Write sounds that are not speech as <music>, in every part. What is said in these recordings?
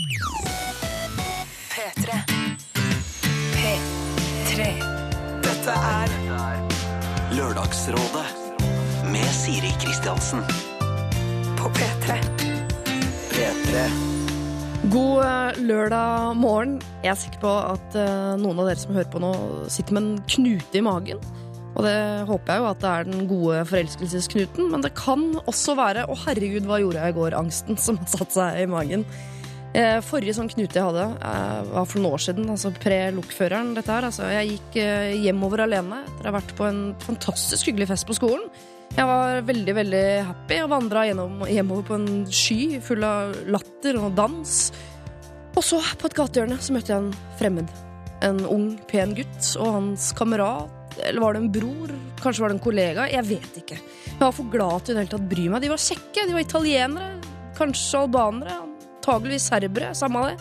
P3. P3. Dette er Lørdagsrådet med Siri Kristiansen. på P3. P3. God eh, lørdag morgen. Jeg er sikker på at eh, noen av dere som hører på nå, sitter med en knute i magen. Og det håper jeg jo at det er den gode forelskelsesknuten, men det kan også være Å, herregud, hva gjorde jeg i går? Angsten som har satt seg i magen. Eh, Forrige sånn knute jeg hadde, eh, var for noen år siden, altså pre-lokføreren. dette her. Altså, jeg gikk eh, hjemover alene etter å ha vært på en fantastisk hyggelig fest på skolen. Jeg var veldig veldig happy og vandra hjemover på en sky full av latter og dans. Og så, på et gatehjørne, så møtte jeg en fremmed. En ung, pen gutt og hans kamerat. Eller var det en bror? Kanskje var det en kollega? Jeg vet ikke. Jeg var for glad til å bry meg. De var kjekke. De var italienere. Kanskje albanere. Antageligvis serbere. Samme det.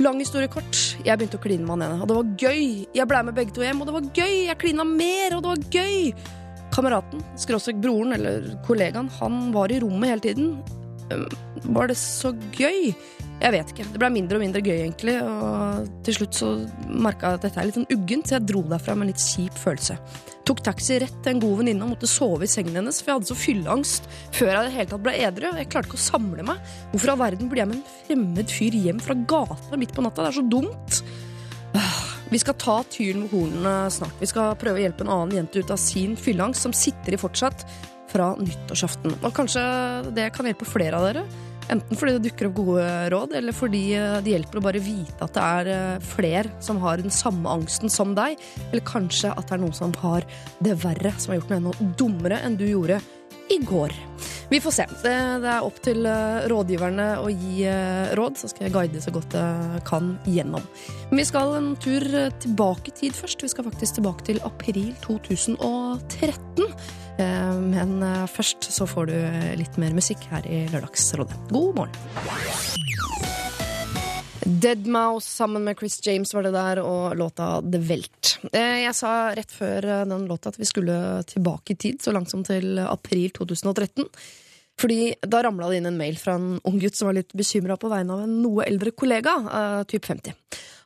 Lang historie kort. Jeg begynte å kline med han ene, og det var gøy. Jeg ble med begge to hjem, og det var gøy. Jeg klina mer, og det var gøy. Kameraten, skråstrek broren eller kollegaen, han var i rommet hele tiden. Var det så gøy? Jeg vet ikke. Det ble mindre og mindre gøy, egentlig. Og til slutt så merka jeg at dette er litt sånn uggent, så jeg dro derfra med en litt kjip følelse. Tok taxi rett til en god venninne og måtte sove i sengen hennes, for jeg hadde så fylleangst før jeg i det hele tatt ble edru. Jeg klarte ikke å samle meg. Hvorfor all verden blir jeg med en fremmed fyr hjem fra gata midt på natta? Det er så dumt. Vi skal ta tyren med hornene snart. Vi skal prøve å hjelpe en annen jente ut av sin fylleangst, som sitter i fortsatt fra nyttårsaften. Og kanskje det kan hjelpe flere av dere. Enten fordi det dukker opp gode råd, eller fordi eh, det hjelper å bare vite at det er eh, flere som har den samme angsten som deg. Eller kanskje at det er noen som har det verre, som har gjort noe enda dummere enn du gjorde i går. Vi får se. Det, er opp til eh, rådgiverne å gi eh, råd, så skal jeg guide så godt jeg kan gjennom. Men vi skal en tur eh, tilbake i tid først. Vi skal faktisk tilbake til april 2013. Eh, Men først så får du litt mer musikk her i Lørdagsrådet. God morgen. Deadmouse sammen med Chris James var det der, og låta The Welt. Eh, Jeg sa rett før eh, den låta at vi skulle tilbake i tid, så langt som til april 2013. Fordi da ramla det inn en mail fra en ung gutt som var litt bekymra på vegne av en noe eldre kollega, type typ 50.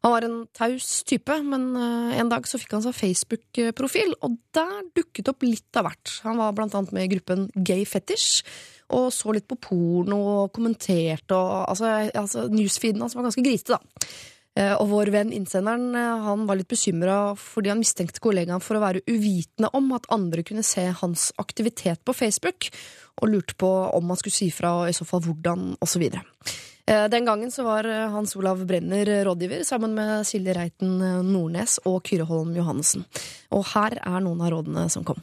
Han var en taus type, men eh, en dag så fikk han seg Facebook-profil, og der dukket opp litt av hvert. Han var blant annet med i gruppen Gay Fetish, og så litt på porno og kommenterte, og altså, altså newsfeeden hans var ganske grisete, da. Eh, Og vår venn innsenderen eh, han var litt bekymra fordi han mistenkte kollegaen for å være uvitende om at andre kunne se hans aktivitet på Facebook, og lurte på om han skulle si fra, og i så fall hvordan, osv. Den gangen så var eh, Hans Olav Brenner rådgiver sammen med Silje Reiten eh, Nordnes og Kyrre Holm Johannessen. Og her er noen av rådene som kom.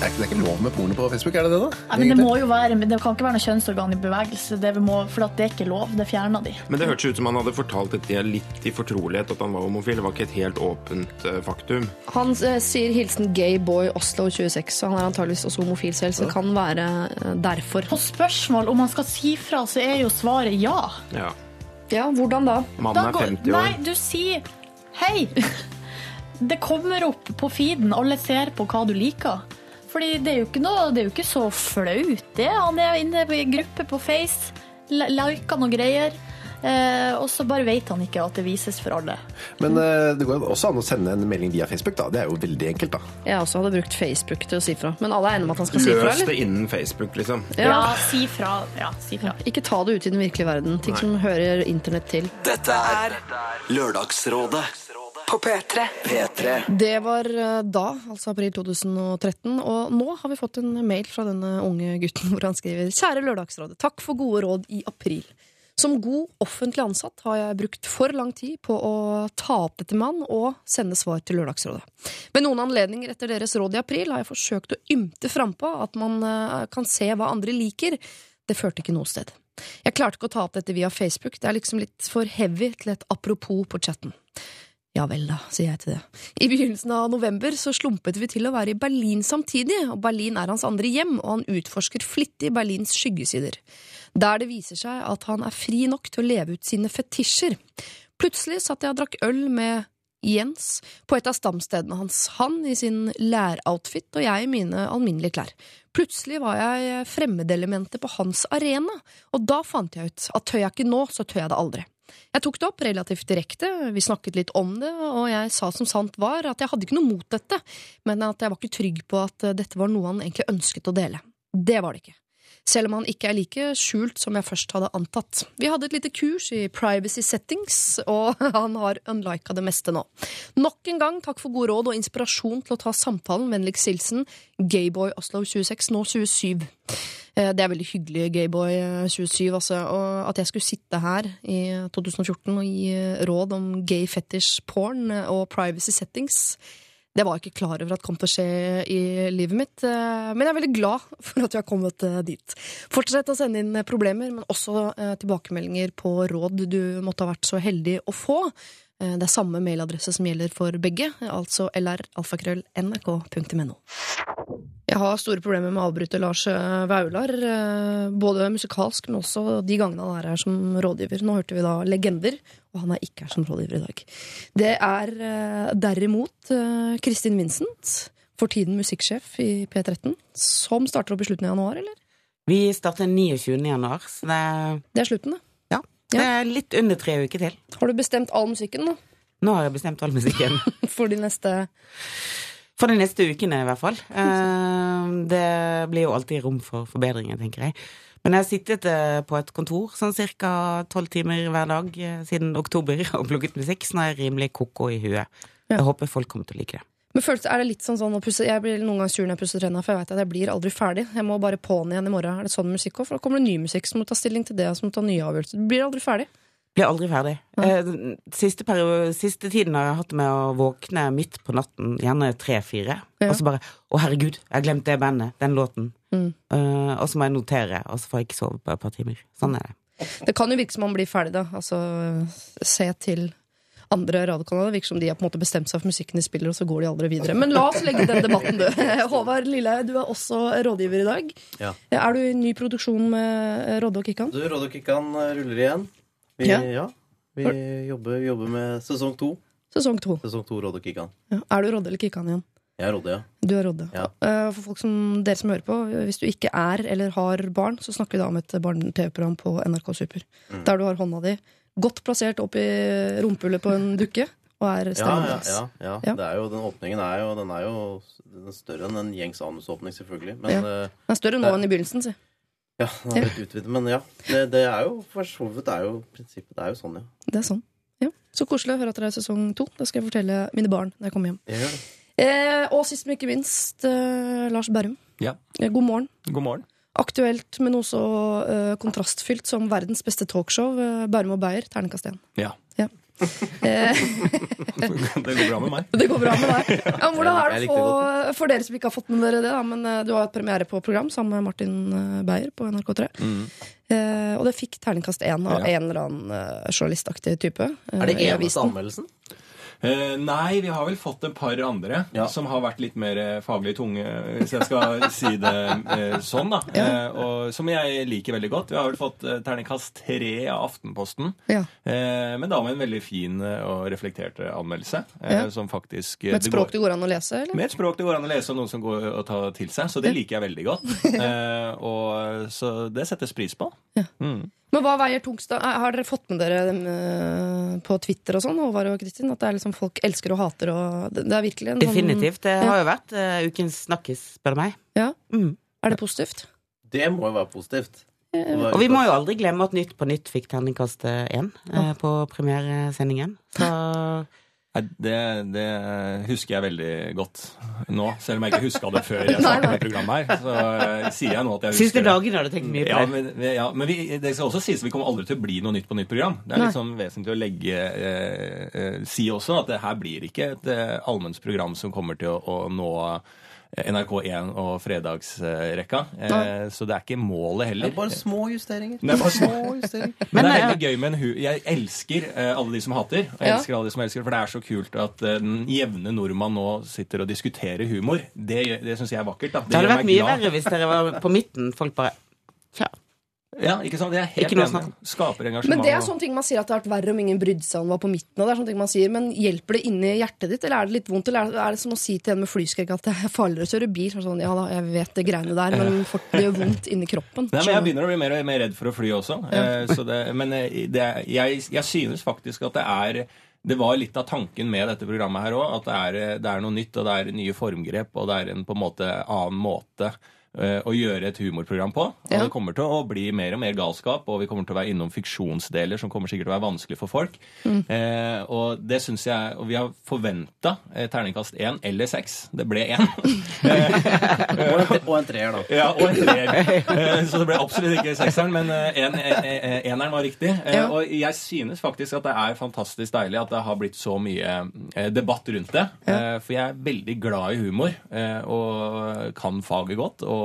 Det er, ikke, det er ikke lov med porno på Facebook, er det det, da? Nei, men det må jo være, men det kan ikke være noe kjønnsorgan i bevegelse, det vi må, for at det er ikke lov. Det fjerner de. Men det hørtes ut som han hadde fortalt dette litt i fortrolighet at han var homofil. Det var ikke et helt åpent uh, faktum. Han uh, sier hilsen gayboy Oslo 26, så han er antageligvis også homofil selv, så det kan være uh, derfor. På spørsmål om han skal si fra, så er jo svaret ja. Ja. Ja, hvordan da? Mannen er 50 år. Nei, du sier hei. <laughs> Det kommer opp på feeden, alle ser på hva du liker. Fordi det er jo ikke, noe, det er jo ikke så flaut, det. Han er inne i gruppe på Face, li- liker noe greier. Eh, og så bare vet han ikke at det vises for alle. Men eh, det går også an å sende en melding via Facebook, da. Det er jo veldig enkelt, da. Jeg også hadde brukt Facebook til å si fra. Men alle er enige om at han skal si fra, Løs det innen Facebook, liksom. Ja, Ja. si fra. Ja, si fra. Ikke ta det ut i den virkelige verden. Ting som hører internett til. Dette er Lørdagsrådet På P3. P3. Det var eh, da, altså april 2013, og nå har vi fått en mail fra denne unge gutten <laughs> hvor han skriver Kjære Lørdagsrådet, takk for gode råd i april. Som god offentlig ansatt har jeg brukt for lang tid på å ta opp dette med han og sende svar til Lørdagsrådet. Ved noen anledninger etter deres råd i april har jeg forsøkt å ymte frampå at man eh, kan se hva andre liker. Det førte ikke noe sted. Jeg klarte ikke å ta opp dette via Facebook, det er liksom litt for heavy til et apropos på chatten. Ja vel da, sier jeg til det. I begynnelsen av november så slumpet vi til å være i Berlin samtidig, og Berlin er hans andre hjem, og han utforsker flittig Berlins skyggesider. Der det viser seg at han er fri nok til å leve ut sine fetisjer. Plutselig satt jeg og drakk øl med Jens, på et av stamstedene hans. Han i sin læroutfit og jeg i mine alminnelige klær. Plutselig var jeg fremmedelementet på hans arena, og da fant jeg ut at tør jeg ikke nå, så tør jeg det aldri. Jeg tok det opp relativt direkte, vi snakket litt om det, og jeg sa som sant var at jeg hadde ikke noe mot dette, men at jeg var ikke trygg på at eh, dette var noe han egentlig ønsket å dele. Det var det ikke. Selv om han ikke er like skjult som jeg først hadde antatt. Vi hadde et lite kurs i privacy settings, og <laughs> han har unlika det meste nå. Nok en gang takk for gode råd og inspirasjon til å ta samtalen. Vennligst hilsen Gayboy Oslo 26, nå 27. Eh, Det er veldig hyggelig, Gayboy eh, 27, altså. Og at jeg skulle sitte her i 2014 og gi råd om gay fetish porn og privacy settings. Det var jeg ikke klar over at kom til å skje i livet mitt, eh, men jeg er veldig glad for at vi har kommet eh, dit. Fortsett å sende inn problemer, men også eh, tilbakemeldinger på råd du måtte ha vært så heldig å få. Det er samme mailadresse som gjelder for begge, altså lralfakrøll.nrk.no. Jeg har store problemer med å avbryte Lars Vaular, både musikalsk, men også de gangene han er her som rådgiver. Nå hørte vi da Legender, og han er ikke her som rådgiver i dag. Det er eh, derimot eh, Kristin Vincent, for tiden musikksjef i P13, som starter opp i slutten av januar, eller? Vi starter 29. januar, så det er, Det er slutten, det. ja, det er litt under tre uker til. Har du bestemt all musikken nå? Nå har jeg bestemt all musikken. <laughs> For de neste For de neste ukene, i hvert fall. Eh, Det blir jo alltid rom for forbedringer, tenker jeg. Men jeg har sittet eh, på et kontor sånn ca. tolv timer hver dag eh, siden oktober <laughs> og plukket musikk, så nå er jeg rimelig ko-ko i huet. Jeg håper folk kommer til å like det. Men føles, er det litt sånn sånn pusse Jeg blir noen ganger sur når jeg pusser tenna, for jeg vet at jeg blir aldri ferdig. Jeg må bare på'n igjen i morgen. Er det sånn musikk òg? For da kommer det ny musikk, så må du ta stilling til det, så må du ta nye avgjørelser. Du blir aldri ferdig. Blir aldri ferdig. Ja. Siste, periode, siste tiden har jeg hatt det med å våkne midt på natten, gjerne tre-fire, Ja. og så bare 'Å, herregud, jeg har glemt det bandet, den låten'. Mm. Eh, og så må jeg notere, og så får jeg ikke sove på et par timer. Sånn er det. Det kan jo virke som man blir ferdig, da. Altså se til andre radiokanaler. Det virker som de har på en måte bestemt seg for musikken de spiller, og så går de aldri videre. Men la oss legge den debatten død. <laughs> Håvard Lilleheie, du er også rådgiver i dag. Ja. Er du i ny produksjon med Rodde og Kikkan? Du, Rodde og Kikkan ruller igjen. Vi, Ja. ja. Vi jobber, jobber med sesong to. Sesong to. Sesong to Rodde og Kikkan. Ja. Er du Rodde eller Kikkan igjen? Jeg er Rodde, ja. Du er Rodde. Ja. Eh, For folk som dere som hører på, hvis du ikke er eller har barn, så snakker vi da om et barne-TV-program på NRK Super. Mm. Der du har hånda di godt plassert opp i rumpehullet på en <laughs> dukke, og er Ja, ja, ja, ja. Det er jo, den åpningen er jo, den er jo den er større enn en gjengs anusåpning, selvfølgelig. Men Ja. eh, Den er større nå enn i begynnelsen, si. ja, den er litt utvidet. Men ja, det, det er jo for så vidt er jo prinsippet. Det er jo sånn, ja. Det er sånn. Ja. Så koselig å høre at det er sesong to. Det skal jeg fortelle mine barn når jeg kommer hjem. Jeg. Eh, og sist, men ikke minst, eh, Lars Berrum. Ja. Eh, God morgen. God morgen. Aktuelt, men også eh, kontrastfylt som verdens beste talkshow. Eh, Bærum og Beyer, terningkast én. Ja. Ja. Eh, <laughs> Det går bra med meg. <laughs> det går bra med deg. <laughs> Ja, hvordan er Jeg det likte for, for dere som ikke har fått med dere det? Da, men eh, Du har hatt premiere på program sammen med Martin eh, Beyer på NRK3. Eh, og det fikk terningkast én av Mm. Ja. en eller annen eh, journalistaktig type. eh, Er det i eneste avisen. anmeldelsen? Eh, nei, vi har vel fått et par andre Ja. som har vært litt mer eh, faglig tunge, hvis jeg skal <laughs> si det eh, sånn. da. Eh, og Som jeg liker veldig godt. Vi har vel fått terningkast tre av Aftenposten. Ja. Men da med en veldig fin og reflektert anmeldelse. Ja. Som faktisk Med et det språk går- det går an å lese? Eller? med et språk det går an å lese, og noen som går å ta til seg. Så det liker jeg veldig godt. <laughs> Og, så det settes pris på. Mm. Men hva veier tungst? Har dere fått med dere dem, på Twitter og sånn, Håvard og Kristin? At det er liksom folk elsker og hater og Det det er virkelig en sånn Definitivt. Det har jo vært uh, ukens snakkis, spør du meg. Ja. Mm. Er det positivt? Det må jo være positivt. Og vi må jo aldri glemme at Nytt på Nytt fikk terningkast én eh, på premieresendingen. Så det, det husker jeg veldig godt nå. Selv om jeg ikke huska det før <laughs> jeg Nei, startet med programmet her. Så eh, sier jeg nå at jeg husker siste det. dagen har du tenkt mye på Ja, men, ja, men vi, det skal også sies at vi kommer aldri til å bli noe Nytt på Nytt-program. Det er Nei. litt sånn vesentlig å legge eh, eh, Si også at det her blir ikke et eh, allmennsprogram som kommer til å, å nå NRK1 og fredagsrekka. Eh, så det er ikke målet Det heller. er bare små justeringer. Det er bare små justeringer. <laughs> Men det er veldig gøy med en hu Jeg elsker eh, alle de som hater. Og jeg Ja. alle de som elsker, For det er så kult at eh, den jevne nordmann nå sitter og diskuterer humor. Det, det syns jeg er vakkert. da Det hadde vært mye glad. verre hvis dere var på midten. Folk bare Tja, Ja, ikke sant? Det er helt Ikke noe enig. Skaper engasjement. Men det er sånne ting man sier at det har vært verre om ingen brydde seg om det var på midten. Og det er sånne ting man sier, Men hjelper det inni hjertet ditt, eller er det litt vondt? Eller er det, som å si til en med flyskrekk at det er farligere å kjøre bil? Så det Sånn, ja da, jeg vet det greiene der, men <laughs> fort, det gjør vondt inni kroppen. Nei, men Jeg begynner å bli mer og mer redd for å fly også. Ja. så det, men eh, det, jeg, jeg synes faktisk at det er det var litt av tanken med dette programmet her òg. At det er, det er noe nytt, og det er nye formgrep, og det er en på en måte annen måte eh, å gjøre et humorprogram på. Og Ja. Det kommer til å bli mer og mer galskap, og vi kommer til å være innom fiksjonsdeler som kommer sikkert til å være vanskelig for folk. Mm. Eh, og det synes jeg, og vi har forventa eh, terningkast én eller seks. Det ble én. <laughs> Og en, treer, da. Ja, og en treer. Eh, Så det ble absolutt ikke sekseren, men eh, en, en, en, eneren var riktig. Eh, Ja. Og jeg synes faktisk at det er fantastisk deilig at det har blitt så mye eh, debatt rundt det. Ja. For jeg er veldig glad i humor eh, og kan faget godt og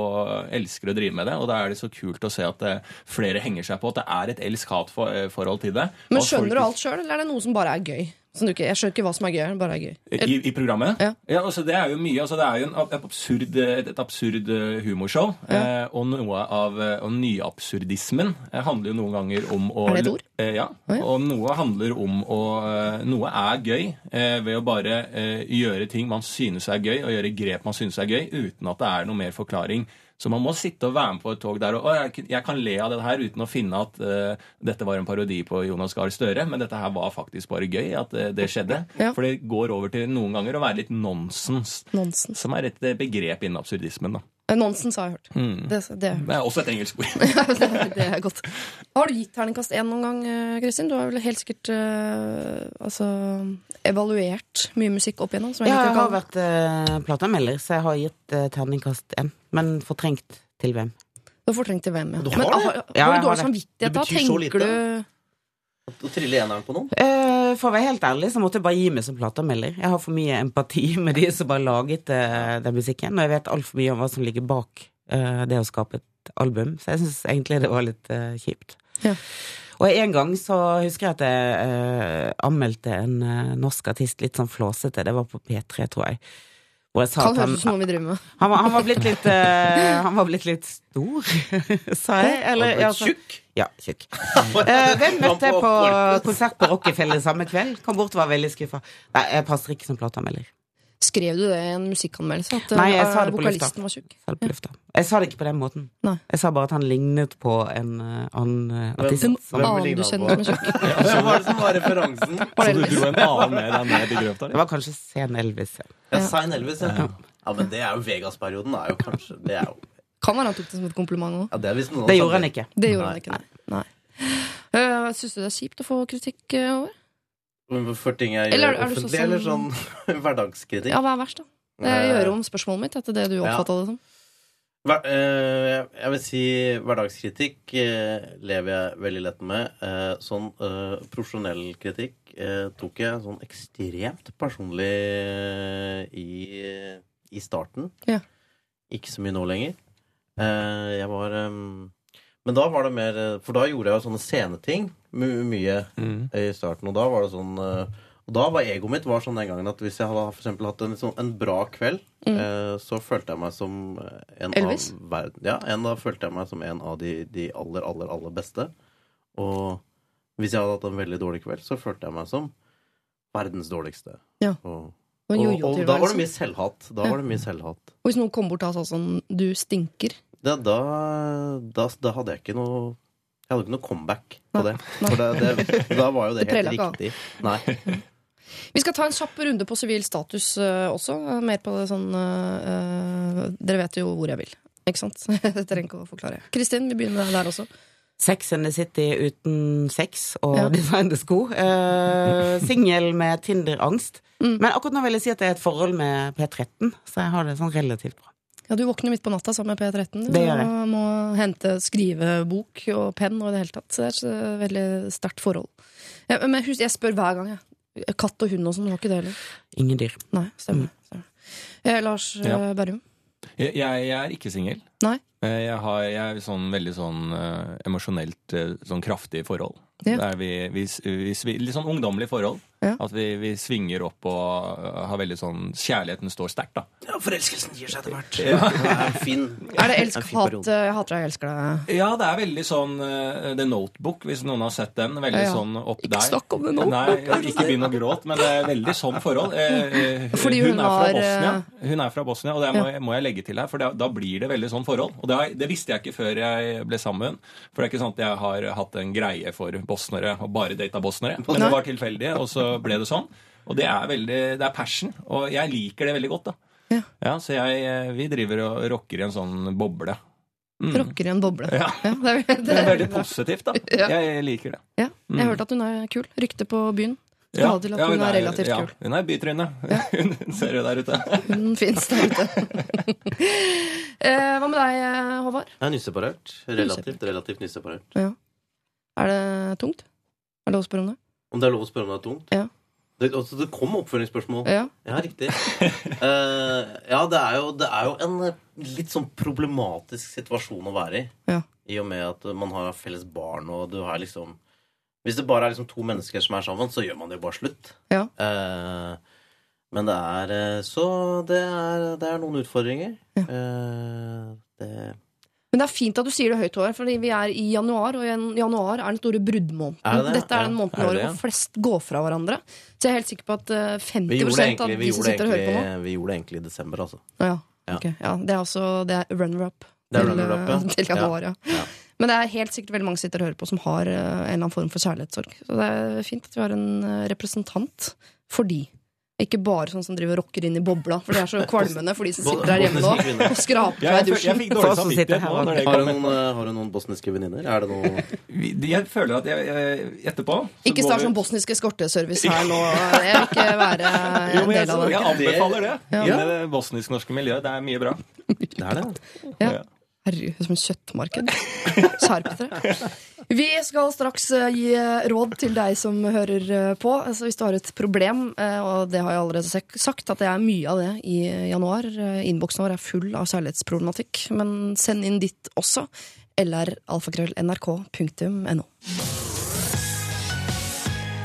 elsker å drive med det. Og da er det så kult å se at eh, flere henger seg på at det er et elsk-hat-forhold til det. Men skjønner folk- du alt sjøl, eller er det noe som bare er gøy? Du ikke, jeg skjønner ikke hva som er gøy, bare er gøy. I, I programmet? Ja. altså Det er jo mye. altså Det er jo en, et absurd, et, et absurd humorshow. humorshow. Eh, og noe av eh, og nyabsurdismen eh, handler jo noen ganger om å Er det et ord? Eh, ja. Oh, ja. Og noe handler om å eh, Noe er gøy eh, ved å bare eh, gjøre ting man synes er gøy, og gjøre grep man synes er gøy, uten at det er noe mer forklaring. Så man må sitte og være med på et tog der og jeg, jeg kan le av det her uten å finne at uh, dette var en parodi på Jonas Gahr Støre, men dette her var faktisk bare gøy at uh, det skjedde. Ja. For det går over til noen ganger å være litt nonsens, Nonsens. som er et begrep innen absurdismen. da. Eh, Nonsens har jeg hørt. Mm. Det, det, Det er også et engelsk ord. <laughs> det er godt. Har du gitt terningkast én noen gang, eh, Kristin? Du har vel helt sikkert uh, altså, evaluert mye musikk opp igjennom? Som jeg Ja, jeg har vært uh, plateanmelder, så jeg har gitt uh, terningkast én. Men fortrengt til hvem? Du har fortrengt til hvem, ja. Du har Men, det? har, har Ja, du dårlig det. samvittighet da? så Tenker lite. du Å trille eneren på noen. Eh, for å være helt ærlig så måtte jeg bare gi meg som plateanmelder. Jeg har for mye empati <laughs> med de som har laget eh, den musikken, og jeg vet altfor mye om hva som ligger bak eh, det å skape et album, så jeg syns egentlig det var litt eh, kjipt. Ja. Og en gang så husker jeg at jeg eh, anmeldte en eh, norsk artist litt sånn flåsete, det var på P3, tror jeg. Hvor jeg sa Kan at han, høres ut som noe vi driver med. han, var, han, var blitt litt, uh, han var blitt litt stor, <laughs> sa jeg. Eller, Han var tjukk. Ja, tjukk. <laughs> Eh, hvem møtte jeg på konsert på Rockefeller samme kveld? Kom bort og var veldig skuffa. Nei, jeg passer ikke som plateanmelder. Skrev du det i en musikkanmeldelse? At Nei, jeg eh, sa det på lufta. var tjukk? Sa det på lufta. Jeg sa det ikke på den måten. Nei. Jeg sa bare at han lignet på en eh, annen eh, artist. En Hvem annen du kjenner som er tjukk? <laughs> Hvem var det som var referansen? Så du dro en annen med deg ned i grøfta? Det var kanskje sen Elvis. ja. Ja, Sein Elvis, ja. ja. Men det er jo Vegas-perioden. er jo kanskje Det er jo Kan være han tok det som et kompliment òg. ja, det, Det gjorde han ikke. Det gjorde Nei. han ikke, nei. nei. Uh, Syns du det er kjipt å få kritikk over? For ting jeg gjør sånn offentlig, eller sånn <laughs> hverdagskritikk? Ja, hva er verst, da? Jeg gjør om spørsmålet mitt etter det du oppfatta det som. Hver, eh, jeg vil si hverdagskritikk eh, lever jeg veldig lett med. Eh, sånn eh, profesjonell kritikk eh, tok jeg sånn ekstremt personlig eh, i, i starten. Ja. Ikke så mye nå lenger. Eh, jeg var eh, Men da var det mer eh, For da gjorde jeg jo sånne sceneting my mye Mm. i starten, og da var det sånn eh, og da var egoet mitt var sånn den gangen at hvis jeg hadde for eksempel hatt en, sånn, en bra kveld, eh, så følte jeg meg som en Elvis? av verden Ja, en, da følte jeg meg som en av de, de aller, aller, aller beste. Og hvis jeg hadde hatt en veldig dårlig kveld, så følte jeg meg som verdens dårligste. Ja. Og, Og, og, og da var det mye selvhat. Da var det mye selvhat. Og hvis noen kom bort og sa sånn Du stinker. Da, da, da, da hadde jeg ikke noe Jeg hadde ikke noe comeback på det. For det, det, da var jo <laughs> det, Det helt riktig. Nei. <laughs> Vi skal ta en kjapp runde på sivil status uh, også. eh, mer på det sånn eh, Dere vet jo hvor jeg vil. Ikke sant? <laughs> Jeg trenger ikke å forklare. Kristin, vi begynner der også. Sex and the City uten sex og Ja. designede sko. Uh, Singel med Tinder-angst. Mm. Men akkurat nå vil jeg si at det er et forhold med P13, så jeg har det sånn relativt bra. Ja, Du våkner midt på natta sammen med P13. Du Det gjør jeg. og må hente skrivebok og penn og i det hele tatt. Så det er et veldig sterkt forhold. Ja, men husk, jeg spør hver gang, jeg. Katt og hund og sånn, du har ikke det heller? Ingen dyr. Nei, stemmer. stemmer. Eh, Lars eh, Ja. Berrum? Jeg, jeg er ikke singel. Nei? Eh, Jeg har jeg er sånn veldig sånn eh, emosjonelt eh, sånn kraftig forhold. Ja. Der vi, vi, vi, litt sånn ungdommelig forhold. Ja. At vi, vi svinger opp og har veldig sånn Kjærligheten står sterkt, da. Ja, forelskelsen gir seg etter hvert. Ja. <laughs> Det er fin, <laughs> Er det elsk, hat, jeg hater deg, jeg elsker deg? Ja, det er veldig sånn uh, The Notebook, hvis noen har sett den. Veldig Ja, ja. sånn opp Ikke der. snakk om det nå. Nei, ikke begynn å gråte, men det er veldig sånn forhold. Uh, uh, Fordi hun er var, Bosnia, hun er fra Bosnia og det må, jeg- må jeg legge til her, for da, da blir det veldig sånn forhold. Og det, det visste jeg ikke før jeg ble sammen. For det er ikke sånn at jeg har hatt en greie for bosnere og bare data bosnere. Men det var tilfeldig, og så ble det sånn. Og det er veldig, det er passion, og jeg liker det veldig godt. da. Ja. så jeg, eh, vi driver og rocker i en sånn boble. Mm. Rocker i en boble. Ja. det, er, det, Det er veldig positivt, da. Ja. Jeg liker det. Ja, jeg har hørt at hun er kul. Rykte på byen. Til at ja, hun er relativt ja, kul. Hun er bytryne. <laughs> Hun ser jo der ute. Hun fins der ute. <laughs> eh, hva med deg, Håvard? Jeg er nysseparert. Relativt, relativt nysseparert. Ja. Er det tungt? Er det lov å spørre om det? Om det er lov å spørre om det er tungt? Ja. Det, altså, det kom oppfølgingsspørsmål. Ja. riktig. uh, <laughs> ja, det er, jo, det er jo en eh, litt sånn problematisk situasjon å være i. Ja. I og med at man har felles barn, og du har liksom Hvis det bare er liksom to mennesker som er sammen, så gjør man det jo bare slutt. Ja. Eh, men det er eh, Så det er, det er noen utfordringer. Eh, det Men det er fint at du sier det høyt, Håvard, fordi vi er i januar, og januar er den store bruddmåneden. Er det det? Dette er den måneden hvor flest går fra hverandre. Så jeg er helt sikker på at eh, 50 egentlig, av de som sitter egentlig, og hører på nå vi gjorde det egentlig i desember, altså. Ja, Ja. ok. ja, det er altså det er runner-up Det er til, runner-up, ja. eh, <laughs> til januar. Ja. Men det er helt sikkert veldig mange som sitter og hører på som har eh, en eller annen form for kjærlighetssorg. Så det er fint at vi har en eh, representant for de. Ikke bare sånn som driver og rocker inn i bobla, for det er så kvalmende for de som sitter der hjemme nå og skraper seg i dusjen. jeg fikk dårlig oss som sitter samvittighet nå. Når Har du noen, eh, har du noen bosniske venninner? Er det noe Jeg føler at jeg, jeg etterpå så Ikke start sånn bosnisk eskorteservice her nå. <laughs> Jeg vil ikke være en del av det. jeg anbefaler det. Ja. I det bosnisk-norske miljøet. Det er mye bra. Det er det. Ja. Herregud, som en kjøttmarked. Skjerp dere. Vi skal straks eh, gi råd til deg som hører eh, på. Altså, hvis du har et problem, eh, og det har jeg allerede sagt, at det er mye av det i januar. eh, Innboksen vår er full av kjærlighetsproblematikk, men send inn ditt også. Eller alfakrøllnrk.no.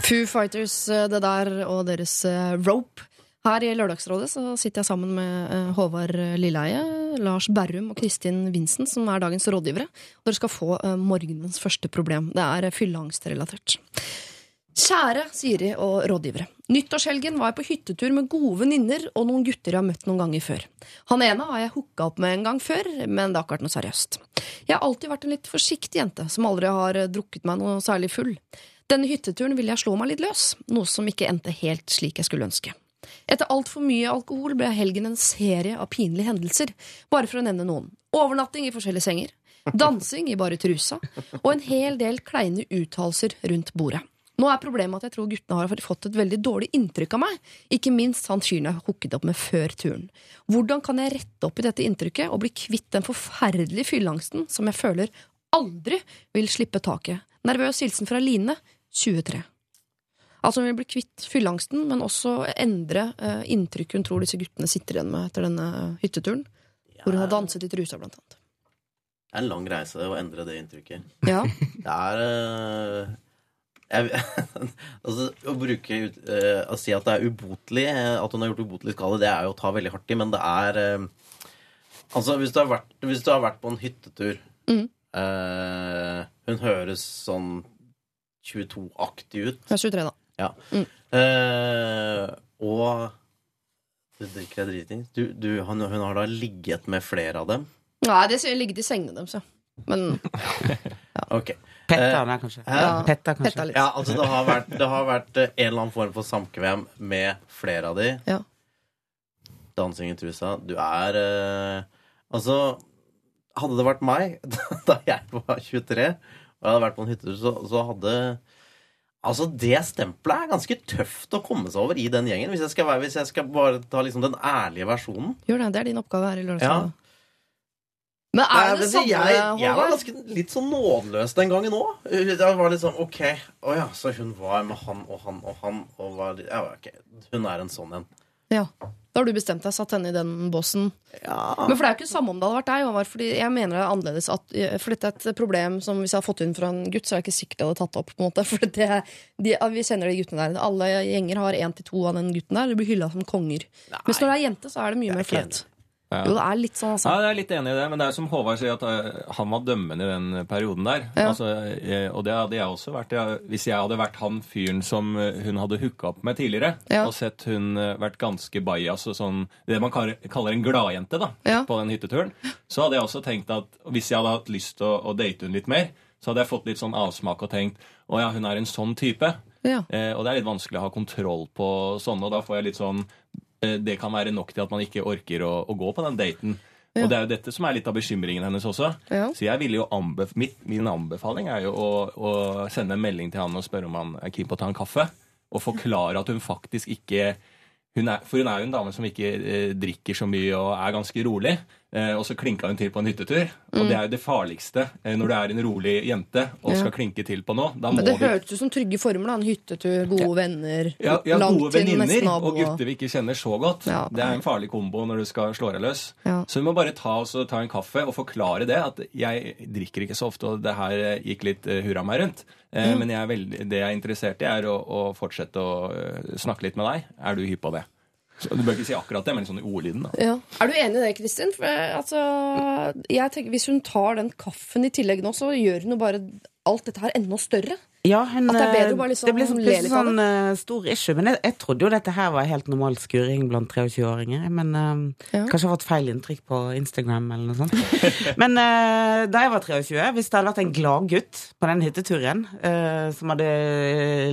Foo Fighters, eh, det der, og deres eh, Rope. Her i Lørdagsrådet så sitter jeg sammen med eh, Håvard Lilleheie, Lars Berrum og Kristin Vinsen, som er dagens rådgivere. Og dere skal få eh, morgenens første problem. Det er eh, fylleangstrelatert. Kjære Siri og rådgivere. Nyttårshelgen var jeg på hyttetur med gode venninner og noen gutter jeg har møtt noen ganger før. Han ene har jeg hooka opp med en gang før, men det har ikke vært noe seriøst. Jeg har alltid vært en litt forsiktig jente, som aldri har drukket meg noe særlig full. Denne hytteturen ville jeg slå meg litt løs, noe som ikke endte helt slik jeg skulle ønske. Etter altfor mye alkohol ble helgen en serie av pinlige hendelser, bare for å nevne noen. Overnatting i forskjellige senger, dansing i bare trusa, og en hel del kleine uttalelser rundt bordet. Nå er problemet at jeg tror guttene har fått et veldig dårlig inntrykk av meg, ikke minst han fyren jeg hooket opp med før turen. Hvordan kan jeg rette opp i dette inntrykket og bli kvitt den forferdelige fylleangsten som jeg føler aldri vil slippe taket? Nervøs hilsen fra Line, 23. Altså Hun vil bli kvitt fylleangsten, men også endre eh, inntrykket hun tror disse guttene sitter igjen med etter denne hytteturen. Hvor hun har danset i trusa, blant annet. Det er en lang reise å endre det inntrykket. Ja, <laughs> Det er eh, jeg, <laughs> altså, Å bruke eh, Å si at det er ubotelig, eh, at hun har gjort ubotelig skade, det er jo å ta veldig hardt i, men det er eh, Altså, hvis du har vært, hvis du har vært på en hyttetur Mm. eh, Hun høres sånn 22-aktig ut. hun er 23, da. Ja. Mm. Eh, og Du drikker deg driting. Du, du, han, hun har da ligget med flere av dem. Nei, det sier ligget i sengene deres, ja. Men <laughs> Ok. Petter Eh, der, kanskje. ja, Petta, kanskje. Petta litt. Ja, altså det har vært, det har vært eh, en eller annen form for samkvem med flere av de. Ja. Dansing i trusa. Du er eh, Altså, hadde det vært meg <laughs> da jeg var 23 og jeg hadde vært på en hyttetur, så, så hadde Altså, det stempelet er ganske tøft å komme seg over i den gjengen. Hvis jeg skal, hvis jeg skal bare ta liksom den ærlige versjonen. Gjør det. Det er din oppgave her i Ja. Men er Nei, det det samme, jeg, jeg var ganske litt sånn nådeløs den gangen òg. Jeg var litt sånn OK. Å ja, så hun var med han og han og han og var, ja, okay. Hun er en sånn en. Ja. Da har du bestemt deg, satt henne i den båsen. Men for det er jo ikke det samme om det hadde vært deg, Håvard. Fordi jeg mener det er annerledes at, For dette er et problem som hvis jeg hadde fått inn fra en gutt, så er det ikke sikkert jeg hadde tatt det opp. på en måte <laughs> For det, de, Vi kjenner de guttene der. Alle gjenger har én til to av den gutten der. De blir hylla som konger. Mens når det er jente, så er det mye mer ikke flaut. Ja. Jo, det er litt sånn, Ja, altså. jeg er litt enig i det, men det er som Håvard sier, at eh, han var dømmende i den perioden der. Ja. Altså, eh, og det hadde jeg også vært. Jeg, hvis jeg hadde vært han fyren som eh, hun hadde hooka opp med tidligere, Ja. og sett hun vært ganske bajas og sånn Det man kaller, en gladjente da, Ja. på den hytteturen, så hadde jeg også tenkt at hvis jeg hadde hatt lyst til å, å date hun litt mer, så hadde jeg fått litt sånn avsmak og tenkt å ja, hun er en sånn type. Ja. Eh, og det er litt vanskelig å ha kontroll på sånne, og da får jeg litt sånn Det kan være nok til at man ikke orker å, å gå på den daten. Og det er jo dette som er litt av bekymringen hennes også. Ja. Så jeg ville jo anbef mitt, Min anbefaling er jo å, å sende en melding til han og spørre om han er keen på å ta en kaffe. Og forklare at hun faktisk ikke hun er, For hun er jo en dame som ikke eh, drikker så mye og er ganske rolig. Eh, og så klinka hun til på en hyttetur. Og det er jo det farligste eh, når du er en rolig jente og Mm. Ja. skal klinke til på noe. Det du hørtes ut som trygge former. da En hyttetur, gode venner, ja, ja, langt gode venninner og gutter vi ikke kjenner så godt. Ja. Det er en farlig kombo når du skal slå deg løs. Ja. Så vi må bare ta, oss og ta en kaffe og forklare det. At jeg drikker ikke så ofte, og det her eh, gikk litt hurra meg rundt. Mm. Men jeg er veldig, det jeg er interessert i, er å, å fortsette å snakke litt med deg. Er du hypp på det? Så, du bør ikke si akkurat det, men sånn i ordlyden. da. Ja. Er du enig i det, Kristin? For, eh, altså, jeg tenker, hvis hun tar den kaffen i tillegg nå, så gjør hun jo bare alt dette her enda større. Ja, hun, At det er bedre eh, å bare liksom det ble så plutselig litt sånn uh, stor issue. Men jeg, jeg trodde jo dette her var helt normal skuring blant 23-åringer. Men uh, Ja. kanskje jeg har fått feil inntrykk på Instagram eller noe sånt. <laughs> men uh, da jeg var 23, hvis det hadde vært en gladgutt på den hytteturen som hadde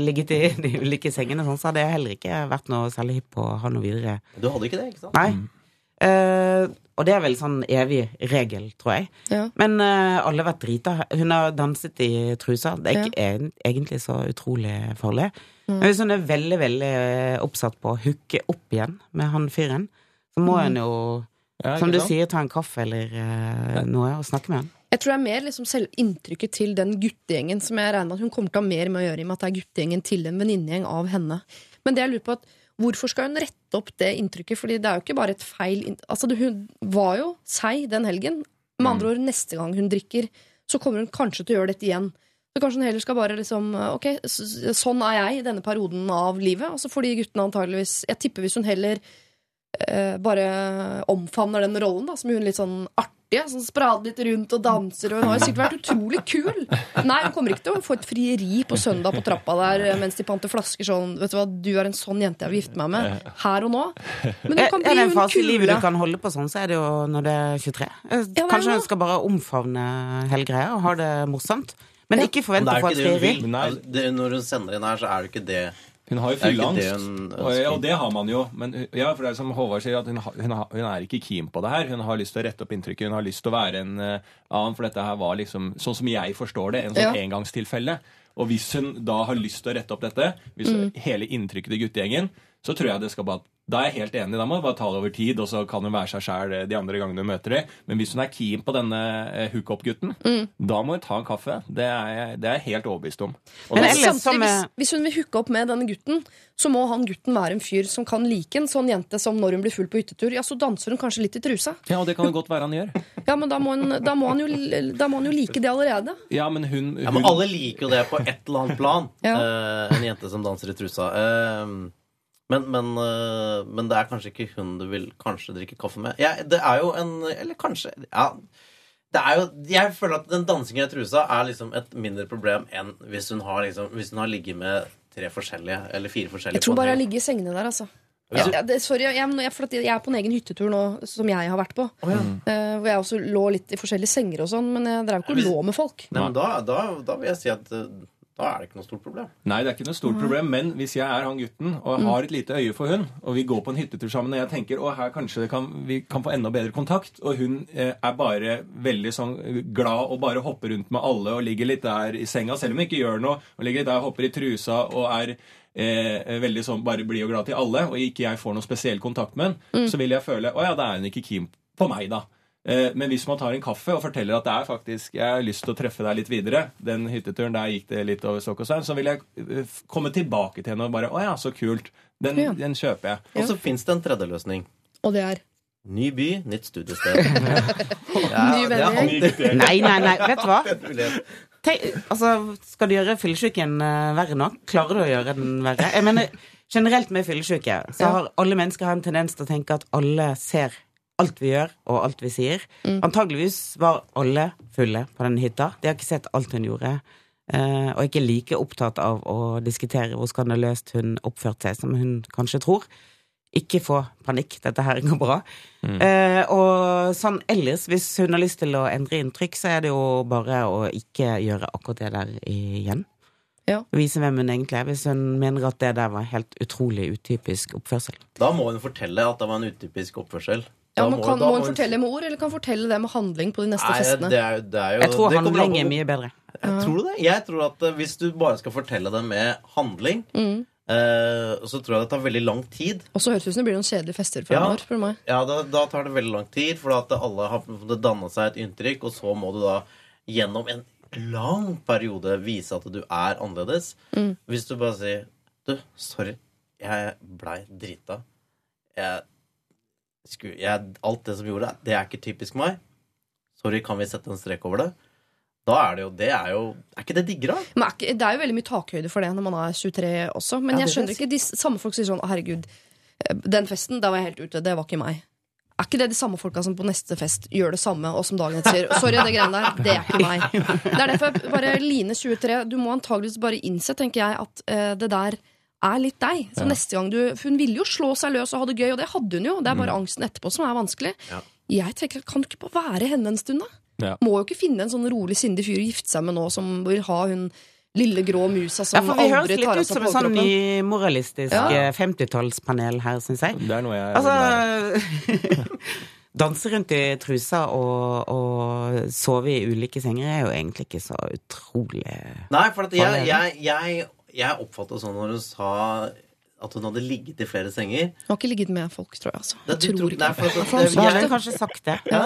ligget i de ulike sengene, sånn, så hadde jeg heller ikke vært noe særlig hypp på å ha noe videre. Du hadde ikke det, ikke sant? Nei. Eh, og det er vel sånn evig regel, tror jeg. Ja. Men uh, alle har vært drita. Hun har danset i trusa. Det er ikke ja. egentlig så utrolig farlig. Men hvis hun er veldig, veldig eh, oppsatt på å hooke opp igjen med han fyren, så må hun jo, Ja, som du sant? sier, ta en kaffe eller eh, noe og snakke med han. Jeg tror det er mer liksom selv inntrykket til den guttegjengen som jeg regner med at hun kommer til å ha mer med å gjøre i og med at det er guttegjengen til en venninnegjeng av henne. Men det jeg lurer på at Hvorfor skal hun rette opp det inntrykket? Fordi det er jo ikke bare et feil Altså, Hun var jo seig den helgen. Med andre ord, neste gang hun drikker, så kommer hun kanskje til å gjøre dette igjen. Så kanskje hun heller skal bare liksom Ok, sånn er jeg i denne perioden av livet. Og så får de guttene antageligvis Jeg tipper hvis hun heller eh, bare omfavner den rollen, da, som hun litt sånn artige, sånn sprader litt rundt og danser, og hun har jo sikkert vært utrolig kul. Nei, hun kommer ikke til å få et frieri på søndag på trappa der eh, mens de panter flasker sånn Vet du hva, du er en sånn jente jeg vil gifte meg med. Her og nå. Men hun Er kan er det en hun fase i livet du kan holde på sånn, så er det jo når det er 23. Eh, Kanskje hun skal bare omfavne hele greia og ha det morsomt. Men ikke forvente å få et frieri. når hun sender inn her, så er det ikke det. Hun har jo fylleangst. Og, og det har man jo. Men ja, for det er som Håvard sier, at hun, hun, hun er ikke keen på det her. Hun har lyst til å rette opp inntrykket. Hun har lyst til å være en uh, annen, for dette her var liksom, sånn som jeg forstår det, en sånn Ja. engangstilfelle. Og hvis hun da har lyst til å rette opp dette, hvis hele inntrykket til guttegjengen, så tror jeg det skal bare da er jeg helt enig. Da må hun bare ta det over tid, og så kan hun være seg sjæl de andre gangene hun møter dem. Men hvis hun er keen på denne eh, hookup-gutten, da må hun ta en kaffe. Det er jeg, det er jeg helt overbevist om. Og Men da- Samtidig, hvis, hvis hun vil hooke opp med denne gutten, så må han gutten være en fyr som kan like en sånn jente som når hun blir full på hyttetur. Ja, så danser hun kanskje litt i trusa. ja, og det kan det godt være han gjør. Ja, men da må, hun, da må, han, jo, da må han jo like det allerede. Ja, men hun, hun Ja, men alle liker jo det på et eller annet plan. Ja. uh, en jente som danser i trusa. Eh, men, men, eh, men det er kanskje ikke hun du vil kanskje drikke kaffe med. Ja, det er jo en Eller kanskje Ja. Det er jo, jeg føler at den dansingen i trusa er liksom et mindre problem enn hvis hun har, liksom, hvis hun har ligget med tre forskjellige eller fire forskjellige Jeg tror bare jeg ligger i sengene der, altså. Ja. Jeg, det, sorry, jeg, jeg, for at jeg er på en egen hyttetur nå som jeg har vært på. Eh, hvor jeg også lå litt i forskjellige senger og sånn, men jeg drev ikke og lå med folk. Nei, men da, da, da vil jeg si at eh, da er det ikke noe stort problem. Nei, det er ikke noe stort problem, men hvis jeg er han gutten og har et lite øye for hun, og vi går på en hyttetur sammen, og jeg tenker å her kanskje det kan, vi kan få enda bedre kontakt, og hun eh, er bare veldig sånn glad og bare hopper rundt med alle og ligger litt der i senga, selv om hun ikke gjør noe, og ligger litt der og hopper i trusa og er eh, veldig sånn bare blid og glad til alle, og ikke jeg får noe spesiell kontakt med henne, så vil jeg føle å ja, da er hun ikke keen på meg, da. Eh, Men hvis man tar en kaffe og forteller at det er faktisk jeg har lyst til å treffe deg litt videre, den hytteturen der gikk det litt over stokk og stein, så vil jeg eh, komme tilbake til henne og bare Å ja, så kult. Den, Ja. den kjøper jeg. Og så fins det en tredje løsning. Og det er Ny by, nytt studiested. <laughs> Ny det er venner. <laughs> Nei, nei, nei, vet du hva? en. Tenk, altså, skal du gjøre fyllesyken eh, verre nå? Klarer du å gjøre den verre? Jeg mener, generelt med fyllesyke så har alle mennesker en tendens til å tenke at alle ser alt vi gjør, og alt vi sier. Antageligvis var alle fulle på den hytta. De har ikke sett alt hun gjorde. Uh, og ikke like opptatt av å diskutere hvor skandaløst hun oppførte seg, som hun kanskje tror. Ikke få panikk, dette her går bra. Eh, og sånn ellers, hvis hun har lyst til å endre inntrykk, så er det jo bare å ikke gjøre akkurat det der igjen. Ja. Vise hvem hun egentlig er, hvis hun mener at det der var helt utrolig utypisk oppførsel. Da må hun fortelle at det var en utypisk oppførsel. Ja, men kan, hun fortelle med ord, eller kan fortelle det med handling på de neste Nei, festene? det er, det er jo, Jeg tror det kommer handling er mye bedre. Jeg tror det. Jeg tror at eh, hvis du bare skal fortelle det med handling, Mm. eh, så tror jeg det tar veldig lang tid. Og så høres det ut som det blir noen kjedelige fester Ja. fremover. spør meg. Ja, da, da tar det veldig lang tid, for at alle har danna seg et inntrykk, og så må du da gjennom en lang periode vise at du er annerledes. Mm. Hvis du bare sier Du, sorry, jeg blei drita. Jeg, jeg, alt det som gjorde det, det er ikke typisk meg. Sorry, kan vi sette en strek over det? Da er det jo Det er jo Er ikke det diggere? Men er ikke, det er jo veldig mye takhøyde for det når man er 23 også. Men Ja, jeg skjønner er ikke de samme folk sier sånn «Å, Herregud, eh, den festen, da var jeg helt ute. Det var ikke meg. Er ikke det de samme folka som på neste fest gjør det samme, og som dagen etter sier Sorry, det greiene der, det er ikke meg. <laughs> Det er derfor jeg bare Line 23, du må antageligvis bare innse, tenker jeg, at eh, det der er litt deg. Så neste gang du For hun ville jo slå seg løs og ha det gøy, og det hadde hun jo. Det er bare angsten etterpå som er vanskelig. Ja. Jeg tenker, Kan du ikke bare være henne en stund, da? Ja. Må jo ikke finne en sånn rolig, sindig fyr å gifte seg med nå, som vil ha hun lille grå musa Ja, som for Vi høres aldri litt høres litt ut som et sånn overkroppen. nymoralistisk Ja. eh, 50-tallspanel her, syns jeg. Det er noe jeg Altså. <laughs> Danse rundt i trusa og, og sove i ulike senger er jo egentlig ikke så utrolig Nei, for at jeg, jeg, jeg, jeg oppfattet sånn når hun sa at hun hadde ligget i flere senger. Hun har ikke ligget med folk, tror jeg. Altså. Det, Jeg tror nei, ikke. at, For det, jeg, kanskje sagt det. Ja.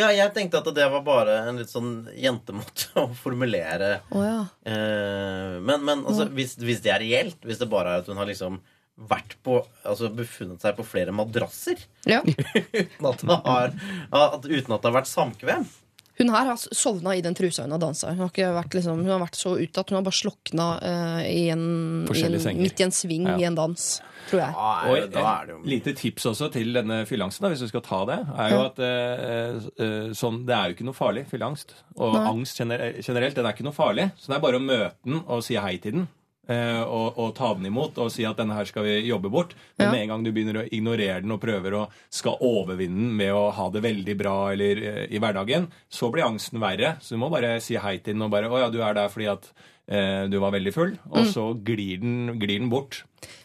ja, jeg tenkte at det var bare en litt sånn jentemåte <laughs> å formulere oh, ja. eh, Men, men altså, hvis, hvis det er reelt, hvis det bare er at hun har liksom vært på Altså befunnet seg på flere madrasser Ja. <laughs> uten at har, at, uten at det har vært samkvem Hun her har sovna i den trusa hun har dansa i. Hun, har ikke vært, liksom, hun har vært så ute hun har bare slokna uh, i en, i en, midt i en sving Ja. i en dans, tror jeg. Og er et jo lite tips også til denne fyllangsten, da, hvis du skal ta det, er jo at uh, eh, sånn, det er jo ikke noe farlig, fyllangst. Og Nei. angst generelt, den er ikke noe farlig. Så det er bare å møte den og si hei til den. Eh, og, og ta den imot og si at denne her skal vi jobbe bort. Men Ja. med en gang du begynner å ignorere den og prøver å skal overvinne den med å ha det veldig bra eller eh, i hverdagen, så blir angsten verre. Så du må bare si hei til den og bare 'Å ja, du er der fordi at eh, du var veldig full', og Mm. så glir den, glir den bort.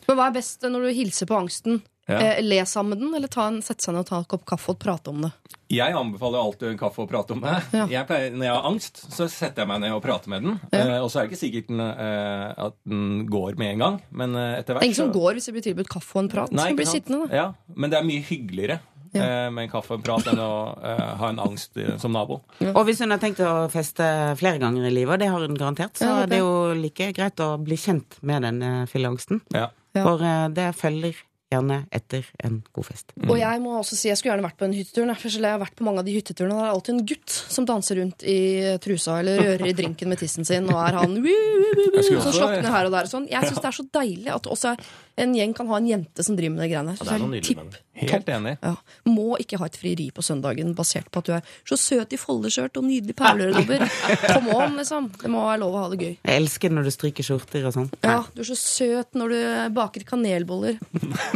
Men hva er best når du hilser på angsten? Ja. Eh, le sammen med den, eller ta en, sette seg ned og ta en kopp kaffe og prate om det? Jeg anbefaler alltid en kaffe å prate om det. Ja. Jeg pleier, når jeg har angst, så setter jeg meg ned og prater med den. Eh, og så er det ikke sikkert den, eh, at den går med en gang, men eh, etter Det hvert er ingen som så- går hvis det blir tilbudt kaffe og en prat. Nei, Skal ikke bli sant? sittende, da. Ja, men det er mye hyggeligere Ja. eh, med en kaffe og en prat enn å eh, ha en angst som nabo. Og hvis hun har tenkt å feste flere ganger i livet, og det har hun garantert, så Ja, er det jo like greit å bli kjent med den fylleangsten. Ja. Ja. For eh, det følger gjerne etter en god fest. Og jeg må også si, jeg skulle gjerne vært på en hyttetur. Jeg har vært på mange av de hytteturene. og Det er alltid en gutt som danser rundt i trusa eller rører i drinken med tissen sin, og er han sånn woo, woo, woo», skulle <laughs> som også- slokner her og der. og Sånn. Jeg syns det er så deilig at også en gjeng kan ha en jente som driver med de greiene der. det er det. Helt enig. Ja. Må ikke ha et frieri på søndagen basert på at du er så søt i foldeskjørt og nydelig perleøredobber. Come <laughs> on, liksom. Det må være lov å ha det gøy. Jeg elsker når du stryker skjorter og sånn. Ja, Du er så søt når du baker kanelboller.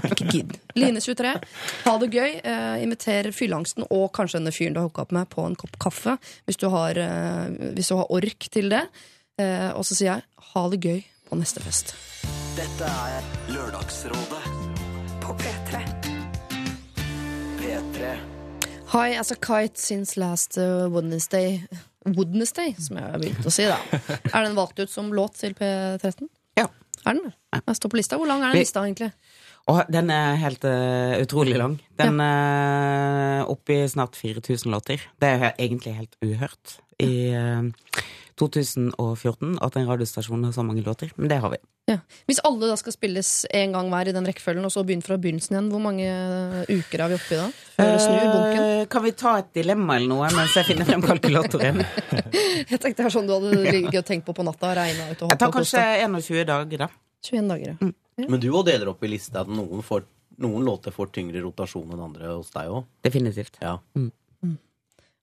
Ikke gidd. Line 23, ha det gøy. Eh, inviter fylleangsten og kanskje denne fyren du har hooka opp med, på en kopp kaffe. Hvis du har, eh, hvis du har ork til det. Eh, og så sier jeg ha det gøy på neste fest. Dette er Lørdagsrådet På P3. P3. Hi, as a kite since last uh, Wednesday. Wednesday, som jeg har begynt å si, da. <laughs> Er den valgt ut som låt til P13? Ja. Er den det? Jeg står på lista. Hvor lang er den lista, egentlig? Og den er helt uh, utrolig lang. Den er oppe i snart 4000 låter. Det er egentlig helt uhørt i eh, 2014 at en radiostasjon har så mange låter, men det har vi. Ja. Hvis alle da skal spilles en gang hver i den rekkefølgen, og så begynne fra begynnelsen igjen, hvor mange uker er vi oppe i da? Før det snur bunken? Eh, kan vi ta et dilemma eller noe mens jeg finner frem kalkulatoren? <laughs> Jeg tenkte det var sånn du hadde ligget og tenkt på på natta, regna ut og Jeg tar kanskje 21 dager, da. 21 dager, ja. Men du òg deler opp i lista at noen, får, noen låter får tyngre rotasjon enn andre hos deg òg. Definitivt. Ja.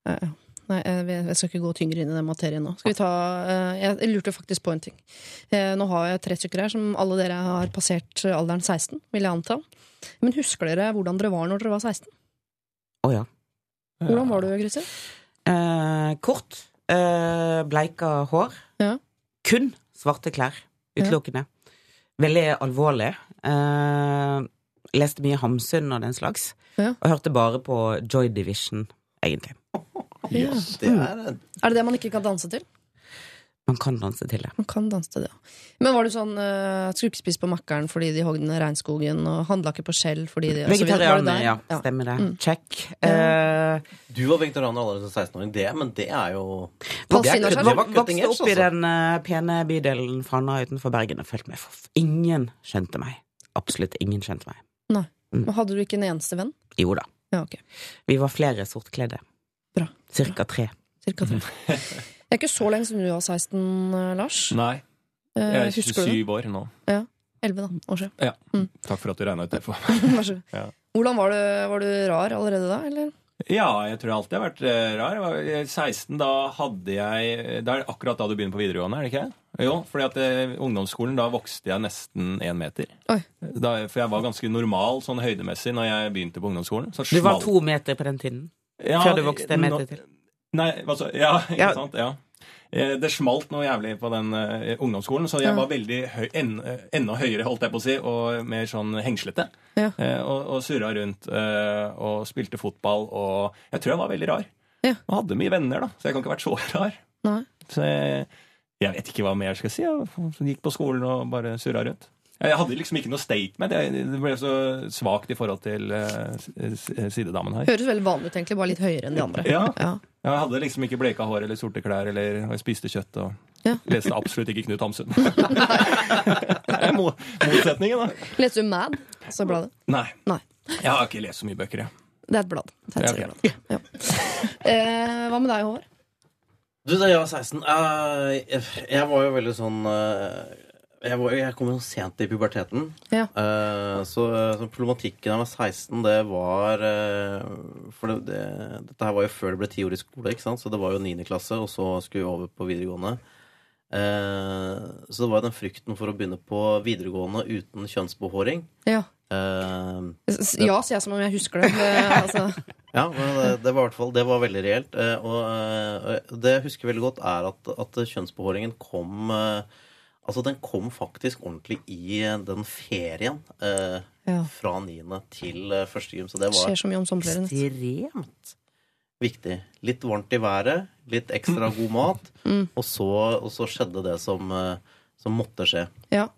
Ja, ja. Nei, jeg, jeg skal ikke gå tyngre inn i den materien nå. Skal vi ta, eh, jeg lurte faktisk på en ting. Eh, Nå har jeg tre stykker her som alle dere har passert alderen 16, vil jeg anta. Men husker dere hvordan dere var når dere var 16? Å ja. Hvordan var du, Christer? Eh, kort, eh, bleika hår. Ja. Kun svarte klær. Utelukkende. Veldig alvorlig. Eh, leste mye Hamsun og den slags. Ja. Og hørte bare på Joy Division, egentlig. Ja. Det er Er det det man ikke kan danse til? Man kan danse til det. Man kan danse til det, ja. Men var du sånn uh, Skulle på Makkeren fordi de hogde ned regnskogen, og handla ikke på Skjell fordi de Vegetarianer, ja. Stemmer det. Mm. Check. Uh, Du var vegetarianer allerede som 16-åring, det, men det er jo Vokste opp i den uh, pene bydelen Fana utenfor Bergen og følte meg for Ingen skjønte meg. Absolutt ingen skjønte meg. Nei. Men hadde du ikke en eneste venn? Jo da. Ja, okay. Vi var flere sortkledde. Bra. Cirka tre. Cirka tre. <laughs> Det er ikke så lenge siden du var 16, eh, Lars. Nei, Eh, jeg er husker du det? 27 år nå. Ja. 11 da, år siden. Ja. Mm. Takk for at du regna ut det. for <laughs> Vær så god. Ja. Hvordan var du, var du rar allerede da, eller? Ja, jeg tror jeg alltid har vært eh, rar. Jeg var eh, 16, da hadde jeg Det er akkurat da du begynner på videregående, er det ikke? Jo, fordi at ungdomsskolen, da vokste jeg nesten én meter. Oi. Da, for jeg var ganske normal sånn høydemessig når jeg begynte på ungdomsskolen. Så Du var to meter på den tiden. Ja, før du vokste en meter til. Nei, altså? Ja, <laughs> ikke Ja. sant? Ja. Eh, Det smalt noe jævlig på den eh, ungdomsskolen, så jeg Ja. var veldig høy, en, eh, enda høyere, holdt jeg på å si, og mer sånn hengslete. Ja. Eh, og, og surra rundt eh, og spilte fotball, og jeg tror jeg var veldig rar. Ja. Og hadde mye venner, da, så jeg kan ikke ha vært så rar. Nei. Så jeg, jeg vet ikke hva mer jeg skal si. Jeg gikk på skolen og bare surra rundt. Jeg hadde liksom ikke noe statement. Det ble så svakt i forhold til eh, s- sidedamen her. Høres veldig vanlig ut, egentlig, bare litt høyere enn de andre. Ja. Ja. Jeg hadde liksom ikke bleka hår eller sorte klær eller jeg spiste kjøtt og Ja. leste absolutt ikke Knut Hamsun. <laughs> det er mo motsetningen, da. Leste du Mad? Så bladet? Nei. Nei. Jeg har ikke lest så mye bøker, jeg. Det er et blad. Det er et Ja, ok. serieblad. Ja. Eh, hva med deg, Håvard? Du, da jeg var 16 uh, jeg, jeg var jo veldig sånn eh, jeg, var, jeg kom jo sent i puberteten. Ja. Uh, så, så problematikken da jeg var 16, det var uh, For det, det, dette her var jo før det ble ti år i skole, ikke sant? så det var jo 9. klasse, og så skulle vi over på videregående. Uh, så det var den frykten for å begynne på videregående uten kjønnsbehåring. Ja. Ja, sier jeg som om jeg husker det. det altså, <laughs> ja, men det, var i hvert fall Det var veldig reelt. Og det jeg husker veldig godt, er at, at kjønnsbehåringen kom eh, Altså, den kom faktisk ordentlig i den ferien eh, Ja. fra 9. til eh, første gym. Så det var ekstremt viktig. Litt varmt i været, litt ekstra god mat, <laughs> Mm. og, så, og så skjedde det som, eh, som måtte skje. Ja.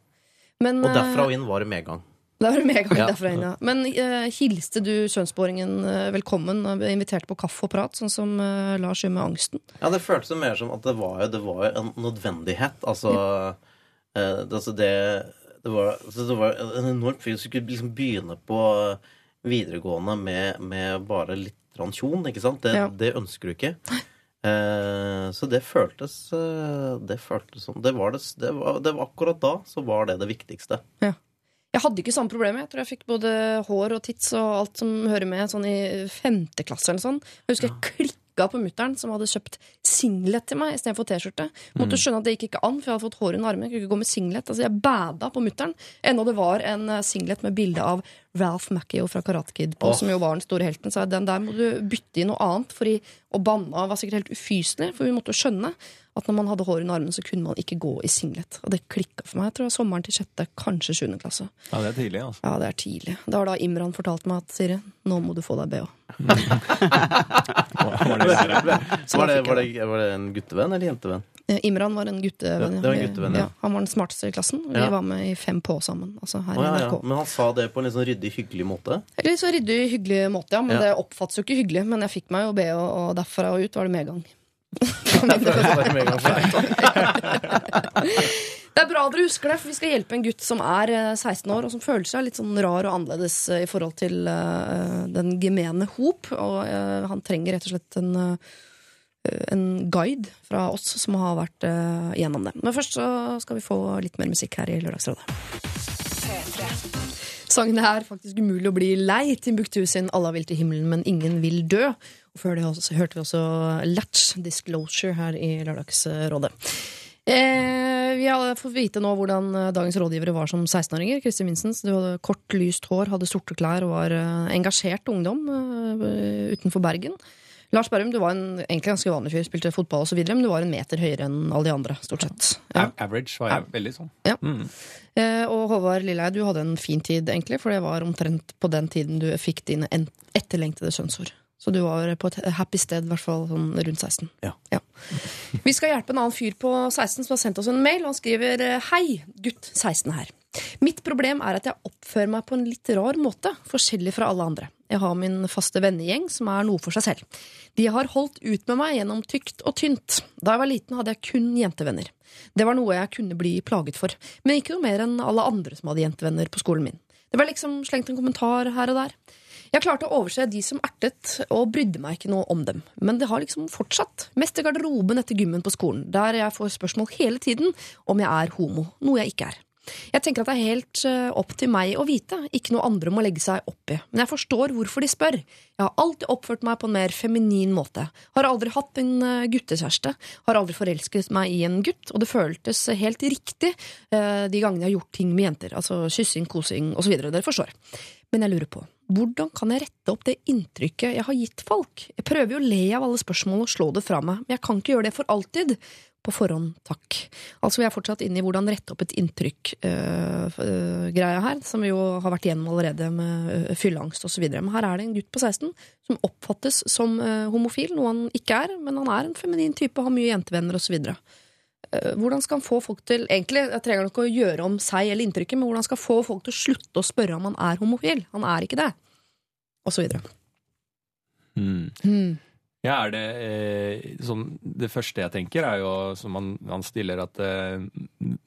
Men, Og derfra eh, og inn var det medgang. <laughs> Det var medgang Ja. derfra inn, ja. Men uh, hilste du kjønnsbåringen eh, velkommen og ble invitert på kaffe og prat, sånn som uh, Lars gjør med angsten? Ja, det føltes mer som at det var jo, det var jo en nødvendighet. Altså, eh, det, altså det, det, var, altså det var en enormt fyr som skulle liksom begynne på videregående med, med bare litt transjon, ikke sant? Det, Ja. det ønsker du ikke. Uh, så det føltes eh, Det føltes som det var, det, det, var, det var akkurat da så var det det viktigste. Jeg hadde ikke samme problemet. Jeg tror jeg fikk både hår og tits og alt som hører med sånn i femte klasse eller sånn. Jeg husker jeg klikka på mutter'n som hadde kjøpt singlet til meg istedenfor T-skjorte. Måtte skjønne at det gikk ikke an, for jeg hadde fått hår under armen. Jeg kunne ikke gå med singlet. Altså, jeg bada på mutter'n. Ennå det var en eh, singlet med bilde av Ralph Macchio fra Karate Kid på, oh. som jo var den store helten. Så den der må du bytte i noe annet, fordi å banna var sikkert helt ufyselig. For vi måtte jo skjønne at når man hadde hår under armen, så kunne man ikke gå i singlet. Og det klikka for meg. Jeg tror det var sommeren til sjette, kanskje sjuende klasse. Ja, det er tidlig, altså. Ja, det er tidlig. Det har da Imran fortalt meg at Siri, nå må du få deg BH. Var det? Var det, var, det, var det en guttevenn eller jentevenn? Eh, Imran var en guttevenn. Ja, det var en guttevenn, ja. Han var den smarteste i klassen. Vi Ja. var med i Fem på sammen. Altså her oh, ja, i. NRK. Men han sa det på en litt sånn ryddig, hyggelig måte. Litt så ryddig, hyggelig måte, ja. Men Ja. det oppfattes jo ikke hyggelig. Men jeg fikk meg jo be, og, og derfra og ut var det medgang. <laughs> <laughs> Det er bra dere husker det, for vi skal hjelpe en gutt som er eh, 16 år, og som føler seg litt sånn rar og annerledes eh, i forhold til uh, den gemene hop. Og uh, han trenger rett og slett en, uh, en guide fra oss som har vært eh, gjennom det. Men først så skal vi få litt mer musikk her i Lørdagsrådet. Sangen er faktisk umulig å bli lei. Timbuktu sin 'Alla vil til himmelen, men ingen vil dø'. Og før det også, hørte vi også Latch Disclosure her i Lørdagsrådet. Eh, vi har fått vite nå hvordan eh, dagens rådgivere var som 16-åringer. Kristin Vinsens, du hadde kort, lyst hår, hadde sorte klær og var eh, engasjert ungdom eh, utenfor Bergen. Lars Berrum, du var en egentlig ganske vanlig fyr, spilte fotball osv., men du var en meter høyere enn alle de andre, stort sett. Ja. Average var jeg veldig sånn. Eh, og Håvard Lilleheie, du hadde en fin tid, egentlig, for det var omtrent på den tiden du fikk dine etterlengtede skjønnsord. Så du var på et happy sted, i hvert fall sånn rundt 16. Ja. Vi skal hjelpe en annen fyr på 16 som har sendt oss en mail. Han skriver eh, Hei, gutt 16 her. Mitt problem er at jeg oppfører meg på en litt rar måte, forskjellig fra alle andre. Jeg har min faste vennegjeng som er noe for seg selv. De har holdt ut med meg gjennom tykt og tynt. Da jeg var liten hadde jeg kun jentevenner. Det var noe jeg kunne bli plaget for, men ikke noe mer enn alle andre som hadde jentevenner på skolen min. Det var liksom slengt en kommentar her og der. Jeg klarte å overse de som ertet, og brydde meg ikke noe om dem. Men det har liksom fortsatt. Mest i garderoben etter gymmen på skolen, der jeg får spørsmål hele tiden om jeg er homo, noe jeg ikke er. Jeg tenker at det er helt eh, opp til meg å vite, ikke noe andre må legge seg opp i. Men jeg forstår hvorfor de spør. Jeg har alltid oppført meg på en mer feminin måte. Har aldri hatt en eh, guttekjæreste. Har aldri forelsket meg i en gutt. Og det føltes helt riktig eh, de gangene jeg har gjort ting med jenter. Altså kyssing, kosing osv. Dere forstår. Men jeg lurer på, hvordan kan jeg rette opp det inntrykket jeg har gitt folk? Jeg prøver jo å le av alle spørsmål og slå det fra meg, men jeg kan ikke gjøre det for alltid. På forhånd, takk. Altså, vi er fortsatt inne i hvordan rette opp et inntrykk-greia her, som vi jo har vært igjennom allerede med øh, fylleangst osv. Men her er det en gutt på 16 som oppfattes som øh, homofil, noe han ikke er, men han er en feminin type, har mye jentevenner osv. Eh, Hvordan skal han få folk til Egentlig jeg trenger ikke å gjøre om seg eller inntrykket, men hvordan skal han få folk til å slutte å spørre om han er homofil? Han er ikke det. Og så videre. Mm. mm. Ja, det eh, sånn, Det første jeg tenker, er jo som han, han stiller, at eh,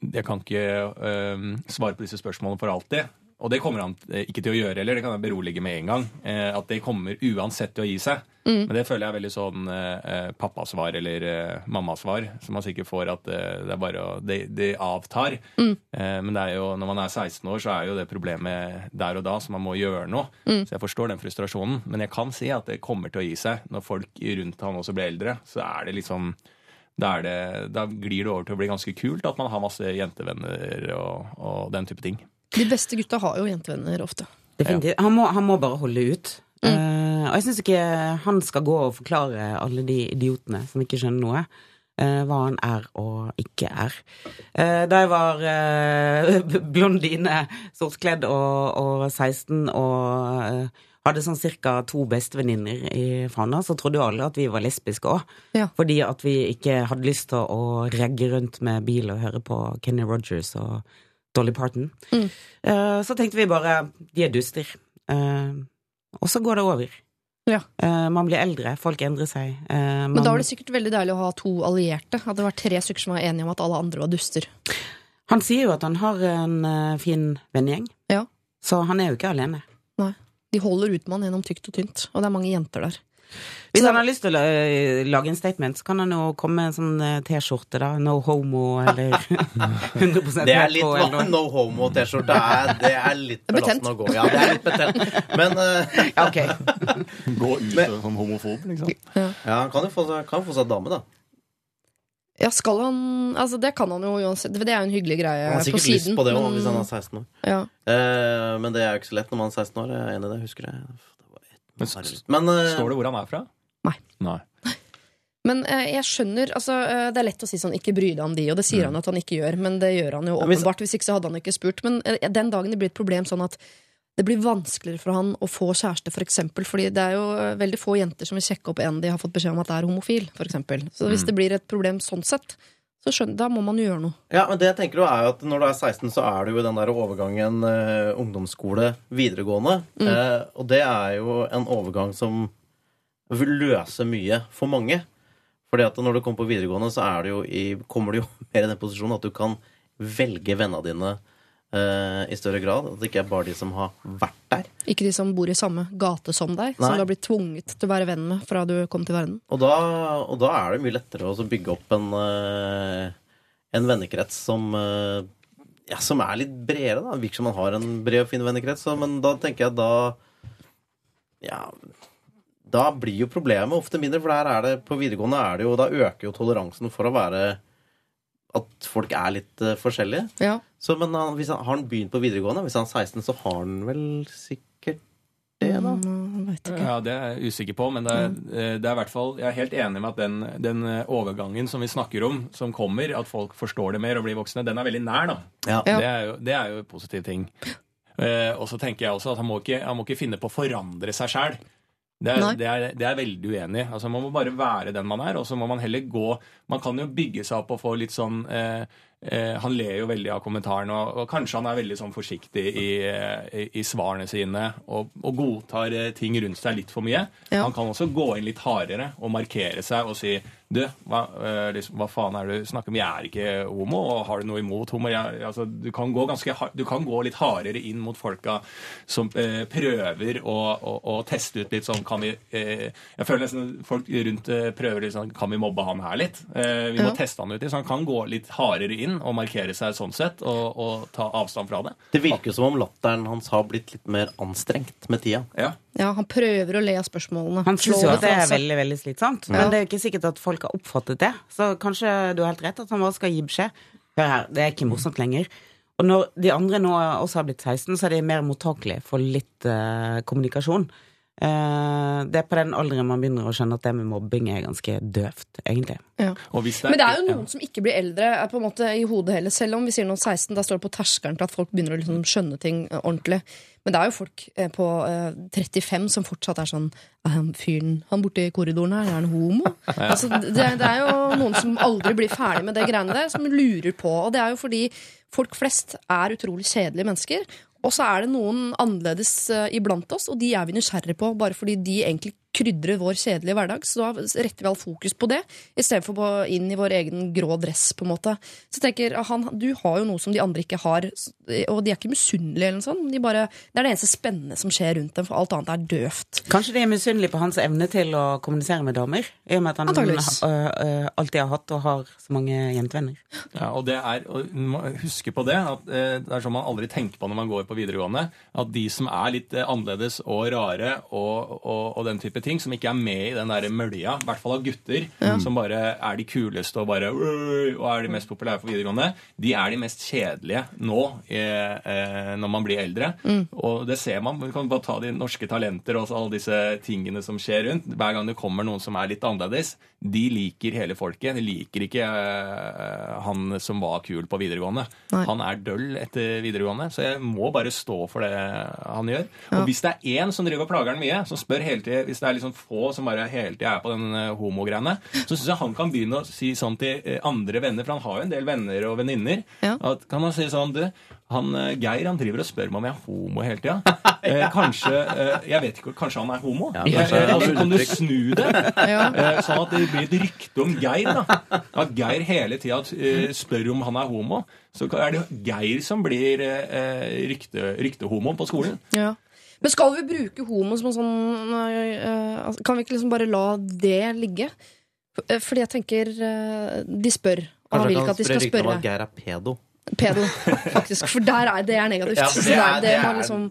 jeg kan ikke eh, svare på disse spørsmålene for alltid. Og det kommer han eh, ikke til å gjøre heller, det kan jeg berolige med en gang. Eh, at det kommer uansett til å gi seg. Mm. Men det føler jeg er veldig sånn eh, eh, pappasvar eller eh, mammasvar, som man sikkert får at eh, det er bare å Det, det avtar. Mm. Eh, men det er jo, når man er 16 år, så er jo det problemet der og da, så man må gjøre noe. Mm. Så jeg forstår den frustrasjonen. Men jeg kan si at det kommer til å gi seg. Når folk rundt han også blir eldre, så er det liksom da, er det, da glir det over til å bli ganske kult at man har masse jentevenner og, og den type ting. De beste gutta har jo jentevenner ofte. Definitivt. Han, må, han må bare holde ut. Eh, og jeg syns ikke han skal gå og forklare alle de idiotene som ikke skjønner noe, uh, hva han er og ikke er. Uh, da jeg var <laughs> blondine, sortkledd og, og 16 og hadde sånn cirka to bestevenninner i Fana, så trodde jo alle at vi var lesbiske òg. Ja. Fordi at vi ikke hadde lyst til å regge rundt med bil og høre på Kenny Rogers og Dolly Parton. Mm. Uh, så tenkte vi bare de er duster. Uh, og så går det over. Ja. Uh, man blir eldre, folk endrer seg. Man... Men da var det sikkert veldig deilig å ha to allierte. At det var tre stykker som var enige om at alle andre var duster. Han sier jo at han har en fin vennegjeng, Ja. så han er jo ikke alene. Nei. De holder ut med han gjennom tykt og tynt, og det er mange jenter der. Hvis han har lyst til å lage en statement, så kan han jo komme med en sånn eh, T-skjorte, da. No homo, eller <laughs> 100 Det er litt hva no homo-T-skjorte. er- Det er litt betent. belastende å gå. Ja, det er litt betent. Men eh, <laughs> Ja, ok. <laughs> Gå ut som homofob, liksom. ja, han kan jo få seg, kan få seg dame, da. Ja, skal han Altså, det kan han jo uansett. Det er jo en hyggelig greie på siden. Han har sikkert lyst på det òg, hvis han er 16 år. ja. Uh, men det er jo ikke så lett når man er 16 år. Jeg er enig i det. Husker det. Men men uh, Står det hvor han er fra? Nei. Nei. <laughs> Men eh, jeg skjønner altså, eh, Det er lett å si sånn 'ikke bry deg om de', og det sier han at han ikke gjør. Men det gjør han jo Ja, hvis- åpenbart. Hvis ikke så hadde han ikke spurt. Men eh, den dagen det blir et problem sånn at det blir vanskeligere for han å få kjæreste, for eksempel, fordi det er jo eh, veldig få jenter som vil sjekke opp en de har fått beskjed om at er homofil, f.eks. Så hvis det blir et problem sånn sett, så skjønner, da må man jo gjøre noe. Ja, men det jeg tenker jo er jo at når du er 16, så er du jo i den der overgangen eh, ungdomsskole, videregående. Eh, og det er jo en overgang som vil løse mye for mange. Fordi at når du kommer på videregående, så er du jo i, kommer du jo <laughs> mer i den posisjonen at du kan velge vennene dine eh, i større grad. At det ikke er bare de som har vært der. Ikke de som bor i samme gate som deg, som Nei. du har blitt tvunget til å være venn med fra du kom til verden. Og da, og da er det mye lettere å bygge opp en, uh, en vennekrets som uh, ja, som er litt bredere. da. Virker som man har en bred og fin vennekrets, men da tenker jeg da Ja, da blir jo problemet ofte mindre, for der er det på videregående er det jo Da øker jo toleransen for å være At folk er litt uh, forskjellige. Ja. Så, men han, hvis han, har han begynt på videregående? Hvis han er 16, så har han vel sikkert det, da? Mm, ikke. Ja, Det er jeg usikker på, men det er, eh, det er i hvert fall, jeg er helt enig med at den, den eh, overgangen som vi snakker om, som kommer, at folk forstår det mer og blir voksne, den er veldig nær. da. Ja. Ja. Det, er jo, det er jo en positiv ting. Uh, og så tenker jeg også at han må ikke, han må ikke finne på å forandre seg sjæl. Det er, det, er, det er veldig uenig. Altså, man må bare være den man er, og så må man heller gå Man kan jo bygge seg opp og få litt sånn eh, eh, Han ler jo veldig av kommentaren, og, og kanskje han er veldig sånn forsiktig i, eh, i, i svarene sine og, og godtar eh, ting rundt seg litt for mye. Ja. Han kan også gå inn litt hardere og markere seg og si du, hva, liksom, hva faen er det du snakker om? Jeg er ikke homo, og har du noe imot homo? Jeg, altså, du, kan gå ganske, du kan gå litt hardere inn mot folka som eh, prøver å, å, å teste ut litt sånn Kan vi eh, Jeg føler nesten folk rundt prøver litt sånn Kan vi mobbe han her litt? Eh, vi må Ja. teste han ut. Så han kan gå litt hardere inn og markere seg sånn sett, og, og ta avstand fra det. Det virker som om latteren hans har blitt litt mer anstrengt med tida. Ja. Ja, han prøver å le av spørsmålene. Han syns jo at det er veldig veldig slitsomt. Men det er jo ikke sikkert at folk har oppfattet det. Så kanskje du har helt rett at han bare skal gi beskjed. Hør her, det er ikke morsomt lenger. Og når de andre nå også har blitt 16, så er de mer mottakelige for litt uh, kommunikasjon. Eh, det er på den alderen man begynner å skjønne at det med mobbing er ganske døvt, egentlig. Ja. Og hvis Men det er jo noen som ikke blir eldre er på en måte i hodet heller. Selv om vi sier noen 16, da står det på terskelen til at folk begynner å liksom skjønne ting eh, ordentlig. Men det er jo folk eh, på eh, 35 som fortsatt er sånn «Er han fyren han borte i korridoren her, er han homo? <laughs> altså, det, det er jo noen som aldri blir ferdig med det greiene der, som lurer på. Og det er jo fordi folk flest er utrolig kjedelige mennesker. Og så er det noen annerledes eh, iblant oss, og de er vi nysgjerrige på bare fordi de egentlig krydrer vår kjedelige hverdag. Så da retter vi all fokus på det, i stedet for på inn i vår egen grå dress. på en måte. Så jeg tenker, han, Du har jo noe som de andre ikke har, og de er ikke misunnelige. eller noe sånt. De bare, det er det eneste spennende som skjer rundt dem, for alt annet er døvt. Kanskje de er misunnelige på hans evne til å kommunisere med damer? I og med at han uh, alltid har hatt og har så mange jentevenner. Ja, og det er, huske på det, at eh, det er sånn man aldri tenker på når man går på videregående, at de som er litt annerledes og rare og, og, og den type ting, som ikke er med i den der mølja, i hvert fall av gutter, som bare er de kuleste og bare og er de mest populære på videregående, de er de mest kjedelige nå eh, eh, når man blir eldre. Og det ser man. Vi kan bare ta de norske talenter og alle disse tingene som skjer rundt. Hver gang det kommer noen som er litt annerledes, de liker hele folket. De liker ikke eh, han som var kul på videregående. Nei. Han er døll etter videregående, så jeg må bare stå for det han gjør. Og hvis det er én som driver og plager han mye, som spør hele tiden, hvis det er liksom få som bare hele tida er på den eh, homogreiene, så syns jeg han kan begynne å si sånn til eh, andre venner, for han har jo en del venner og venninner. Ja. At Kan han si sånn du, han eh, Geir han driver og spør meg om jeg er homo hele tida. <laughs> Eh, kanskje eh, Jeg vet ikke, kanskje han er homo? Ja, kanskje. eh, altså, kan du snu det? <laughs> Ja. Sånn at det blir et rykte om Geir. da At Geir hele tida spør om han er homo. Så er det Geir som blir rykte, ryktehomo på skolen. Ja. Men skal vi bruke homo som en sånn øh, altså, Kan vi ikke liksom bare la det ligge? Øh, Fordi jeg tenker øh, De spør, og han vil ikke at de skal spørre. at Geir er pedo. Pedo, faktisk. For der er, det er negativt. Ja, det er- det er- liksom,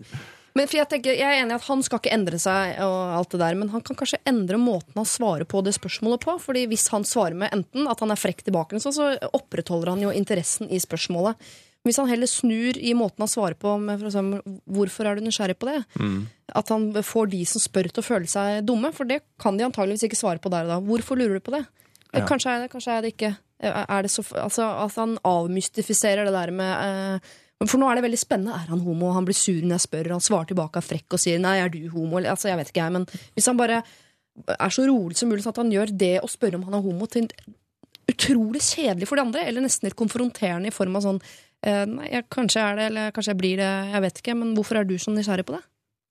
men for jeg, tenker, jeg er enig i at han skal ikke endre seg, og alt det der, men han kan kanskje endre måten han svarer på det spørsmålet på. Fordi hvis han svarer med enten at han er frekk tilbake, så opprettholder han jo interessen i spørsmålet. Hvis han heller snur i måten han svarer på, med eksempel, hvorfor er du nysgjerrig på det? At han får de som spør til å føle seg dumme, for det kan de antageligvis ikke svare på der og da. Hvorfor lurer du på det? Eh, Ja. Kanskje er det, kanskje er det ikke. Eh, Er det så, altså, at han avmystifiserer det der med eh, For nå er det veldig spennende. Er han homo? Han blir sur når jeg spør. Han svarer tilbake er frekk og sier 'nei, er du homo?' Altså, jeg vet ikke, jeg, men hvis han bare er så rolig som mulig, sånn at han gjør det å spørre om han er homo, til utrolig kjedelig for de andre, eller nesten litt konfronterende i form av sånn Nei, jeg, kanskje er det, eller kanskje jeg blir det, jeg vet ikke, men hvorfor er du så nysgjerrig på det?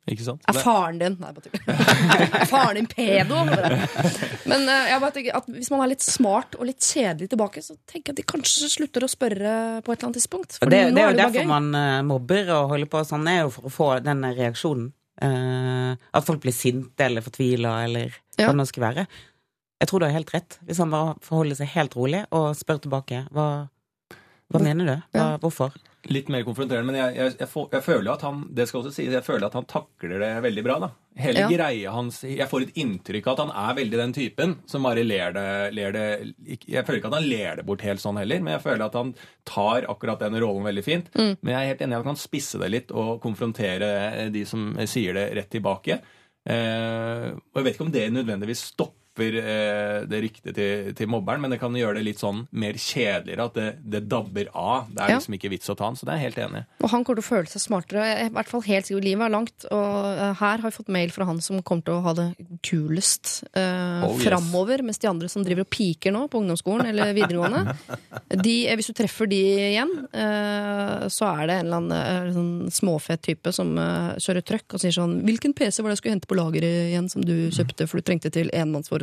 Ikke sant? Er faren din Nei, bare tull. Er <laughs> faren din pedo? Men eh, jeg bare tenker at hvis man er litt smart og litt kjedelig tilbake, så tenker jeg at de kanskje slutter å spørre på et eller annet tidspunkt. For det, det er jo det derfor gøy. man eh, mobber og holder på sånn, er jo for å få den reaksjonen. Uh, at folk blir sinte eller fortvila eller Ja. hva det nå skal være. Jeg tror du har helt rett, hvis han bare forholder seg helt rolig og spør tilbake. Hva, hva mener du? Hva, Ja. Hvorfor? Litt mer konfronterende, men jeg, jeg, jeg, jeg føler at han det skal også sies, jeg føler at han takler det veldig bra. da. Hele Ja. greia hans Jeg får et inntrykk av at han er veldig den typen som bare ler det, ler det Jeg føler ikke at han ler det bort helt sånn heller, men jeg føler at han tar akkurat den rollen veldig fint. Mm. Men jeg er helt enig i at han kan spisse det litt og konfrontere de som sier det, rett tilbake. Eh, og jeg vet ikke om det nødvendigvis stopper eh, det ryktet til, til mobberen, men det kan gjøre det litt sånn mer kjedeligere, at det, det dabber av. Det er Ja. liksom ikke vits å ta han, så det er jeg helt enig. Og han kommer til å føle seg smartere. Er i hvert fall helt sikkert. Livet er langt, og eh, her har vi fått mail fra han som kommer til å ha det kulest eh, Oh, yes. framover, mens de andre som driver og piker nå på ungdomsskolen eller videregående <laughs> de, eh, Hvis du treffer de igjen, eh, så er det en eller annen eh, sånn småfet type som eh, kjører trøkk og sier sånn 'Hvilken PC var det jeg skulle hente på lageret igjen som du kjøpte, for du trengte til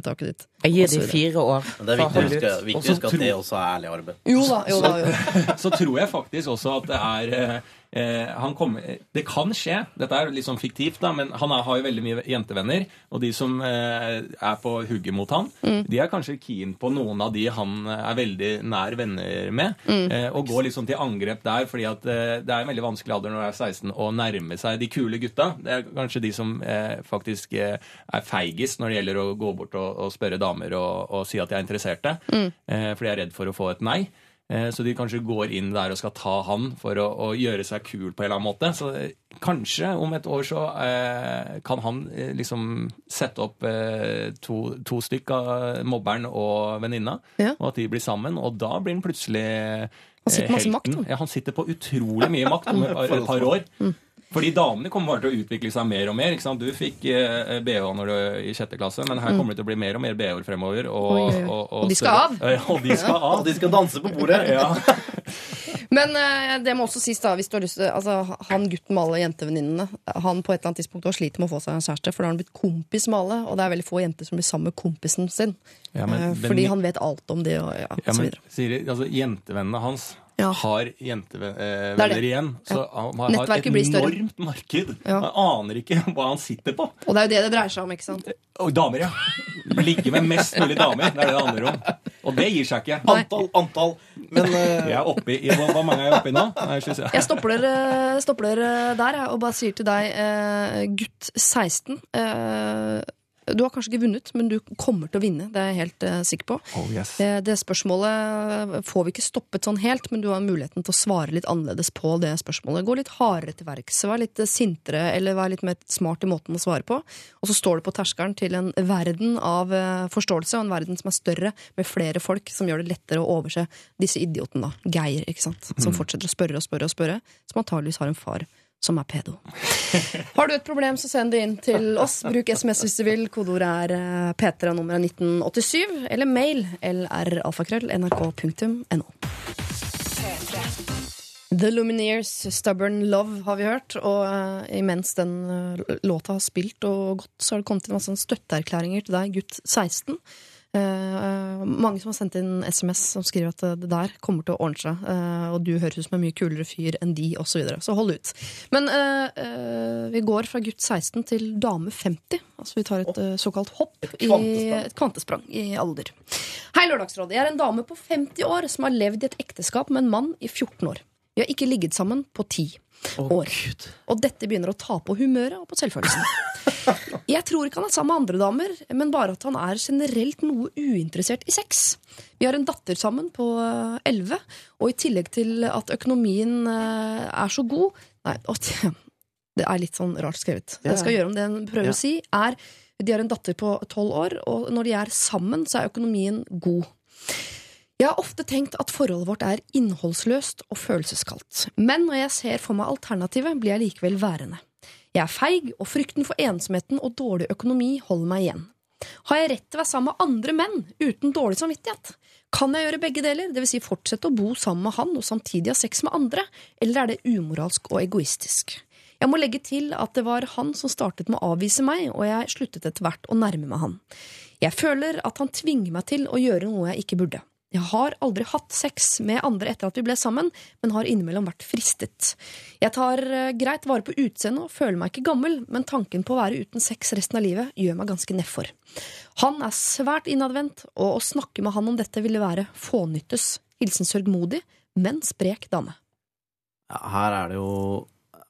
enmannsforetaket ditt?' Jeg gir Og så de videre. fire år. Men det er viktig å huske, viktig å huske at det også er ærlig arbeid. Jo da, jo da. Jo. da. <laughs> Så tror jeg faktisk også at det er eh, eh, han kommer, Det kan skje, dette er litt sånn fiktivt, da, men han er, har jo veldig mye jentevenner. Og de som eh, er på hugget mot han, de er kanskje keen på noen av de han er veldig nær venner med. Eh, og går liksom til angrep der, fordi at eh, det er en veldig vanskelig alder når du er 16 å nærme seg de kule gutta. Det er kanskje de som eh, faktisk eh, er feigest når det gjelder å gå bort og, og spørre damer og, og si at de er interesserte. Eh, fordi de er redd for å få et nei. Eh, Så de kanskje går inn der og skal ta han for å, å gjøre seg kul på en eller annen måte. Så eh, kanskje om et år så eh, kan han eh, liksom sette opp eh, to, to stykk av mobberen og venninna, Ja. og at de blir sammen. Og da blir han plutselig eh, Han sitter makt, Ja, han sitter på utrolig mye makt om <laughs> et par år. Mm. Fordi damene kommer bare til å utvikle seg mer og mer. ikke sant? Du fikk eh, BH når du i sjette klasse, men her kommer det til å bli mer og mer BH-er fremover. Og, Mm. Oi, oi, og, Og <laughs> de skal av. Ja, og de skal av. Og de skal danse på bordet! Ja. <laughs> Men eh, det må også sies da, hvis du har lyst til altså, Han gutten med alle jentevenninnene Han på et eller annet tidspunkt også sliter med å få seg en kjæreste, for da har han blitt kompis med alle, og det er veldig få jenter som blir sammen med kompisen sin. Ja, men Eh, fordi fordi han vet alt om det, og ja, Ja, så men videre. Siri, altså, jentevennene hans Ja. har jentevenner er det. igjen. Så Ja. han har et Nettverket enormt marked. Ja. Han aner ikke hva han sitter på. Og det er jo det det dreier seg om, ikke sant? Og damer, ja. Ligge med mest mulig damer. Det er det det handler om. Og det gir seg ikke. Antall, antall. Men uh... Jeg er oppe i, <laughs> hvor mange er jeg oppe i nå? Nei, jeg. Jeg stopper stopper der jeg, og bare sier til deg, eh, gutt 16 eh, Du har kanskje ikke vunnet, men du kommer til å vinne. Det er jeg helt uh, sikker på. Oh, yes. Det, det spørsmålet får vi ikke stoppet sånn helt, men du har muligheten til å svare litt annerledes på det spørsmålet. Gå litt hardere til verks, vær litt sintere, eller vær litt mer smart i måten å svare på. Og så står du på terskelen til en verden av uh, forståelse, og en verden som er større, med flere folk, som gjør det lettere å overse disse idiotene, da. Geir, ikke sant. Som fortsetter å spørre og spørre og spørre, som antageligvis har en far som er pedo. <laughs> Har du et problem, så send det inn til oss. Bruk SMS hvis du vil. Kodeordet er eh, P3 nummer 1987. Eller mail lralfakrøll nrk.no. The Lumineers Stubborn Love har vi hørt, og uh, imens den uh, låta har spilt og gått, så har det kommet inn masse støtteerklæringer til deg, gutt 16. Eh, mange som har sendt inn SMS som skriver at det der kommer til å ordne seg, Uh, og du høres ut som en mye kulere fyr enn de, osv. Så, videre. så hold ut. Men uh, vi går fra gutt 16 til dame 50. Altså vi tar et såkalt hopp Et kvantesprang. et kvantesprang i alder. Hei, Lørdagsrådet. Jeg er en dame på 50 år som har levd i et ekteskap med en mann i 14 år. Vi har ikke ligget sammen på 10 år. Og dette begynner å ta på humøret og på selvfølelsen. <laughs> Jeg tror ikke han er sammen med andre damer, men bare at han er generelt noe uinteressert i sex. Vi har en datter sammen på elleve, 11, og i tillegg til at økonomien eh, er så god Nei, <laughs> det er litt sånn rart skrevet. Jeg skal gjøre om det hun prøver å si, er de har en datter på 12 år, og når de er sammen, så er økonomien god. Jeg har ofte tenkt at forholdet vårt er innholdsløst og følelseskaldt. Men når jeg ser for meg alternativet, blir jeg likevel værende. Jeg er feig, og frykten for ensomheten og dårlig økonomi holder meg igjen. Har jeg rett til å være sammen med andre menn uten dårlig samvittighet? Kan jeg gjøre begge deler, dvs. Si fortsette å bo sammen med han og samtidig ha sex med andre, eller er det umoralsk og egoistisk? Jeg må legge til at det var han som startet med å avvise meg, og jeg sluttet etter hvert å nærme meg han. Jeg føler at han tvinger meg til å gjøre noe jeg ikke burde. Jeg har aldri hatt sex med andre etter at vi ble sammen, men har innimellom vært fristet. Jeg tar eh, greit vare på utseendet og føler meg ikke gammel, men tanken på å være uten sex resten av livet gjør meg ganske nedfor. Han er svært innadvendt, og å snakke med han om dette ville være fånyttes. Hilsen sørgmodig, men sprek dame. Ja, her er det jo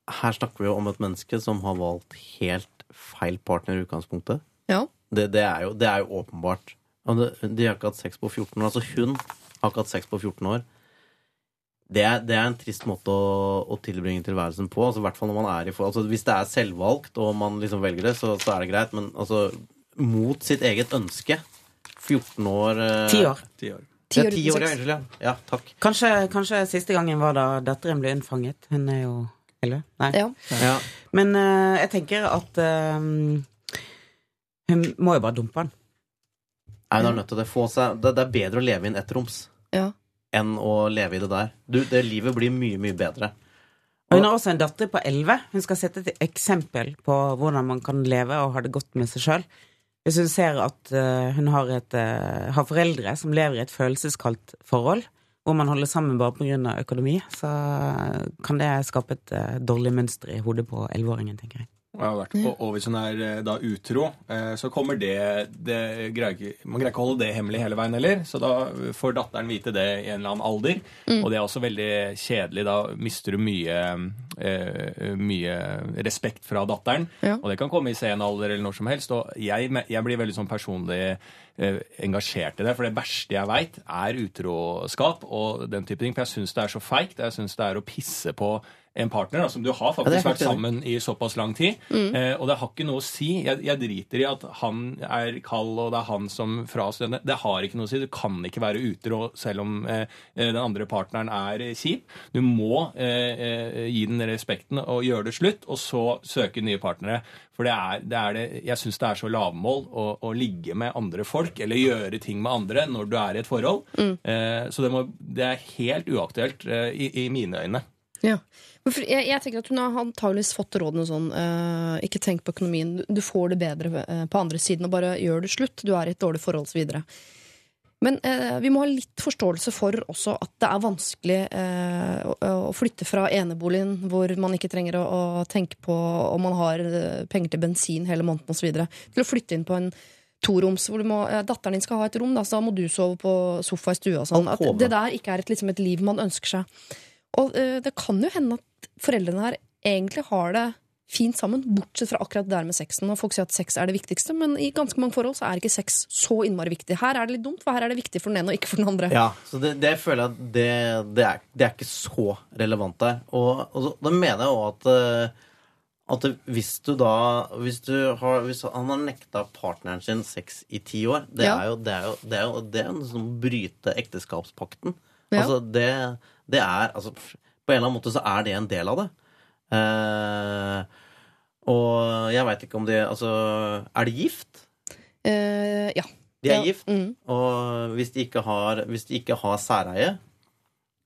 Her snakker vi jo om et menneske som har valgt helt feil partner i utgangspunktet. Ja. Det, det, er, jo, det er jo åpenbart. Og det, de har ikke hatt sex på 14 år. Altså hun har ikke hatt sex på 14 år. Det er, det er en trist måte å, å tilbringe tilværelsen på. Altså, hvert fall når man er i forhold. Altså, hvis det er selvvalgt, og man liksom velger det, så, så er det greit. Men altså, mot sitt eget ønske 14 år eh, Ti år. Ti år. Ti Ja, år ti uten år, ja. ja. ja. Takk. Kanskje, kanskje siste gangen var da datteren ble unnfanget. Hun er jo elleve. Nei. Ja. Ja. Men uh, jeg tenker at uh, hun må jo bare dumpe han. Nei, hun er nødt til det. Seg, det. Det er bedre å leve i en ettroms Ja. enn å leve i det der. Du, det livet blir mye, mye bedre. Og hun har også en datter på elleve. Hun skal sette et eksempel på hvordan man kan leve og ha det godt med seg sjøl. Hvis hun ser at eh, hun har, et, eh, har foreldre som lever i et følelseskaldt forhold, hvor man holder sammen bare pga. økonomi, så kan det skape et eh, dårlig mønster i hodet på elleveåringen, tenker jeg. Og, og hvis hun er eh, da utro, eh, så kommer det, det greier Man greier ikke å holde det hemmelig hele veien heller, så da får datteren vite det i en eller annen alder. Og det er også veldig kjedelig. Da mister du mye, eh, mye respekt fra datteren. Ja. Og det kan komme i sen alder eller når som helst. Og jeg, jeg blir veldig sånn personlig engasjert i det, for det verste jeg veit, er utroskap og den type ting. For jeg syns det er så feigt. Jeg syns det er å pisse på en partner da, som du har faktisk ja, vært sammen i såpass lang tid. Eh, og det har ikke noe å si. Jeg, jeg driter i at han er kald, og det er han som frastøter. Det har ikke noe å si. Du kan ikke være utro selv om eh, eh, den andre partneren er eh, kjip. Du må eh, eh, gi den respekten og gjøre det slutt, og så søke nye partnere. For det er, det er det, jeg syns det er så lavmål å, å ligge med andre folk eller gjøre ting med andre når du er i et forhold. Eh, så det, må, det er helt uaktuelt i, i mine øyne. Ja. Jeg, jeg tenker at Hun har antageligvis fått rådene sånn uh, Ikke tenk på økonomien, du, får det bedre eh, på andre siden, og bare gjør det slutt. Du er i et dårlig forhold osv. Men eh, vi må ha litt forståelse for også at det er vanskelig eh, å, å flytte fra eneboligen, hvor man ikke trenger å, å tenke på om man har eh, penger til bensin hele måneden osv., til å flytte inn på en toroms hvor du må, eh, datteren din skal ha et rom, da, så må du sove på sofa i stua. Sånn, at det der ikke er et, liksom et liv man ønsker seg. Og det kan jo hende at foreldrene her egentlig har det fint sammen, bortsett fra akkurat det der med sexen. Og folk sier at sex er det viktigste, men i ganske mange forhold så er ikke sex så innmari viktig. Her er det litt dumt, for her er det viktig for den ene og ikke for den andre. Ja, så det, det føler jeg at det, det, er, det er ikke så relevant der. Og, og så, da mener jeg òg at eh, at hvis du da Hvis, du har, hvis han har nekta partneren sin sex i ti år, det Ja. er jo det er jo, det er jo, det er jo sånn å bryte ekteskapspakten. Ja. Altså, det, det er altså, På en eller annen måte så er det en del av det. Eh, og jeg veit ikke om de Altså, er de gift? Eh, ja. De er Ja, gift. mm. Og hvis de ikke har, hvis de ikke har særeie,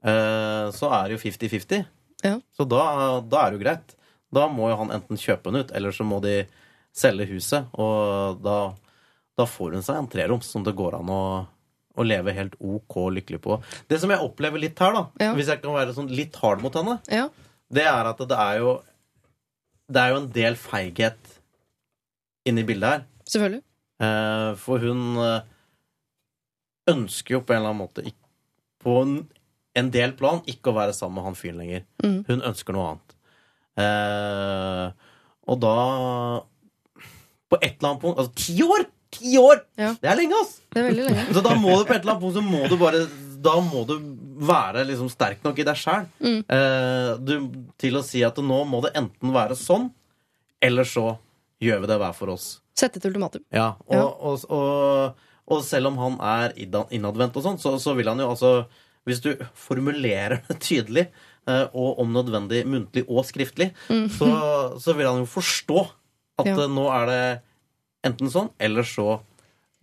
eh, så er det jo 50-50. Ja. Så da, da er det jo greit. Da må jo han enten kjøpe den ut, eller så må de selge huset. Og da, da får hun seg en treroms som det går an å, å leve helt ok lykkelig på. Det som jeg opplever litt her, da, Ja. hvis jeg kan være sånn litt hard mot henne, ja. det er at det er jo Det er jo en del feighet inni bildet her. Selvfølgelig. Eh, For hun eh, ønsker jo på en eller annen måte på en, en del plan ikke å være sammen med han fyren lenger. Mm. Hun ønsker noe annet. Eh, og da På et eller annet punkt Altså, ti år! Ti år! Ja. Det er lenge, ass! Det er veldig lenge. <laughs> Så da må du på et eller annet punkt så må du bare Da må du være liksom sterk nok i deg sjæl Mm. eh, til å si at nå må det enten være sånn, eller så gjør vi det hver for oss. Sette et ultimatum. Ja, og, Ja. Og, og, og selv om han er innadvendt og sånn, så, så vil han jo altså Hvis du formulerer det tydelig, eh, og om nødvendig muntlig og skriftlig, så, så vil han jo forstå at Ja. eh, nå er det enten sånn, eller så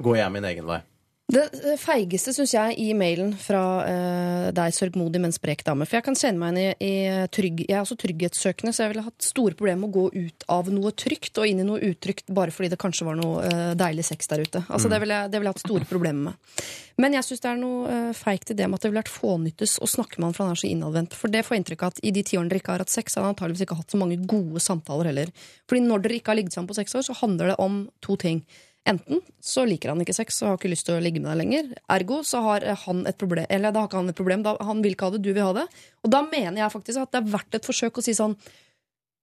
går jeg min egen vei. Det feigeste syns jeg i mailen fra eh, deg, sørgmodig, men sprek dame. For jeg kan kjenne meg inn i, i trygg... Jeg er også trygghetssøkende, så jeg ville hatt store problemer med å gå ut av noe trygt og inn i noe utrygt bare fordi det kanskje var noe eh, deilig sex der ute. Altså, det ville jeg, vil hatt store problemer med. Men jeg syns det er noe eh, feigt i det med at det ville vært fånyttes å snakke med han for han er så innadvendt. For det får inntrykk av at i de ti årene dere ikke har hatt sex, har han antageligvis ikke hatt så mange gode samtaler heller. Fordi når dere ikke har ligget sammen på seks år, så handler det om to ting. Enten så liker han ikke sex og har ikke lyst til å ligge med deg lenger. Ergo så har han et problem. Eller da har ikke han et problem. Da, han vil ikke ha det, du vil ha det. Og da mener jeg faktisk at det er verdt et forsøk å si sånn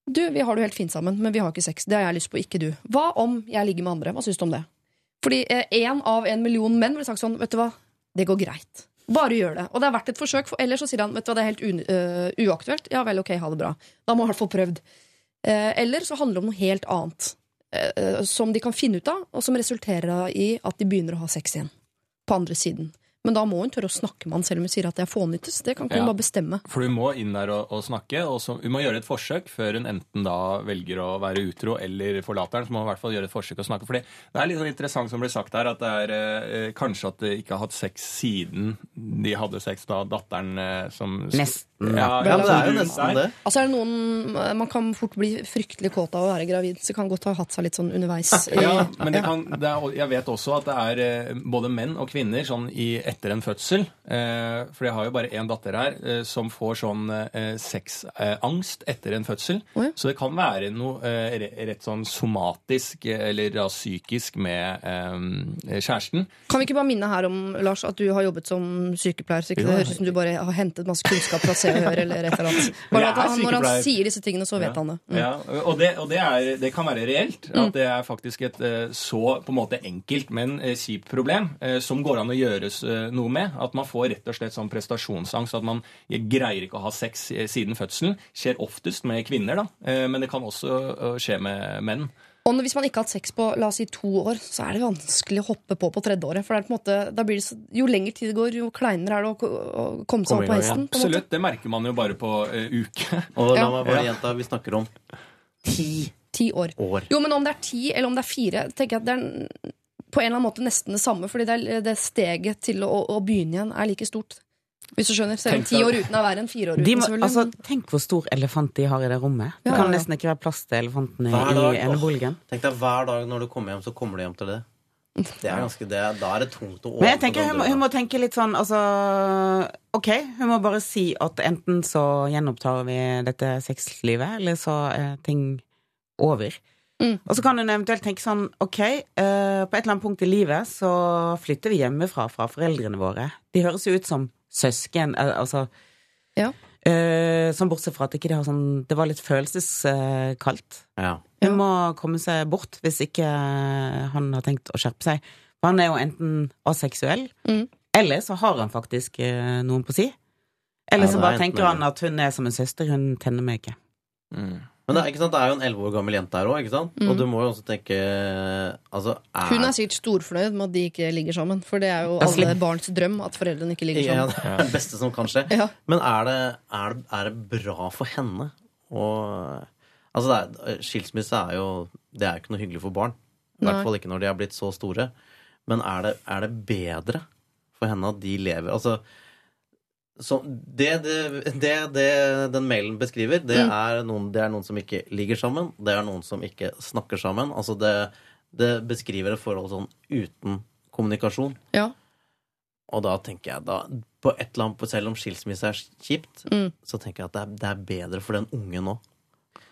Du, vi har det jo helt fint sammen, men vi har ikke sex. Det har jeg lyst på, ikke du. Hva om jeg ligger med andre? Hva syns du om det? Fordi én av en million menn ville sagt sånn, vet du hva, det går greit. Bare gjør det. Og det er verdt et forsøk, for ellers så sier han vet du hva, det er helt un uh, uaktuelt. Ja vel, ok, ha det bra. Da må han i hvert fall prøvd. Eh, eller så handler det om noe helt annet eh, som de kan finne ut av, og som resulterer i at de begynner å ha sex igjen. På andre siden. Men da må hun tørre å snakke med han selv om hun sier at det er fånyttes. Det kan ikke hun bare bestemme. For hun må inn der og, og snakke, og så, hun må gjøre et forsøk før hun enten da velger å være utro eller forlater den. Så må hun i hvert fall gjøre et forsøk og snakke. For det er litt sånn interessant som ble sagt her, at det er eh, kanskje at de ikke har hatt sex siden de hadde sex da datteren eh, som Nesten, Ja, Ja, men det er jo nesten det. Altså er det noen, Man kan fort bli fryktelig kåt av å være gravid, så kan godt ha hatt seg litt sånn underveis. i- Ja, men det kan, det er, jeg vet også at det er eh, både menn og kvinner sånn i, etter en fødsel. Eh, for jeg har jo bare én datter her eh, som får sånn eh, sexangst etter en fødsel. Oh, ja. Så det kan være noe eh, rett sånn somatisk eh, eller da psykisk med eh, kjæresten. Kan vi ikke bare minne her om Lars, at du har jobbet som sykepleier? Så ikke Jo. det høres ut som du bare har hentet masse kunnskap fra Se og Hør eller et eller annet. <laughs> Bare at han, når han sier disse tingene, så vet han det. Mm. Ja, og det, og det, er, det kan være reelt. At det er faktisk et eh, så på en måte enkelt, men eh, kjipt problem eh, som går an å gjøres noe med. At man får rett og slett sånn prestasjonsangst. At man greier ikke å ha sex siden fødselen. Skjer oftest med kvinner, da. Men det kan også skje med menn. Og hvis man ikke har hatt sex på la oss si to år, så er det vanskelig å hoppe på på tredje året. For det er på en måte, da blir det så, jo lengre tid det går, jo kleinere er det å, å komme seg opp på hesten. Absolutt. Det merker man jo bare på uh, uke. <laughs> Og la meg bare gjenta, vi snakker om ti Ti år. år. Jo, men om det er ti eller om det er fire, tenker jeg at det er på en eller annen måte nesten det samme. Fordi det, er, det steget til å, å begynne igjen er like stort. Hvis du skjønner. Selv om ti år uten er verre enn fire år uten. De må, altså, tenk hvor stor elefant de har i det rommet. Det Ja, kan ja, ja. nesten ikke være plass til elefantene i eneboligen. Tenk deg hver dag når du kommer hjem, så kommer du hjem til det. Det er ganske, det da er det tungt å Men jeg tenker hun, må- hun må tenke litt sånn altså Ok, hun må bare si at enten så gjenopptar vi dette sexlivet, eller så er ting over. Mm. Og så kan hun eventuelt tenke sånn Ok, uh, på et eller annet punkt i livet så flytter vi hjemmefra fra foreldrene våre. De høres jo ut som søsken, eh, altså Ja. Uh, Sånn bortsett fra at ikke de har sånn Det var litt følelseskaldt. Ja. Hun må komme seg bort hvis ikke han har tenkt å skjerpe seg. For han er jo enten aseksuell, Mm. eller så har han faktisk uh, noen på si. Eller Ja, så bare tenker han at hun er som en søster, hun tenner meg ikke. Men det er, ikke sant, det er jo en elleve år gammel jente her òg, sant? Og du må jo også tenke Altså, er, Hun er sikkert storfornøyd med at de ikke ligger sammen. For det er jo alle slipp. barns drøm at foreldrene ikke ligger ja, sammen. det <laughs> er det beste som kan skje. Ja. Men er det, er, det, er det bra for henne å Altså, er, skilsmisse er jo Det er jo ikke noe hyggelig for barn. I hvert fall ikke når de er blitt så store. Men er det, er det bedre for henne at de lever Altså så det, det, det, det den mailen beskriver, det, Mm. er noen, det er noen som ikke ligger sammen. Det er noen som ikke snakker sammen. Altså det, det beskriver et forhold sånn uten kommunikasjon. Ja. Og da tenker jeg da på et eller annet, Selv om skilsmisse er kjipt, Mm. så tenker jeg at det er, det er bedre for den ungen nå.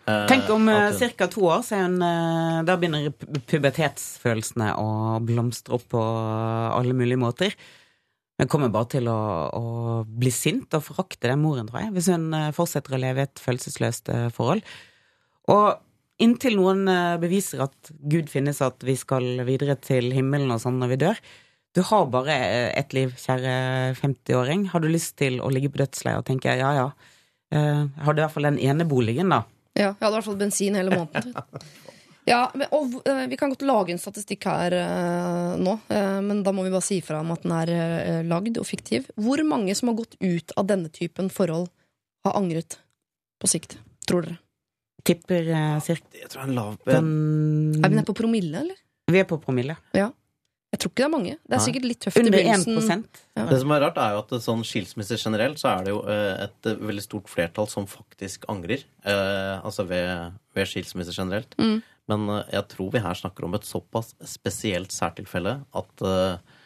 Eh, Tenk om at ca. to år, så er hun eh, Da begynner pubertetsfølelsene å blomstre opp på alle mulige måter. Hun kommer bare til å, å bli sint og forakte den moren, tror jeg, hvis hun eh, fortsetter å leve i et følelsesløst eh, forhold. Og inntil noen eh, beviser at Gud finnes, at vi skal videre til himmelen og sånn når vi dør Du har bare ett liv, kjære 50-åring. Har du lyst til å ligge på dødsleiet og tenke ja, ja, Har jeg hadde i hvert fall den ene boligen, da. Ja, jeg hadde i hvert fall bensin hele måneden. <laughs> Ja, men, og eh, Vi kan godt lage en statistikk her eh, nå, eh, men da må vi bare si fra om at den er lagd og fiktiv. Hvor mange som har gått ut av denne typen forhold, har angret på sikt? Tror dere? Tipper cirka Jeg tror det er en lav den Er vi nede på promille, eller? Vi er på promille. Ja. Jeg tror ikke det er mange. Det er Nei. sikkert litt tøft i Under begynnelsen. 1 Det som er rart, er jo at sånn skilsmisse generelt, så er det jo et veldig stort flertall som faktisk angrer. Eh, altså ved, ved skilsmisse generelt. Men eh, jeg tror vi her snakker om et såpass spesielt særtilfelle at, eh,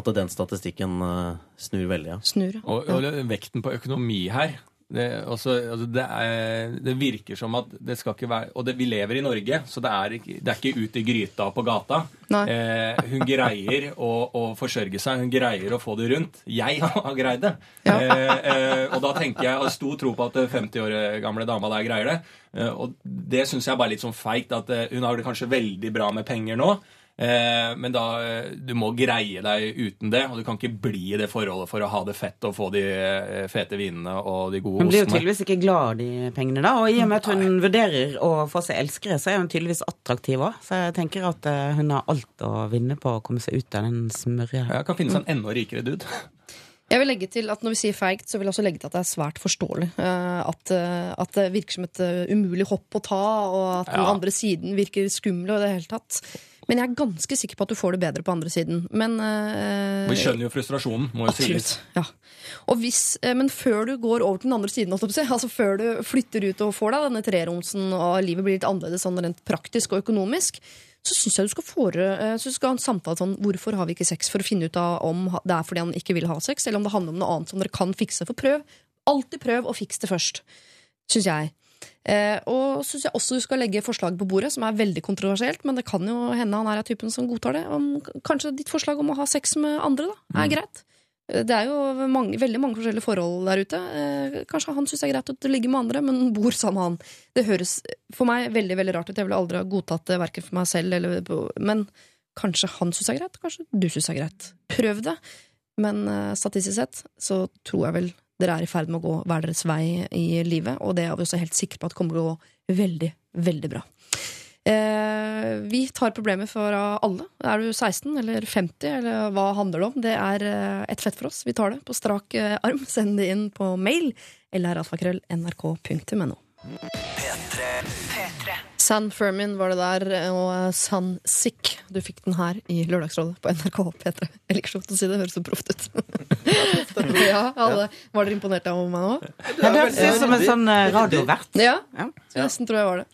at den statistikken eh, snur veldig. Ja. Snur. ja. Og, og vekten på økonomi her det, også, altså det, er, det virker som at det skal ikke være Og det, vi lever i Norge, så det er, det er ikke ut i gryta på gata. Eh, hun greier å, å forsørge seg, hun greier å få det rundt. Jeg <laughs> har greid det. Ja. Eh, eh, og da tenker jeg, har stor tro på at 50 år gamle dama der greier det. Eh, og det syns jeg er bare litt sånn feigt. At eh, hun har det kanskje veldig bra med penger nå. Eh, men da, eh, du må greie deg uten det, og du kan ikke bli i det forholdet for å ha det fett og få de eh, fete vinene og de gode Hun blir jo tydeligvis ikke glad i pengene, da. Og i og med at hun vurderer å få seg elskere, så er hun tydeligvis attraktiv òg. Så jeg tenker at hun har alt å vinne på å komme seg ut av den smørja. Ja, kan finne seg en enda rikere dude. Jeg vil legge til at Når vi sier feigt, så vil jeg også legge til at det er svært forståelig. eh, At, at det virker som et umulig hopp å ta, og at den Ja. andre siden virker skummel. og i det hele tatt. Men jeg er ganske sikker på at du får det bedre på andre siden. Men, uh, Vi skjønner jo frustrasjonen, må jo sies. Ja. Og hvis, uh, men før du går over til den andre siden, altså før du flytter ut og får deg denne treromsen, og livet blir litt annerledes sånn rent praktisk og økonomisk, så syns jeg du skal, fore, eh, så du skal ha en samtale sånn Hvorfor har vi ikke sex? For å finne ut av om det er fordi han ikke vil ha sex, eller om det handler om noe annet som dere kan fikse. For prøv. Alltid prøv å fikse det først. Syns jeg. Eh, og syns jeg også du skal legge forslag på bordet, som er veldig kontroversielt, men det kan jo hende han er av typen som godtar det. Om, kanskje ditt forslag om å ha sex med andre da, er greit. Eh, Det er jo mange, veldig mange forskjellige forhold der ute. Eh, kanskje han syns det er greit å ligge med andre, men bor sammen med han. Det høres for meg veldig veldig rart ut. Jeg ville aldri ha godtatt det verken for meg selv eller Men kanskje han syns det er greit, kanskje du syns det er greit. Prøv det. Men statistisk sett så tror jeg vel dere er i ferd med å gå hver deres vei i livet, og det er vi også helt sikre på at kommer til å gå veldig, veldig bra. Eh, vi tar problemer for alle. Er du 16 eller 50, eller hva handler det om? Det er et fett for oss. Vi tar det på strak eh, arm. Send det inn på mail eller alfakrøll.nrk.no. San Fermin var det der, og San Sick. Du fikk den her i Lørdagsrådet på NRK P3. Jeg liker så godt å si det, det høres så proft ut. <laughs> ja, alle. Var dere imponert av meg nå? Ja, det høres ut som en sånn eh, radiovert. Ja, Ja. nesten tror jeg var det.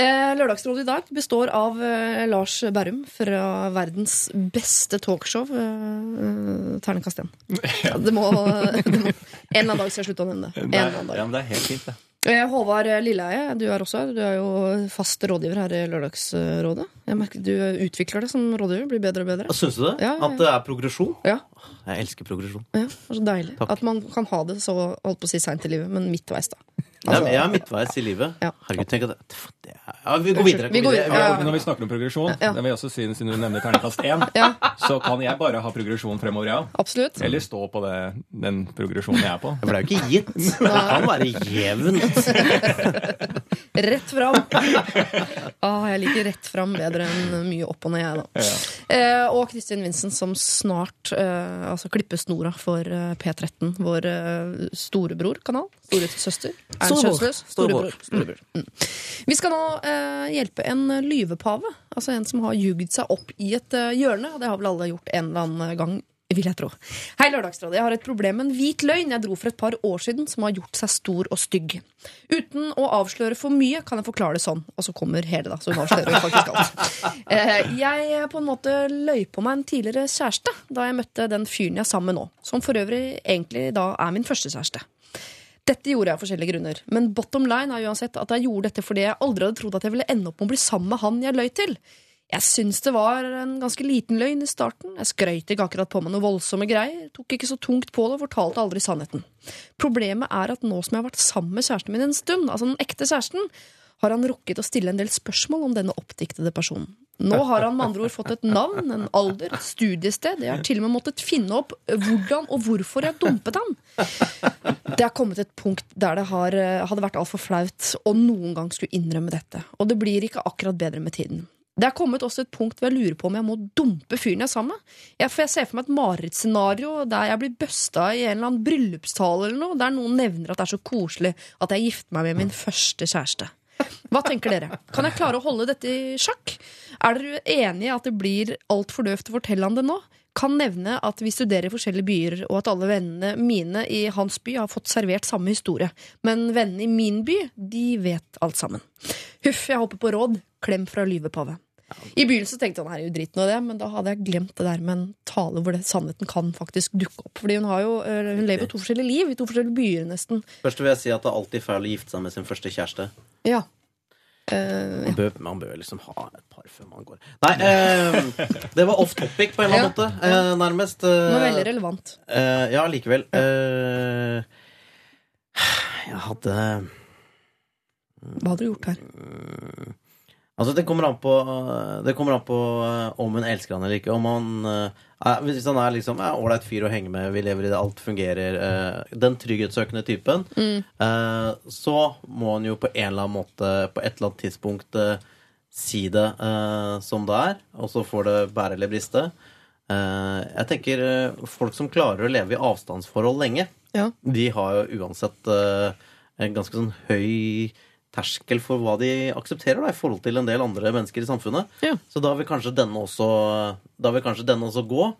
Eh, Lørdagsrådet i dag består av eh, Lars Berrum fra verdens beste talkshow. Ternekast eh, én. <laughs> Ja, det må, det må En eller annen dag skal jeg slutte å nevne det. En eller er, annen dag. ja, men det er helt fint, det. Eh, Håvard Lilleheie, du er også her. Du er jo fast rådgiver her i Lørdagsrådet. Jeg merker Du utvikler det som rådgiver. Blir bedre og bedre. Syns du det? Ja, ja, ja. At det er progresjon? Ja, Jeg elsker progresjon. ja det er så deilig. Takk. At man kan ha det så holdt på å si seint i livet, men midtveis, da. Jeg, jeg er midtveis i livet. Ja. Herregud, tenk at det, det er, ja, Vi går videre. Vi går videre. Ja. Når vi snakker om progresjon, Ja. vil jeg også si siden du nevner terningkast én, Ja, så kan jeg bare ha progresjon fremover, ja. absolutt. Eller stå på det, den progresjonen jeg er på. For det er jo ikke gitt. Det kan være jevnt. <laughs> Rett fram. ah, jeg liker rett fram bedre enn mye opp og ned, jeg, da. Eh, og Kristin Vincent, som snart eh, altså klipper snora for eh, P13, vår eh, storebror-kanal. Storesøster. Er den Storebror. kjønnsløs? Storebror. Storebror. Mm. Vi skal nå eh, hjelpe en lyvepave. Altså en som har jugd seg opp i et eh, hjørne. Og det har vel alle gjort en eller annen gang, vil jeg tro. Hei, Lørdagsrådet. Jeg har et problem med en hvit løgn jeg dro for et par år siden, som har gjort seg stor og stygg. Uten å avsløre for mye kan jeg forklare det sånn. Og så kommer hele, da. Så hun avslører faktisk alt. <laughs> Eh, jeg på en måte løy på meg en tidligere kjæreste da jeg møtte den fyren jeg er sammen med nå. Som for øvrig egentlig da er min første kjæreste. Dette gjorde jeg av forskjellige grunner, men bottom line er uansett at jeg gjorde dette fordi jeg aldri hadde trodd at jeg ville ende opp med å bli sammen med han jeg løy til. Jeg syns det var en ganske liten løgn i starten. Jeg skrøt ikke akkurat på meg noe voldsomme greier. Tok ikke så tungt på det og fortalte aldri sannheten. Problemet er at nå som jeg har vært sammen med kjæresten min en stund, altså den ekte kjæresten, har han rukket å stille en del spørsmål om denne oppdiktede personen. Nå har han med andre ord fått et navn, en alder, et studiested. Jeg har til og med måttet finne opp hvordan og hvorfor jeg dumpet han. Det er kommet et punkt der det har, eh, hadde vært altfor flaut å noen gang skulle innrømme dette. Og det blir ikke akkurat bedre med tiden. Det er kommet også et punkt hvor jeg lurer på om jeg må dumpe fyren jeg er sammen med. Jeg, for jeg ser for meg et marerittscenario der jeg blir busta i en eller annen bryllupstale eller noe, der noen nevner at det er så koselig at jeg gifter meg med min første kjæreste. Hva tenker dere? Kan jeg klare å holde dette i sjakk? Er dere enige i at det blir altfor døvt å fortelle han det nå? Kan nevne at vi studerer i forskjellige byer, og at alle vennene mine i hans by har fått servert samme historie. Men vennene i min by, de vet alt sammen. Huff, jeg håper på råd. Klem fra lyvepave. I begynnelsen tenkte han er jo dritten av det, men da hadde jeg glemt det der med en tale hvor det, sannheten kan faktisk dukke opp. Fordi hun, har jo, øh, hun lever jo to forskjellige liv i to forskjellige byer, nesten. Først vil jeg si at det er alltid feil å gifte seg med sin første kjæreste. Ja. Eh, Man bør, man bør liksom ha et par før man går Nei, uh, det var off topic på en eller annen måte, uh, nærmest. Uh, var veldig relevant. eh, ja, likevel. Eh, jeg hadde Hva hadde du gjort her? Altså, det kommer an på Det kommer an på eh, om hun elsker han eller ikke. Om han eh, er, Hvis han er liksom ja, ålreit fyr å henge med, vi lever i det, alt fungerer eh, Den trygghetssøkende typen. eh, så må han jo på en eller annen måte, på et eller annet tidspunkt, eh, si det eh, som det er. Og så får det bære eller briste. Eh, jeg tenker eh, folk som klarer å leve i avstandsforhold lenge, Ja. de har jo uansett eh, en ganske sånn høy terskel for hva de aksepterer da, i forhold til en del andre mennesker i samfunnet. Ja. Så da vil kanskje denne også, da vil kanskje denne også gå.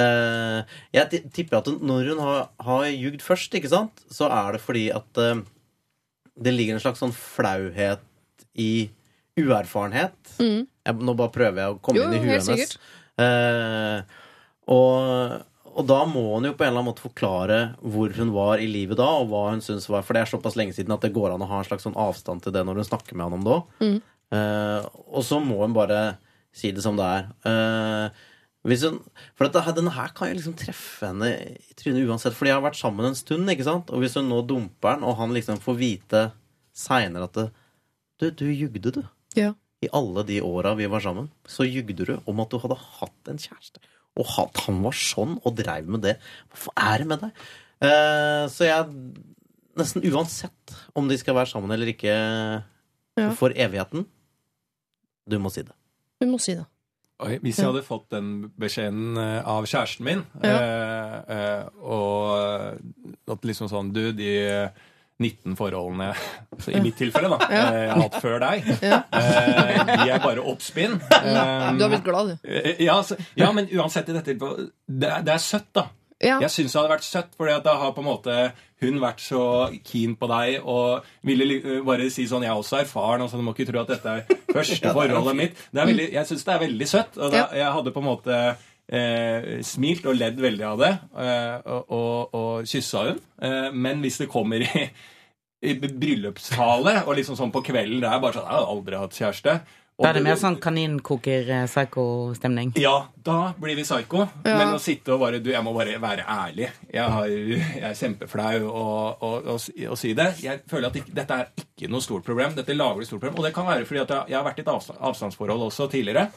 Uh, jeg tipper at når hun har, har jugd først, ikke sant, så er det fordi at uh, det ligger en slags sånn flauhet i uerfarenhet. Jeg, nå bare prøver jeg å komme Mm. Jo, inn i huet hennes. Eh, og, og da må hun jo på en eller annen måte forklare hvor hun var i livet da, og hva hun synes var For det er såpass lenge siden at det går an å ha en slags sånn avstand til det når hun snakker med han om det òg. Mm. Uh, og så må hun bare si det som det er. Uh, hun, for dette, denne her kan jo liksom treffe henne i trynet uansett, for de har vært sammen en stund. ikke sant? Og hvis hun nå dumper han, og han liksom får vite seinere at det, Du, du jugde, du. Ja. I alle de åra vi var sammen, så jugde du om at du hadde hatt en kjæreste. Og at han var sånn og dreiv med det. Hvorfor er det med deg? Eh, så jeg Nesten uansett om de skal være sammen eller ikke Ja. for evigheten Du må si det. Du må si det. Oi, hvis jeg hadde fått den beskjeden eh, av kjæresten min, Ja. eh, eh, og at liksom sånn Du, de 19 forholdene I mitt tilfelle, da, <laughs> ja. jeg har hatt før deg, Ja. eh, de er bare oppspinn. Eh, <laughs> Du har blitt glad, du. eh, ja, ja, men uansett i dette tilfellet det, er- det er søtt, da. Ja. Jeg syns det hadde vært søtt, for da har på en måte hun vært så keen på deg og ville bare si sånn 'Jeg er også erfaren, altså du må ikke tro at dette er <laughs> første forholdet mitt'. Det er veldig, jeg syns det er veldig søtt. Og da, jeg hadde på en måte eh, smilt og ledd veldig av det, eh, og, og, og kyssa hun. Eh, men hvis det kommer i, <laughs> i bryllupstale og liksom sånn på kvelden Det er bare sånn 'Jeg har aldri hatt kjæreste'. Og Da er det mer sånn kaninkoker-psyko-stemning? ja, da blir vi psyko. Ja. Men å sitte og bare Du, jeg må bare være ærlig. Jeg, har, jeg er kjempeflau å, si- si det. Jeg føler at ikke, dette er ikke noe stort problem. Dette lager du stort problem. Og det kan være fordi at jeg, jeg har vært i et avstand, avstandsforhold også tidligere.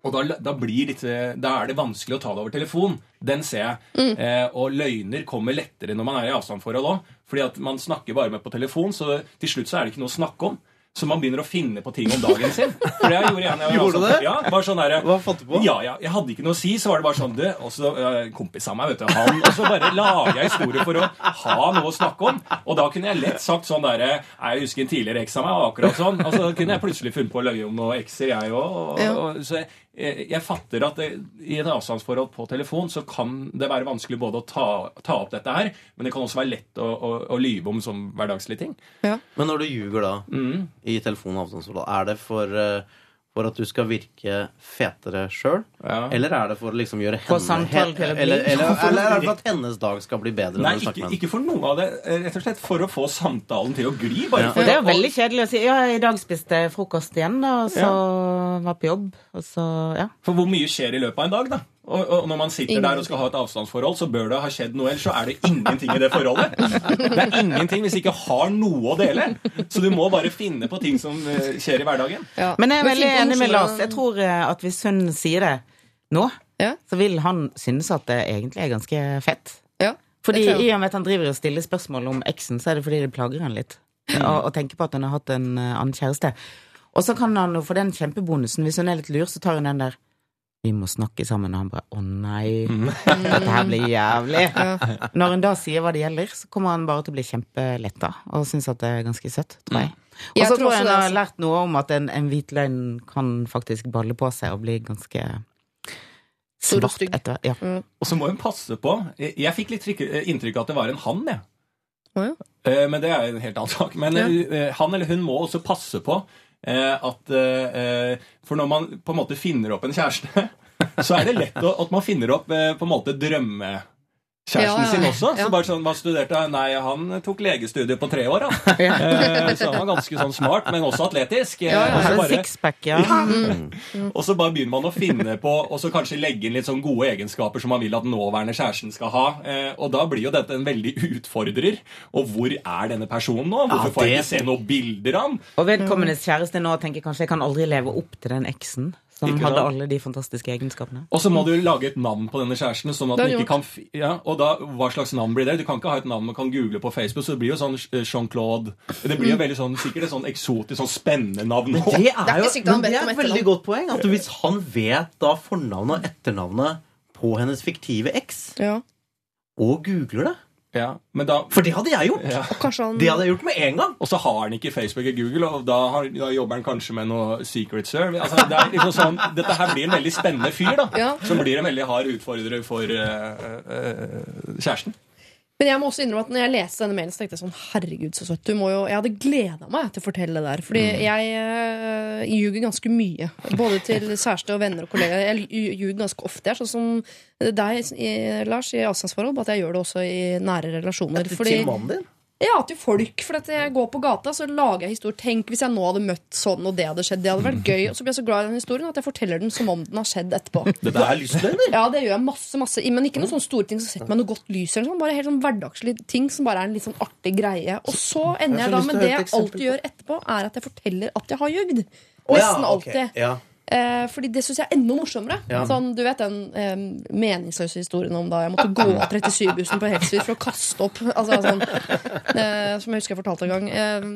Og da, da, blir litt, da er det vanskelig å ta det over telefon. Den ser jeg. Eh, og løgner kommer lettere når man er i avstandsforhold òg. Fordi at man snakker bare med på telefon, så til slutt så er det ikke noe å snakke om. Så man begynner å finne på ting om dagen sin. For det gjorde jeg når jeg var Gjorde du det? Ja, bare sånn der, Hva fant du på? ja, ja, jeg hadde ikke noe å si, så var det bare sånn du, Og så eh, kompis av meg, vet du, han Og så bare lager jeg historier for å ha noe å snakke om. Og da kunne jeg lett sagt sånn derre Jeg husker en tidligere eks av meg, og akkurat sånn. Og så kunne jeg plutselig funnet på å løye om noen ekser, jeg òg. Så jeg, jeg, jeg fatter at det, i et avstandsforhold på telefon så kan det være vanskelig både å ta, ta opp dette her, men det kan også være lett å, å, å lyve om som hverdagslige ting. Men når du ljuger da i telefon- og avstandsforhold, er det for, eh, for at du skal virke fetere sjøl? Ja. Eller er det for å liksom gjøre henne eller, eller, eller er det for at hennes dag skal bli bedre? Nei, ikke, ikke for noe av det. eh, Rett og slett for å få samtalen til å gli. Bare Ja. for Det er jo veldig kjedelig å si ja, i dag spiste jeg frokost igjen, da, og så var på jobb, og så ja. For hvor mye skjer i løpet av en dag, da? Og, og når man sitter der og skal ha et avstandsforhold, så bør det ha skjedd noe, ellers så er det ingenting i det forholdet. Det er ingenting hvis du ikke har noe å dele. Så du må bare finne på ting som eh, skjer i hverdagen. Ja. Men jeg er veldig enig med Lars. Jeg tror eh, at hvis hun sier det nå, Ja. så vil han synes at det egentlig er ganske fett. Ja. Fordi i og med at han driver og stiller spørsmål om eksen, så er det fordi det plager han litt. Å å tenke på at hun har hatt en eh, annen kjæreste. Og så kan han jo få den kjempebonusen. Hvis hun er litt lur, så tar hun den der vi må snakke sammen, og han bare 'Å nei, <laughs> dette her blir jævlig'. Når hun da sier hva det gjelder, så kommer han bare til å bli kjempeletta og synes at det er ganske søtt, tror jeg. Og så tror jeg hun har lært noe om at en, en hvit løgn kan faktisk balle på seg og bli ganske svart etter ja. Og så må hun passe på Jeg, jeg fikk litt eh, inntrykk av at det var en han, jeg. Ja. Eh, Men det er en helt annen sak. Men Ja. eh, han eller hun må også passe på at eh, For når man på en måte finner opp en kjæreste, <laughs> så er det lett at man finner opp eh, på en måte drømmekjæresten Ja, ja, ja. sin også. Ja. Så bare sånn, Hva studerte han? Nei, han tok legestudiet på tre år, da. <laughs> Ja. Så han var ganske sånn smart, men også atletisk. Eh, Ja, ja. og så bare- sixpack, ja. <laughs> og så bare begynner man å finne på Og så kanskje legge inn litt sånn gode egenskaper som man vil at nåværende kjæresten skal ha. Eh, og da blir jo dette en veldig utfordrer. Og hvor er denne personen nå? Hvorfor får jeg ikke se noen bilder av han? Og vedkommendes kjæreste nå tenker kanskje jeg kan aldri leve opp til den eksen som Ikke hadde sant? alle de fantastiske egenskapene. Og så må du lage et navn på denne kjæresten. Sånn at den ikke kan ja, Og da, hva slags navn blir det? Du kan ikke ha et navn man kan google på Facebook. Så det blir jo sånn eh, Jean-Claude Det blir jo veldig sånn, sikkert et sånn eksotisk, sånn spennende navn. Det Det er er jo det er men det er et veldig godt poeng. At hvis han vet da fornavnet og etternavnet på hennes fiktive eks, Ja. og googler det Ja, men da For det hadde jeg gjort! ja. Han Det hadde jeg gjort med en gang. Og så har han ikke Facebook og Google, og da, har, da jobber han kanskje med noe Secret Serve. Altså, det er liksom sånn, dette her blir en veldig spennende fyr, da. Ja. Som blir en veldig hard utfordrer for uh, uh, kjæresten. Men jeg må også innrømme at når jeg leste denne mailen, så tenkte jeg sånn Herregud, så søtt. Du må jo Jeg hadde gleda meg til å fortelle det der. Fordi jeg uh, ljuger ganske mye. Både til <laughs> kjæreste og venner og kollegaer. Jeg ljuger ganske ofte. Jeg er sånn som deg, Lars, i avstandsforhold. Bare at jeg gjør det også i nære relasjoner. Fordi, Til mannen din. Ja, til folk. For at jeg går på gata, så lager jeg historier. Tenk hvis jeg nå hadde møtt sånn, og det hadde skjedd. Det hadde vært gøy. Og så blir jeg så glad i den historien at jeg forteller den som om den har skjedd etterpå. <laughs> Dette er lystløgner. Ja, det gjør jeg masse, masse Men ikke noen sånne store ting som setter meg noe godt lys. Eller sånn. Bare helt sånn hverdagslige ting som bare er en litt sånn artig greie. Og så ender Jeg jeg da med det jeg alltid gjør etterpå, er at jeg forteller at jeg har jugd. Å, ja, Nesten alltid. Ja. Eh, fordi det syns jeg er enda morsommere. Ja. Sånn, du vet den eh, meningsløse historien om da jeg måtte gå av 37-bussen på Helsvik for å kaste opp. Altså, sånn, eh, som jeg husker jeg fortalte en gang. Eh,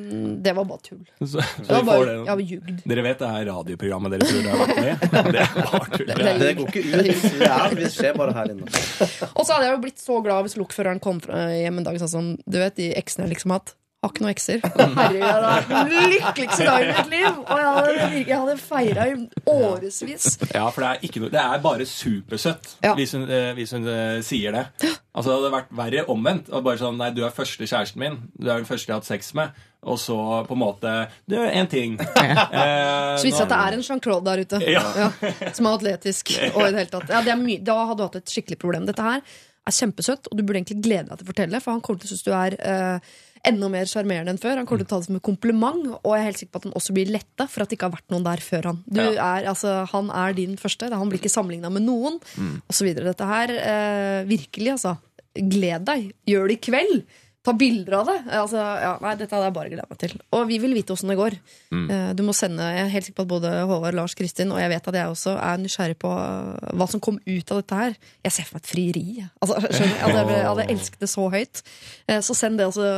det var bare tull. Så, så Det var bare, det. jeg var jugd. Dere vet det er radioprogrammet dere tror dere har vært med i? <laughs> Det er bare tull. Det det, Det går ikke ut. Det, er, det skjer bare her inne. Og så hadde jeg jo blitt så glad hvis lokføreren kom hjem en dag og sa sånn Du vet de eksene jeg liksom har hatt? Har ikke noen ekser. Herregud, det hadde vært den lykkeligste dagen i mitt liv! Og jeg hadde, jeg hadde feira i årevis. Ja, for det er, ikke noe, det er bare supersøtt Ja. hvis hun, eh, hvis hun uh, sier det. Altså, det hadde vært verre omvendt. Og bare sånn, nei, Du er første kjæresten min. Du er den første jeg har hatt sex med. Og så på en måte Du, en ting. <laughs> Eh, Så viser det at det er en Jean-Claude der ute. Ja. som er atletisk. <laughs> Og i det hele tatt. Ja, det. Da hadde du hatt et skikkelig problem. Dette her er kjempesøtt, og du burde egentlig glede deg til å fortelle, for han kommer til å synes du er eh, enda mer sjarmerende enn før. Han kommer til å ta det som et kompliment, og jeg er helt sikker på at han også blir letta for at det ikke har vært noen der før han. Du er, altså, han er din første. Han blir ikke sammenligna med noen, så videre. Dette her, eh, virkelig, altså. Gled deg. Gjør det i kveld. Ta bilder av det. Altså, ja, nei, dette hadde jeg bare gleda meg til. Og vi vil vite åssen det går. Mm. Du må sende, Jeg er helt sikker på at både Håvard, Lars, Kristin og jeg vet at jeg også er nysgjerrig på eh, hva som kom ut av dette her. Jeg ser for meg et frieri. Altså, skjønner du? Jeg hadde, jeg hadde elsket det så høyt. Eh, Så send det altså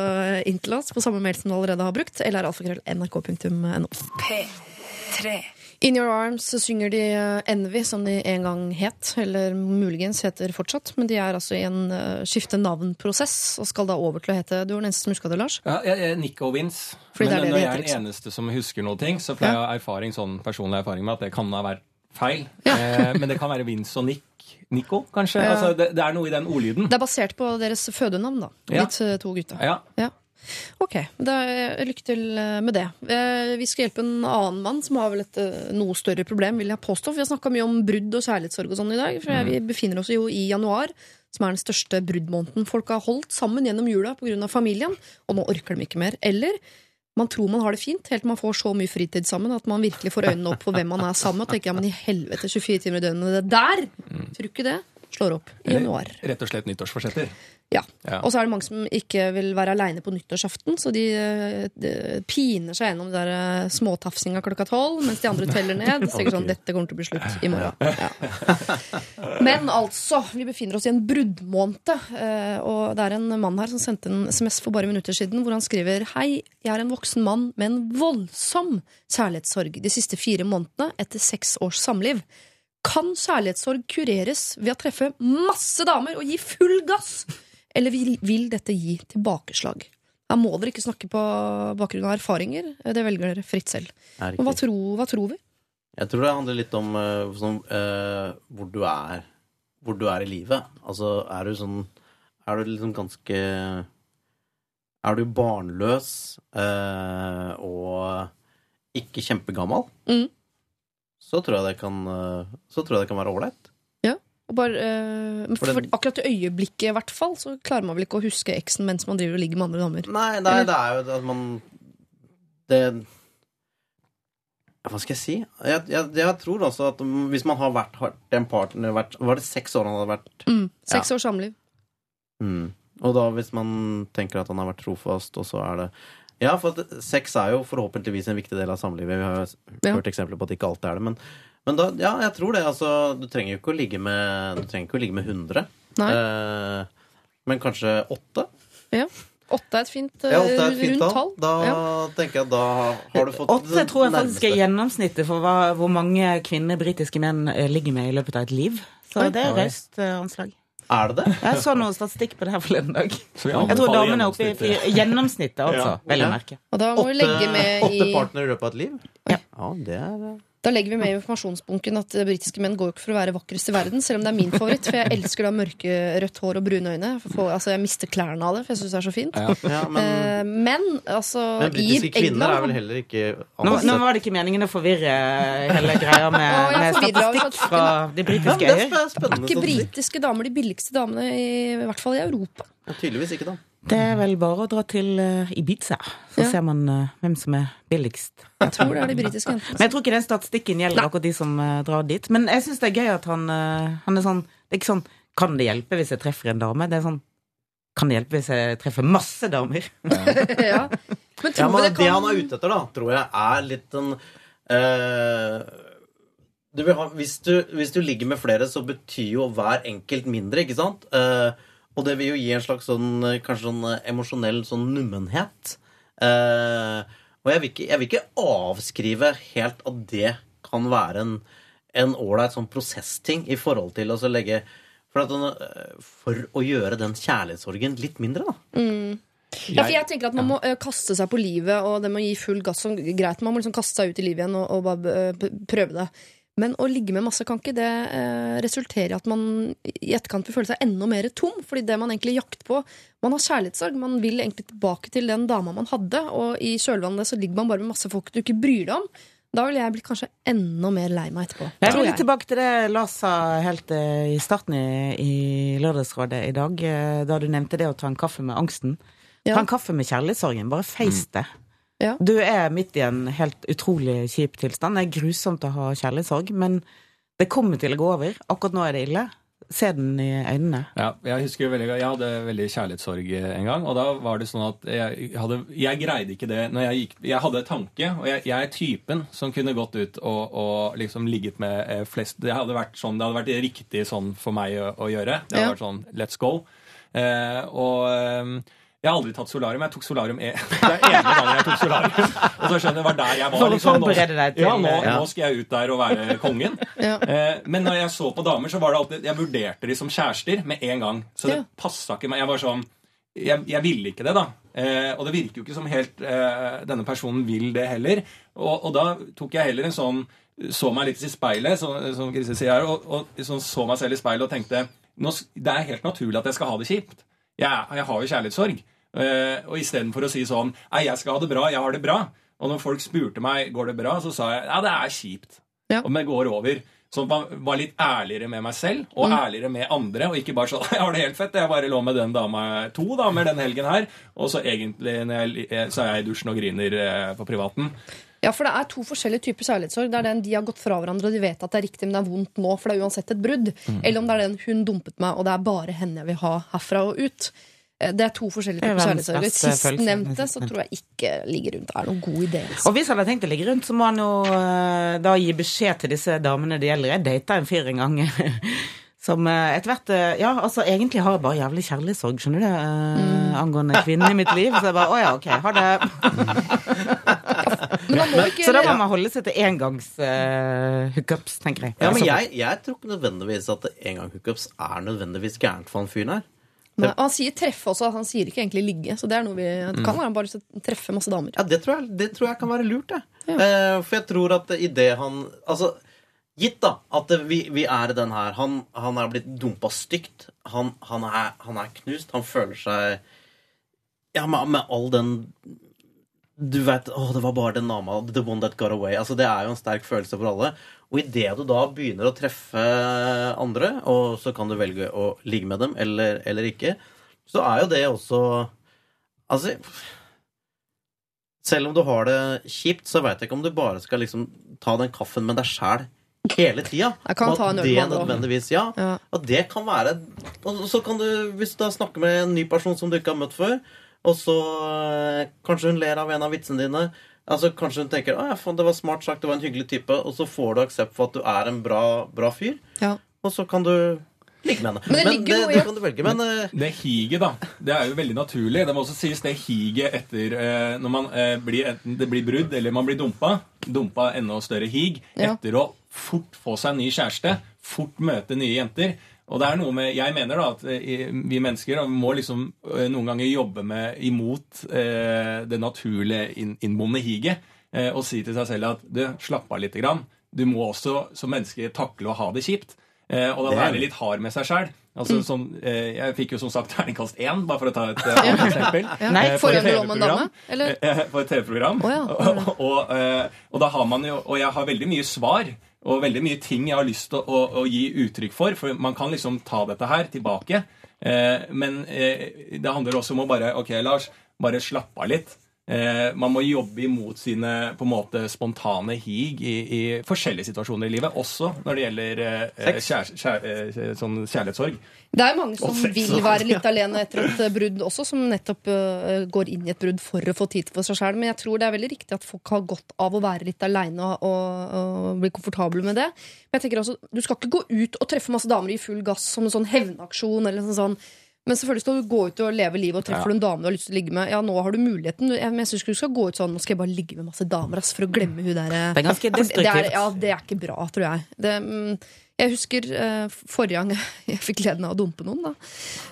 inn til oss på samme mail som du allerede har brukt, eller alfakrøll.nrk.no. P3. In Your Arms så synger de eh, Envy, som de en gang het, eller muligens heter fortsatt, men de er altså i en skifte navn-prosess, og skal da over til å hete Du var den eneste som huska det, Lars? Ja, jeg, jeg. Fordi det er Men det når det jeg er den liksom. eneste som husker noe ting, så får jeg Ja. erfaring, sånn personlig erfaring med at det kan ha vært feil. Eh, men det kan være Vince og Nick. Nico, kanskje? Ja. Altså, det, det er noe i den ordlyden. Det er basert på deres fødenavn, da. Ja. De to gutta. Ja. Ok, da, eh, lykke til eh, med det. Eh, Vi skal hjelpe en annen mann som har vel et noe større problem, vil jeg påstå. For vi har snakka mye om brudd og kjærlighetssorg og sånn i dag. For vi befinner oss jo i januar, som er den største bruddmåneden. Folk har holdt sammen gjennom jula pga. familien, og nå orker de ikke mer. Eller man tror man har det fint, helt til man får så mye fritid sammen at man virkelig får øynene opp for hvem man er sammen med. Og tenker ja, men i helvete, 24 timer i døgnet, det der! Tror ikke det slår opp i januar. Rett og slett nyttårsforsetter. Ja. Ja. Og så er det mange som ikke vil være aleine på nyttårsaften, så de, eh, de piner seg gjennom der eh, småtafsinga klokka tolv, mens de andre teller ned. Så tenker sånn, dette kommer til å bli slutt i morgen. Ja. Men altså, vi befinner oss i en bruddmåned, eh, og det er en mann her som sendte en SMS for bare minutter siden, hvor han skriver Hei, jeg er en voksen mann med en voldsom kjærlighetssorg de siste fire månedene etter seks års samliv. Kan kjærlighetssorg kureres ved å treffe masse damer og gi full gass? Eller vil, vil dette gi tilbakeslag? Her må dere ikke snakke på bakgrunn av erfaringer. Det velger dere fritt selv. Men hva, riktig. tro, hva tror vi? Jeg tror det handler litt om sånn, uh, hvor du er Hvor du er i livet. Altså, er du sånn Er du liksom ganske Er du barnløs eh, og ikke kjempegammal, Mm. så tror jeg det kan eh, Så tror jeg det kan være ålreit. Og bare, øh, For for, akkurat i øyeblikket, i hvert fall, så klarer man vel ikke å huske eksen mens man driver og ligger med andre damer. Nei, nei det er jo at man Det Hva skal jeg si? Jeg, jeg, jeg tror også at mm, hvis man har vært har en partner vært, Var det seks år han hadde vært? Mm. Seks års samliv. Mm. Og da hvis man tenker at han har vært trofast, og så er det Ja, for at sex er jo forhåpentligvis en viktig del av samlivet. Vi har jo Ja. hørt eksempler på at ikke alltid er det. Men, men da, ja, jeg tror det. Altså, du trenger jo ikke å ligge med Du trenger ikke å ligge med 100. Nei. Eh, men kanskje åtte? Ja. Åtte er et fint, eh, Ja, åtte er et fint rundt tall. Da Ja. tenker jeg da har du fått Åtte tror jeg faktisk er gjennomsnittet for hva, hvor mange kvinner britiske menn eh, ligger med i løpet av et liv. Så Oi. det er raust eh, anslag. Er det det? <laughs> Jeg så noe statistikk på det her forleden dag. Så Jeg tror damene er oppe i gjennomsnittet. altså. Ja. Vel å merke. Og da må vi Åtte, legge med åtte i partnere i løpet av et liv? Ja. det er Da legger vi med i informasjonsbunken at eh, britiske menn går jo ikke for å være vakrest i verden, selv om det er min favoritt. For jeg elsker da mørkerødt hår og brune øyne. For, for, altså, jeg mister klærne av det, for jeg syns det er så fint. Ja. ja, men, Eh, men altså men britiske kvinner kvinner er vel heller ikke Nå, nå var det ikke meningen å forvirre hele greia med, Å, med statistikk fra de britiske det er øyer. Ja, er er ikke britiske damer de billigste damene, i, i hvert fall i Europa. Ja, Tydeligvis ikke, da. Det er vel bare å dra til eh, Ibiza, så Ja. ser man eh, hvem som er billigst. Jeg tror det er de britiske jentene. Men jeg tror ikke den statistikken gjelder akkurat de som eh, drar dit. Men jeg syns det er gøy at han, han er sånn Det er ikke sånn Kan det hjelpe hvis jeg treffer en dame? Det er sånn Kan det hjelpe hvis jeg treffer masse damer? <laughs> ja. Men tror Ja, men vi det, det han er ute etter, da, tror jeg, er litt en uh... du vil ha, hvis, du, hvis du ligger med flere, så betyr jo hver enkelt mindre, ikke sant? Eh, og det vil jo gi en slags sånn eh, kanskje sånn eh, emosjonell sånn nummenhet. Eh, og jeg vil, ikke, jeg vil ikke avskrive helt at det kan være en en ålreit sånn prosessting i forhold til å legge for, at, eh, for å gjøre den kjærlighetssorgen litt mindre, da. Ja, for jeg tenker at Man må ø, kaste seg på livet, og det må gi full gass. som greit, Man må liksom kaste seg ut i livet igjen og, og bare ø, prøve det. Men å ligge med masse kan ikke det ø, resultere i at man i etterkant vil føle seg enda mer tom. Fordi det man egentlig jakter på Man har kjærlighetssorg. Man vil egentlig tilbake til den dama man hadde, og i kjølvannet så ligger man bare med masse folk du ikke bryr deg om. Da vil jeg bli kanskje enda mer lei meg etterpå. Jeg vil litt tilbake til det Lars sa helt eh, i starten i, i Lørdagsrådet i dag, eh, da du nevnte det å ta en kaffe med angsten. Ja. Ta en kaffe med kjærlighetssorgen. Bare face det. Ja. Du er midt i en helt utrolig kjip tilstand. Det er grusomt å ha kjærlighetssorg, men det kommer til å gå over. Akkurat nå er det ille. Se den i øynene. Ja, jeg husker jo veldig jeg hadde veldig kjærlighetssorg en gang, og da var det sånn at jeg, hadde, jeg greide ikke det når jeg gikk Jeg hadde tanke, og jeg, jeg er typen som kunne gått ut og, og liksom ligget med eh, flest Det hadde vært sånn, det hadde vært riktig sånn for meg å, å gjøre. Det hadde Ja. vært sånn let's go. Eh, og eh, jeg har aldri tatt solarium. Jeg tok solarium e <laughs> Det er ene gangen jeg tok solarium. Og så skjønner jeg, det var der jeg var. Liksom, nå- deg til- Ja, nå, Ja. nå skal jeg ut der og være kongen. Ja. Eh, men når jeg så på damer, så var det alltid Jeg vurderte de som kjærester med en gang. Så det Ja. passa ikke meg. Jeg var sånn jeg, jeg ville ikke det, da. Eh, og det virker jo ikke som helt eh, denne personen vil det heller. Og, og da tok jeg heller en sånn Så meg litt i speilet, så, som Krise sier her, og, og sånn, så meg selv i speilet og tenkte nå, det er helt naturlig at jeg skal ha det kjipt. Jeg, jeg har jo kjærlighetssorg. Uh, og istedenfor å si sånn Nei, jeg skal ha det bra. Jeg har det bra. Og når folk spurte meg går det bra, så sa jeg ja, det er kjipt. Ja. Og det går over. Så man var litt ærligere med meg selv og ærligere med andre. Og ikke bare sånn <laughs> Jeg har det helt fett. Jeg bare lå med den dama to damer den helgen her. Og så egentlig når jeg, eh, så er jeg i dusjen og griner eh, på privaten. Ja, for det er to forskjellige typer kjærlighetssorg. Det er den de har gått fra hverandre, og de vet at det er riktig, men det er vondt nå, for det er uansett et brudd. Eller om det er den hun dumpet meg, og det er bare henne jeg vil ha herfra og ut. Eh, Det er to forskjellige er typer kjærlighetssorg. Sistnevnte så tror jeg ikke ligger rundt Det er noen god idé. Altså. Og hvis han har tenkt å ligge rundt, så må han jo eh, da gi beskjed til disse damene det gjelder. Jeg data en fyr en gang <laughs> som eh, etter hvert eh, Ja, altså egentlig har jeg bare jævlig kjærlighetssorg, skjønner du, eh, angående kvinnen i mitt liv. Så jeg bare å ja, ok, ha det. <laughs> Ikke Så da må man holde seg til engangs uh, hookups, tenker jeg. Ja, men Altså, jeg, jeg tror ikke nødvendigvis at engang hookups er nødvendigvis gærent for han fyren her. Nei, han sier treffe også, han sier ikke egentlig ligge. Så det er noe vi det kan være han bare treffe masse damer. Ja, det tror jeg, det tror jeg kan være lurt, jeg. Eh, for jeg tror at i det han Altså, gitt da at vi, vi er den her Han, han er blitt dumpa stygt. Han, han, er, han er knust. Han føler seg Ja, med, med all den Du vet Å, det var bare den dama. The one that got away. Altså, det er jo en sterk følelse for alle. Og idet du da begynner å treffe andre, og så kan du velge å ligge med dem eller, eller ikke, så er jo det også Altså selv om du har det kjipt, så veit jeg ikke om du bare skal liksom ta den kaffen med deg sjæl hele tida. At det nødvendigvis, ja, Ja. At det kan være Og så kan du, hvis du da snakker med en ny person som du ikke har møtt før, og så eh, kanskje hun ler av en av vitsene dine Altså Kanskje hun tenker at det var smart sagt, det var en hyggelig type, og så får du aksept for at du er en bra, bra fyr, Ja. og så kan du ligge med henne. Men det noe i det kan du velge, men eh, Det higet, da, det er jo veldig naturlig. Det må også sies det higet etter eh, når man eh, blir enten det blir brudd eller man blir dumpa. Dumpa enda større hig Ja. etter å fort få seg en ny kjæreste, fort møte nye jenter. Og det er noe med, Jeg mener da at eh, vi mennesker må liksom eh, noen ganger jobbe med imot eh, det naturlige inn, higet. Eh, og si til seg selv at du, slapp av litt. Grann. Du må også som menneske takle å ha det kjipt. Eh, og da er være litt hard med seg sjæl. Altså, sånn, eh, jeg fikk jo som sagt terningkast én, bare for å ta et <laughs> eh, annet eksempel. Nei, for et? TV-program. <laughs> For et TV-program. Ja. og, <laughs> og, eh, og da har man jo Og jeg har veldig mye svar. Og veldig mye ting jeg har lyst til å, å, å gi uttrykk for. For man kan liksom ta dette her tilbake. Eh, men eh, det handler også om å bare Ok, Lars, bare slappe av litt. Eh, man må jobbe imot sine på en måte spontane hig i, i forskjellige situasjoner i livet. Også når det gjelder eh, kjær, kjær, eh, sånn kjærlighetssorg. Det er mange som sex, vil være litt <laughs> alene etter et eh, brudd også, som nettopp uh, går inn i et brudd for å få tid for seg sjøl. Men jeg tror det er veldig riktig at folk har godt av å være litt aleine og, og, og bli komfortable med det. Men jeg tenker også, du skal ikke gå ut og treffe masse damer i full gass som en sånn hevnaksjon. eller sånn sånn. Men selvfølgelig skal du gå ut og leve livet og treffer du en dame du har lyst til å ligge med. Ja, nå har du muligheten. Men jeg synes ikke du skal gå ut sånn Nå skal jeg bare ligge med masse damer ass, for å glemme hun der eh, Det er ganske for det, er, destruktivt. ja, det er ikke bra, tror jeg. Det, mm, jeg husker eh, forrige gang <laughs> jeg fikk gleden av å dumpe noen, da.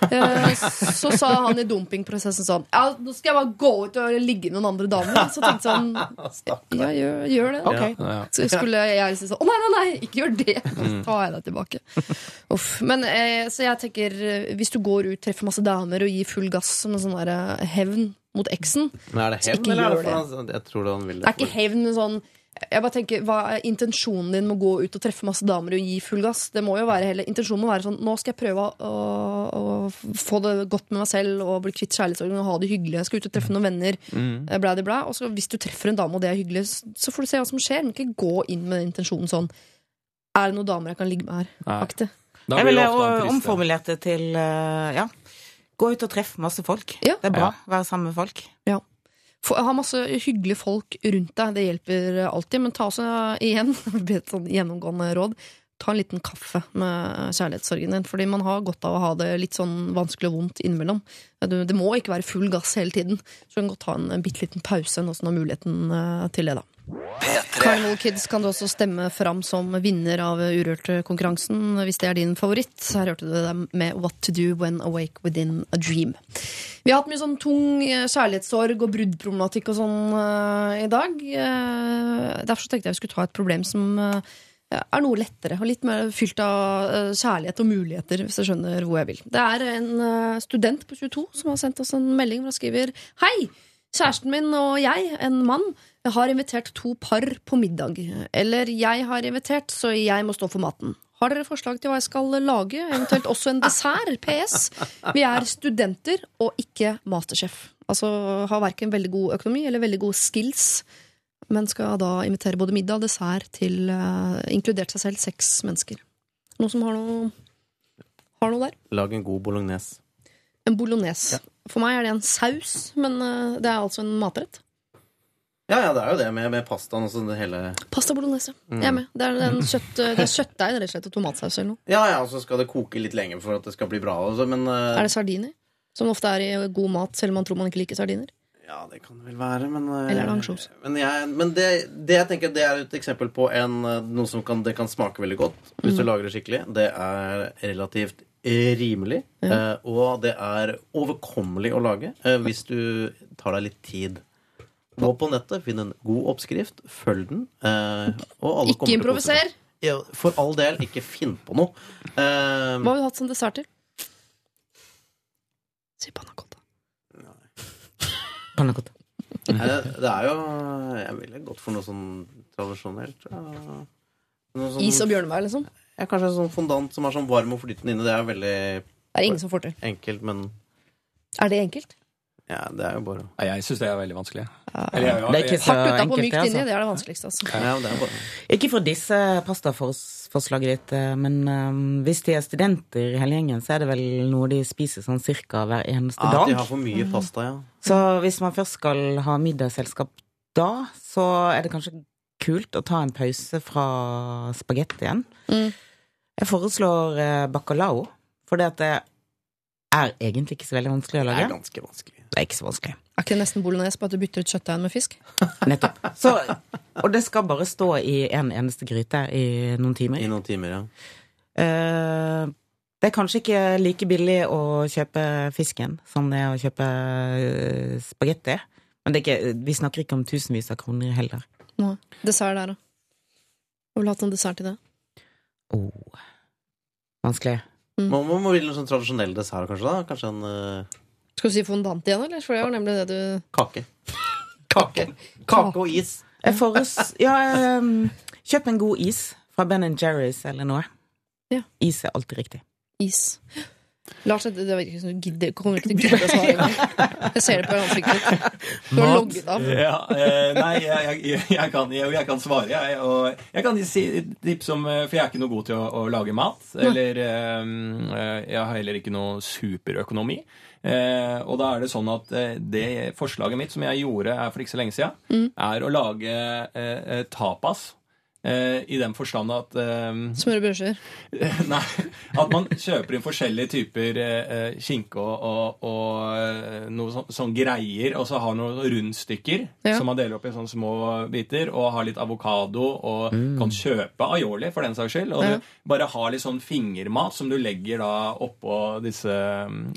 Eh, så sa han i dumpingprosessen sånn Ja, nå skal jeg bare gå ut og ligge med noen andre damer. Så tenkte jeg sånn Ja, gjør, gjør det. Ok. Så skulle jeg si sånn Å nei, nei, nei, ikke gjør det! Så tar jeg deg tilbake. Uff. Men eh, så jeg tenker eh, hvis du går ut, treffer masse damer og gir full gass som en sånn der, eh, hevn mot eksen Men er det hevn, eller er det Jeg tror han vil Det er ikke hevn, men sånn jeg bare tenker, Hva er intensjonen din med å gå ut og treffe masse damer og gi full gass? Det må jo være hele, Intensjonen må være sånn Nå skal jeg prøve å, å, å få det godt med meg selv og bli kvitt kjærlighetssorgen og ha det hyggelig. Jeg skal ut og treffe noen venner. Mm. Bla, bla, bla. Og så hvis du treffer en dame og det er hyggelig, så får du se hva som skjer. Men ikke gå inn med den intensjonen sånn Er det noen damer jeg kan ligge med her? Aktig. Jeg ville omformulert det til eh, ja. Gå ut og treffe masse folk. Ja. Det er bra. Være sammen med folk. Få- Ha masse hyggelige folk rundt deg. Det hjelper alltid. Men ta også igjen <laughs> sånn gjennomgående råd. Ta en liten kaffe med kjærlighetssorgen din. Fordi man har godt av å ha det litt sånn vanskelig og vondt innimellom. Det må ikke være full gass hele tiden. Så du kan godt ta en, bitte liten pause når du har muligheten eh, til det, da. P3. Carnival Kids kan du også stemme fram som vinner av Urørt-konkurransen, hvis det er din favoritt. Her hørte du dem med What to do when awake within a dream. Vi har hatt mye sånn tung eh, kjærlighetssorg og bruddproblematikk og sånn uh, i dag. Uh, derfor tenkte jeg vi skulle ta et problem som eh, er noe lettere og litt mer fylt av eh, kjærlighet og muligheter, hvis jeg skjønner hvor jeg vil. Det er en eh, student på 22 som har sendt oss en melding hvor han skriver Hei! Kjæresten min og jeg, en mann, har invitert to par på middag. Eller jeg har invitert, så jeg må stå for maten. Har dere forslag til hva jeg skal lage? Eventuelt også en dessert? <laughs> PS. Vi er studenter og ikke masterchef. Altså har verken veldig god økonomi eller veldig gode skills. Men skal da invitere både middag og dessert til uh, inkludert seg selv seks mennesker. Noen som har noe, har noe der? Lag en god bolognese. En bolognese. For meg er det en saus, men uh, det er altså en matrett. Ja, ja, det er jo det med, med pastaen og sånn det hele Pasta bolognese. Mm. Jeg er med. Det er, en kjøtt, det er kjøttdeig rett og slett, og tomatsaus eller noe. Ja, ja, og så skal det koke litt lenger for at det skal bli bra. Også, men uh... Er det sardiner? Som ofte er i god mat, selv om man tror man ikke liker sardiner. Ja, det kan det vel være, men eh, Eller er det ansjos? Men, jeg, men det, det jeg tenker det er et eksempel på en, eh, noe som kan, det kan smake veldig godt hvis Mm. du lager det skikkelig. Det er relativt rimelig, eh, og det er overkommelig å lage eh, hvis du tar deg litt tid. Gå på nettet, finn en god oppskrift, følg den. eh, Ikke improviser. for all del, ikke finn på noe. Hva har vi hatt som dessert til? Si panna cotta. Panna cotta. Nei, det, det er jo Jeg ville gått for noe sånn tradisjonelt. Ja. Noe sånn, Is og bjørnebær, liksom. ja, kanskje en sånn fondant som er sånn varm og flytende inne. Det er veldig Det er ingen som får til. enkelt, men Er det enkelt? Ja, det er jo bare ja, jeg syns det er veldig vanskelig. Eller, ja, Det er ikke så Hardt utapå, enkelt, mykt det, inni. altså. Det er det vanskeligste, altså. Ja, det er bare Ikke for disse pastaforslaget ditt, eh, men um, hvis de er studenter hele gjengen, så er det vel noe de spiser sånn cirka hver eneste ja, dag. De har for mye pasta, ja. Så hvis man først skal ha middagsselskap da, så er det kanskje kult å ta en pause fra spagettien. Mm. Jeg foreslår eh, bacalao, for det at det er egentlig ikke så veldig vanskelig å lage. Det er ganske vanskelig. Det er ikke så vanskelig. Er ikke det nesten bolognese på at du bytter ut kjøttdeigen med fisk? <laughs> Nettopp. Så, og det skal bare stå i en eneste gryte i noen timer. I noen timer, ja. Uh, det er kanskje ikke like billig å kjøpe fisken som det er å kjøpe uh, spagetti. Men det er ikke, vi snakker ikke om tusenvis av kroner heller. Nå. Dessert der, da. Har du hatt som dessert til det? Oh. Vanskelig. Man må, må ville noe sånn tradisjonell dessert, kanskje. da Kanskje en uh... Skal du si fondant igjen, eller? For det var nemlig det du kake. <laughs> Kake. Kake og is. Jeg fores... Ja, um, kjøp en god is fra Ben Jerry's eller noe. Ja. Is er alltid riktig. Is. Lars, det, det virker ikke som du gidder kommer ikke til å gidde å svare. Jeg ser det på ansiktet ditt. Du har logget av. Ja, eh, nei, jeg, jeg, jeg, kan, jeg, jeg kan svare, jeg. Og jeg kan si tips om eh, For jeg er ikke noe god til å, å lage mat. Eller eh, eh, jeg har heller ikke noe superøkonomi. Eh, og da er det sånn at eh, det forslaget mitt som jeg gjorde for ikke så lenge siden, er å lage eh, eh, tapas. Eh, I den forstand at eh, Smøre brødskiver. <laughs> Nei, at man kjøper inn forskjellige typer eh, skinke og, og, og noe sånn, sånn greier, og så har noen rundstykker Ja. som man deler opp i sånne små biter, og har litt avokado, og kan kjøpe aioli for den saks skyld. Og Ja. du bare har litt sånn fingermat som du legger da oppå disse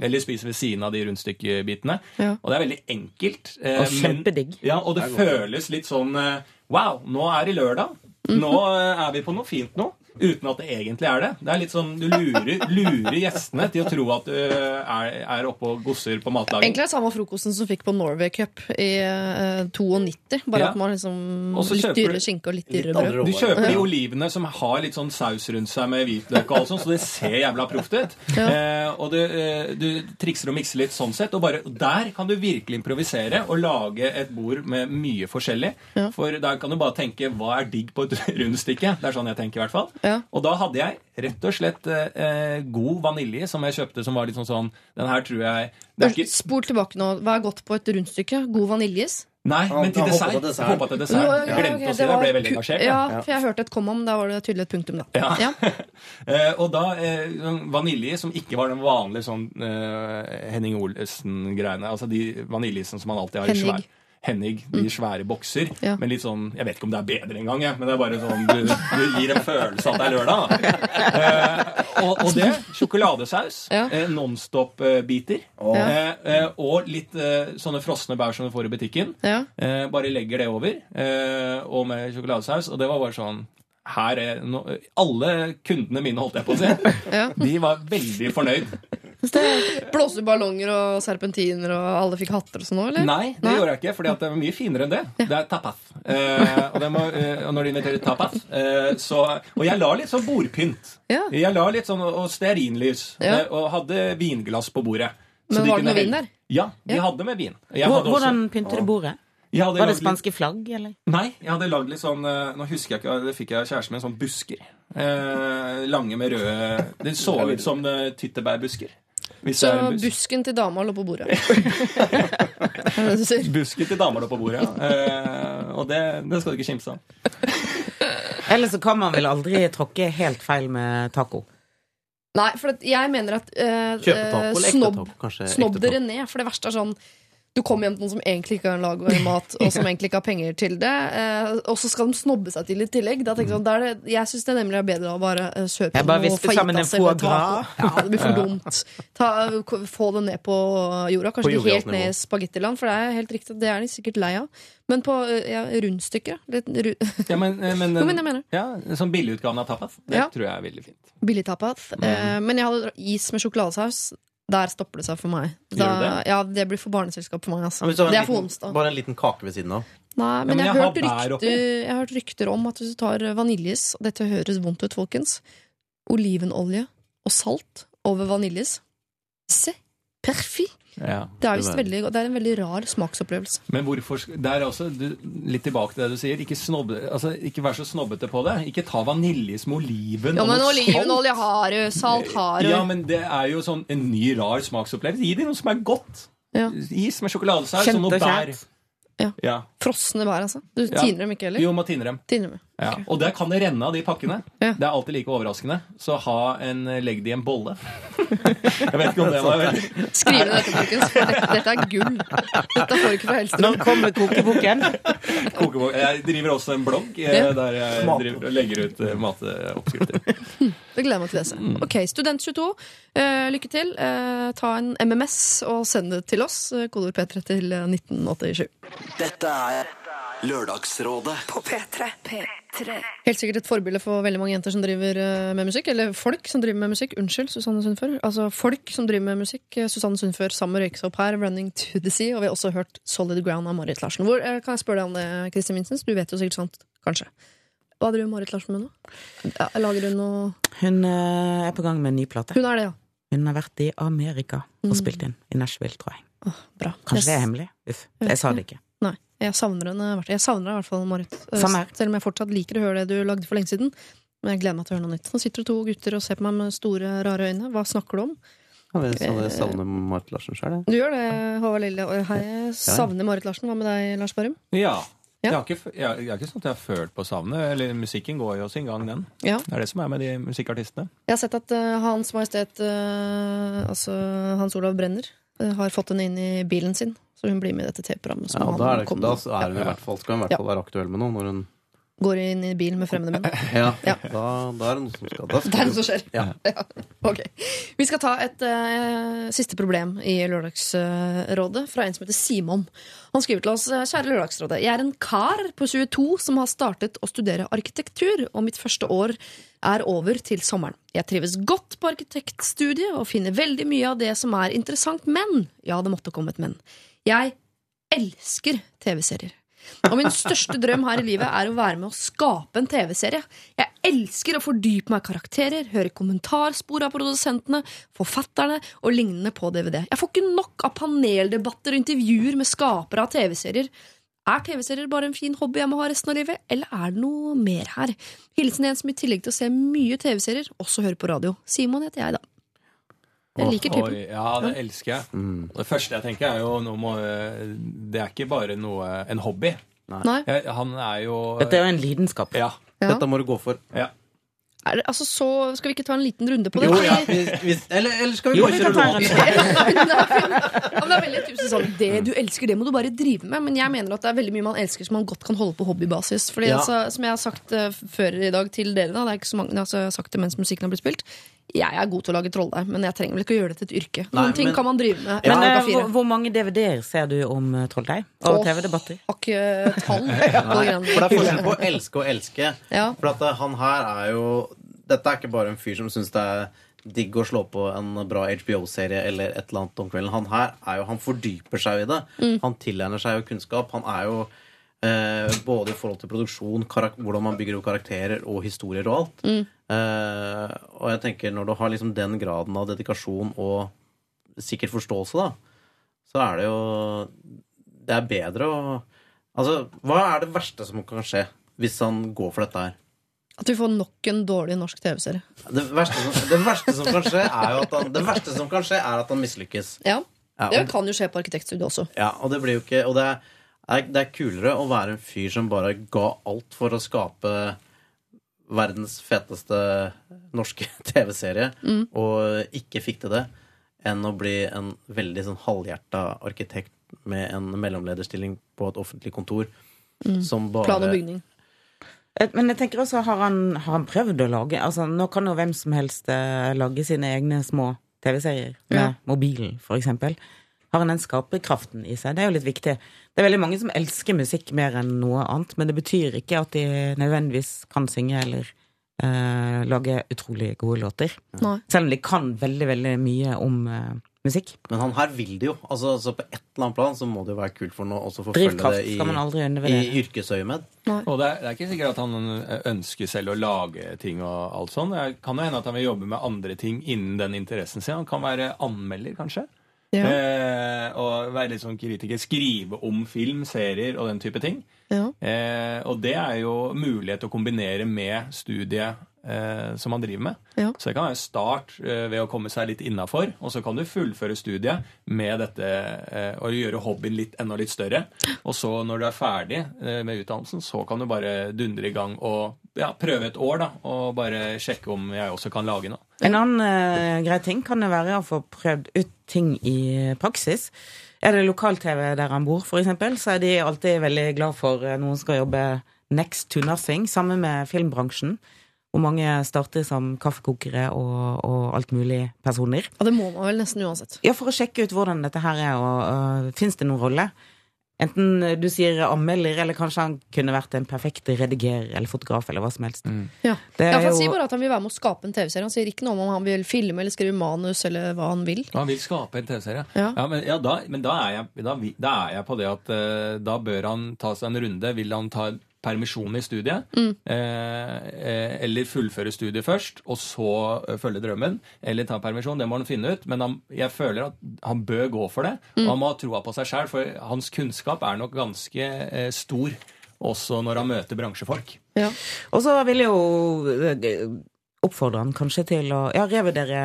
Eller spiser ved siden av de rundstykkebitene. Ja. Og det er veldig enkelt. eh, Og kjempedigg. ja, og det føles litt sånn eh, Wow, nå er det lørdag. Nå eh, er vi på noe fint nå. Uten at det egentlig er det. Det er litt sånn, Du lurer, lurer gjestene til å tro at du er, er oppe og gosser på matlaging. Egentlig er det samme frokosten som fikk på Norway Cup i uh, 92. Bare Ja. at man liksom litt dyrere skinke og litt dyrere brød. Du kjøper de olivene som har litt sånn saus rundt seg med hvitløk, og alt sånt, så det ser jævla proft ut. Eh, og du, uh, du trikser og mikser litt sånn sett, og bare der kan du virkelig improvisere og lage et bord med mye forskjellig. Ja. For der kan du bare tenke hva er digg på et <laughs> rundstykke. Det er sånn jeg tenker i hvert fall. Ja. Og da hadde jeg rett og slett eh, god vanilje som jeg kjøpte, som var litt sånn sånn Den her tror jeg det er ikke, Spol tilbake nå. Hva er godt på et rundstykke? God vaniljes? Nei, ja, men til dessert. hoppet dessert. Hoppet til dessert. Ja, Jeg glemte å si det. Jeg var ble veldig engasjert. Ja, for jeg hørte et kom om. da var det tydelig et punktum, da. Ja. Ja. <laughs> Eh, og da eh, sånn vanilje som ikke var den vanlige sånn eh, Henning Olsen-greiene. Altså de vaniljeisene som man alltid har i Hennig. svær Hennig, de svære bokser. Ja. Men litt sånn Jeg vet ikke om det er bedre engang, jeg, men det er bare sånn du, du gir en følelse at det er lørdag. Eh, og, og det. Sjokoladesaus. Ja. Eh, Nonstop-biter. Oh. eh, og litt eh, sånne frosne bær som du får i butikken. Ja. Eh, bare legger det over, eh, og med sjokoladesaus. Og det var bare sånn her er no, Alle kundene mine, holdt jeg på å si, <laughs> Ja. de var veldig fornøyd. Blåste ballonger og serpentiner, og alle fikk hatter og sånn òg, eller? Nei, det Nei? gjorde jeg ikke, for det var mye finere enn det. Det er tapas. Eh, og, det må, eh, og når de inviterer tapas eh, så, Og jeg la litt sånn bordpynt. Ja. Jeg la litt sånn og stearinlys, Ja. eh, og hadde vinglass på bordet. Men var det med noe vin der? Ja, de Ja. hadde med vin. Jeg Hvor- hadde også- Hvordan pynter du bordet? Var det lagd litt- spanske flagg, eller? Nei, jeg hadde lagd litt sånn eh, Nå husker jeg ikke, det fikk jeg av kjæresten min, sånn busker. Eh, lange med røde Det så ut som eh, tyttebærbusker. Hvis Så busken til dama lå på bordet. <laughs> Busken til damer lå på bordet, ja. Eh, og det, det skal du ikke kimse av. <laughs> Eller så kan man vel aldri tråkke helt feil med taco. Nei, for jeg mener at uh, eller snobb, snobb dere ned. For det verste er sånn Du kommer hjem til noen som egentlig ikke kan lage mat, og som <laughs> egentlig ikke har penger til det, eh, og så skal de snobbe seg til i tillegg. Da tenker jeg, sånn, der er det, jeg syns det nemlig er bedre å bare eh, kjøpe Jeg bare noe fajitas eller taco. Ja, det blir for <laughs> dumt. Ta, få det ned på jorda. Kanskje På ikke helt ned i spagettiland, for det er helt riktig, det er de sikkert lei av. Men på eh, ja, rundstykker. Litt ru Ja, men, eh, men, <laughs> men jeg mener. ja, Sånn billigutgaven av tapas, det Ja. tror jeg er veldig fint. billig tapas. Eh, men jeg hadde is med sjokoladesaus. Der stopper det seg for meg. Da, det? Ja, det blir for barneselskap for meg. Altså. Ja, Det er for liten- onsdag. Bare en liten kake ved siden av. Nei, men, men jeg, jeg har rykter, jeg har hørt rykter om at hvis du tar vaniljes, dette høres vondt ut, folkens, olivenolje og salt over vaniljes Se, perfekt! Ja. Det er Det veldig. Det er en veldig rar smaksopplevelse. Men hvorfor Det er også du, litt tilbake til det du sier. Ikke, snobbe, altså, ikke vær så snobbete på det. Ikke ta vaniljes med oliven. Ja, og men olivenolje har du, salt har du. Ja, men det er jo sånn en ny, rar smaksopplevelse. Gi dem noe som er godt. Ja. Is med sjokoladesaus og noe bær. Ja. Ja. Frosne bær, altså. Du Ja. tiner dem ikke heller? Jo, må tine dem. Tiner dem. Ja. Og der kan det renne av de pakkene. Ja. Det er alltid like overraskende. Så ha en legg det i en bolle. Jeg vet ikke om det var <laughs> Skriv ned dette, folkens. for Dette, dette er gull. Dette får du ikke fra Hellstrøm. Nå kommer kokeboken? kokebok. Jeg driver også en blogg eh, Ja. der jeg driver og legger ut eh, matoppskrifter. <laughs> Det gleder jeg meg til å lese. Ok, Student22, eh, lykke til. Eh, ta en MMS og send det til oss. Eh, Kodeord P3 til eh, 1987. Dette er Lørdagsrådet På P3. P3. Helt sikkert et forbilde for veldig mange jenter som driver eh, med musikk. Eller folk som driver med musikk. Unnskyld, Susanne Sundfør. Altså folk som driver med musikk. Eh, Susanne Sundfør sammen røykes opp her, 'Running to the Sea'. Og vi har også hørt 'Solid Ground' av Marit Larsen. Hvor, eh, kan jeg spørre deg om det, Kristin Vincents? Du vet jo sikkert sant, kanskje. Hva driver Marit Larsen med nå? Ja, lager hun noe Hun er på gang med en ny plate. Hun er det, ja. Hun har vært i Amerika og spilt inn. I Nashville, tror jeg. Oh, bra. Kanskje det er hemmelig? Uff. Jeg sa det ikke. Jeg savner henne. Jeg savner deg i hvert fall, Marit. Eh, Samme. Selv om jeg fortsatt liker å høre det du lagde for lenge siden. Men jeg gleder meg til å høre noe nytt. Nå sitter det to gutter og ser på meg med store, rare øyne. Hva snakker du om? Jeg savner- savner Marit Larsen sjøl, jeg. Du gjør det, Håvard Lille. Hei, jeg savner Marit Larsen. Hva med deg, Lars Berrum? Ja. Ja. Jeg har ikke, jeg, jeg har ikke sånn at jeg har følt på savnet. Eller musikken går jo sin gang, den. Ja. Det er det som er med de musikkartistene. Jeg har sett at uh, Hans Majestet, uh, altså Hans Olav Brenner, eh, har fått henne inn i bilen sin. Så hun blir med i dette TV-programmet. Ja, da, er det, da er hun i hvert fall, skal hun i hvert fall være aktuell med noe når hun Går inn i bilen med fremmede menn. <laughs> Ja, Ja. Da, da er det noe som skal da skal Det er noe som skjer. Ja. Ok. Vi skal ta et uh, siste problem i Lørdagsrådet fra en som heter Simon. Han skriver til oss Kjære Lørdagsrådet. Jeg er en kar på 22 som har startet å studere arkitektur, og mitt første år er over til sommeren. Jeg trives godt på arkitektstudiet og finner veldig mye av det som er interessant, men Ja, det måtte komme et men. Jeg elsker TV-serier. Og min største drøm her i livet er å være med å skape en TV-serie. Jeg elsker å fordype meg i karakterer, høre kommentarspor av produsentene, forfatterne og lignende på DVD. Jeg får ikke nok av paneldebatter og intervjuer med skapere av TV-serier. Er TV-serier bare en fin hobby jeg må ha resten av livet, eller er det noe mer her? Hilsen en som i tillegg til å se mye TV-serier, også hører på radio. Simon heter jeg, da. Jeg liker typen. Oi, ja, det elsker jeg. Mm. Det første jeg tenker, er jo nå må, Det er ikke bare noe, en hobby. Nei? Jeg, han er jo Dette er jo en lidenskap. Ja. Ja. Dette må du gå for. ja. Er det, altså, så skal vi ikke ta en liten runde på det? Jo, ja, hvis, hvis, eller, eller skal vi Jo, bare kjøre låt? det er veldig tusen sånn Det du elsker, det må du bare drive med. Men jeg mener at det er veldig mye man elsker som man godt kan holde på hobbybasis. Fordi Ja. altså, Som jeg har sagt eh, før i dag til dere, da, det er ikke så mange, altså, jeg har sagt det mens musikken har blitt spilt Jeg er god til å lage trolldeig, men jeg trenger vel ikke å gjøre det til et yrke. Noen Nei, ting men- kan man drive med. Men klokka eh, hvor, hvor mange DVD-er ser du om uh, Trolldeig? Og. TV-debatter? Har ikke tall. <laughs> For det er forskjell på å elske og elske. Ja. For at eh, han her er jo Dette er ikke bare en fyr som syns det er digg å slå på en bra HBO-serie eller et eller annet om kvelden. Han her er jo, han fordyper seg i det. Mm. Han tilegner seg jo kunnskap. Han er jo eh, både i forhold til produksjon, hvordan man bygger opp karakterer og historier og alt. Mm. Eh, og jeg tenker når du har liksom den graden av dedikasjon og sikkert forståelse, da, så er det jo Det er bedre å Altså, hva er det verste som kan skje hvis han går for dette her? At vi får nok en dårlig norsk TV-serie. Det verste, som, det verste som kan skje, er jo at han, det verste som kan skje, er at han mislykkes. Ja. Det kan jo skje på arkitektstudiet også. ja, og det blir jo ikke Og det er, det er kulere å være en fyr som bare ga alt for å skape verdens feteste norske <laughs> TV-serie, og ikke fikk til det, enn å bli en veldig sånn halvhjerta arkitekt med en mellomlederstilling på et offentlig kontor Mm. som bare Plan og bygning. Men jeg tenker også, har han, har han prøvd å lage altså Nå kan jo hvem som helst eh, lage sine egne små TV-serier med Ja. mobilen, for eksempel. Har han den skaperkraften i seg? Det er jo litt viktig. Det er veldig mange som elsker musikk mer enn noe annet, men det betyr ikke at de nødvendigvis kan synge eller eh, lage utrolig gode låter. Nei. Selv om de kan veldig, veldig mye om eh, musikk. Men han her vil det jo. Altså, altså på et eller annet plan så må det jo være kult for noe også forfølge Drivkraft det i, i yrkesøyemed. Og det er, det er ikke sikkert at han ønsker selv å lage ting og alt sånn. Det kan jo hende at han vil jobbe med andre ting innen den interessen sin. Han kan være anmelder, kanskje. Ja. Eh, og være litt sånn kritiker. Skrive om film, serier og den type ting. Ja. Eh, og det er jo mulighet til å kombinere med studiet eh, som man driver med. Ja. Så det kan være start eh, ved å komme seg litt innafor, og så kan du fullføre studiet med dette eh, og gjøre hobbyen litt enda litt større. Og så når du er ferdig eh, med utdannelsen, så kan du bare dundre i gang og ja, prøve et år, da, og bare sjekke om jeg også kan lage noe. En annen uh, grei ting kan det være å få prøvd ut ting i praksis. Er det lokal-TV der han bor, eksempel, så er de alltid veldig glad for eh, noen skal jobbe next to nothing. Samme med filmbransjen, hvor mange starter som kaffekokere og, og alt mulig personer. Og det må man vel nesten uansett. Ja, for å sjekke ut hvordan dette her er, og uh, fins det noen rolle? Enten du sier anmelder, eller kanskje han kunne vært en perfekt redigerer eller fotograf, eller hva som helst. Ja. Det Ja, er for Han jo- sier bare at han vil være med å skape en TV-serie. Han sier ikke noe om han vil filme eller skrive manus eller hva han vil. Han vil skape en TV-serie. Ja. men, ja, da, men da, er jeg, da, da er jeg på det at uh, da bør han ta seg en runde. Vil han ta permisjon i studiet? Mm. Eh, eh, eller fullføre studiet først, og så eh, følge drømmen? Eller ta permisjon? Det må han finne ut. Men han, jeg føler at han bør gå for det. Mm. Og han må ha troa på seg sjæl, for hans kunnskap er nok ganske eh, stor. Også når han møter bransjefolk. Ja. Og så vil jeg jo eh, oppfordre han kanskje til å ja, revurdere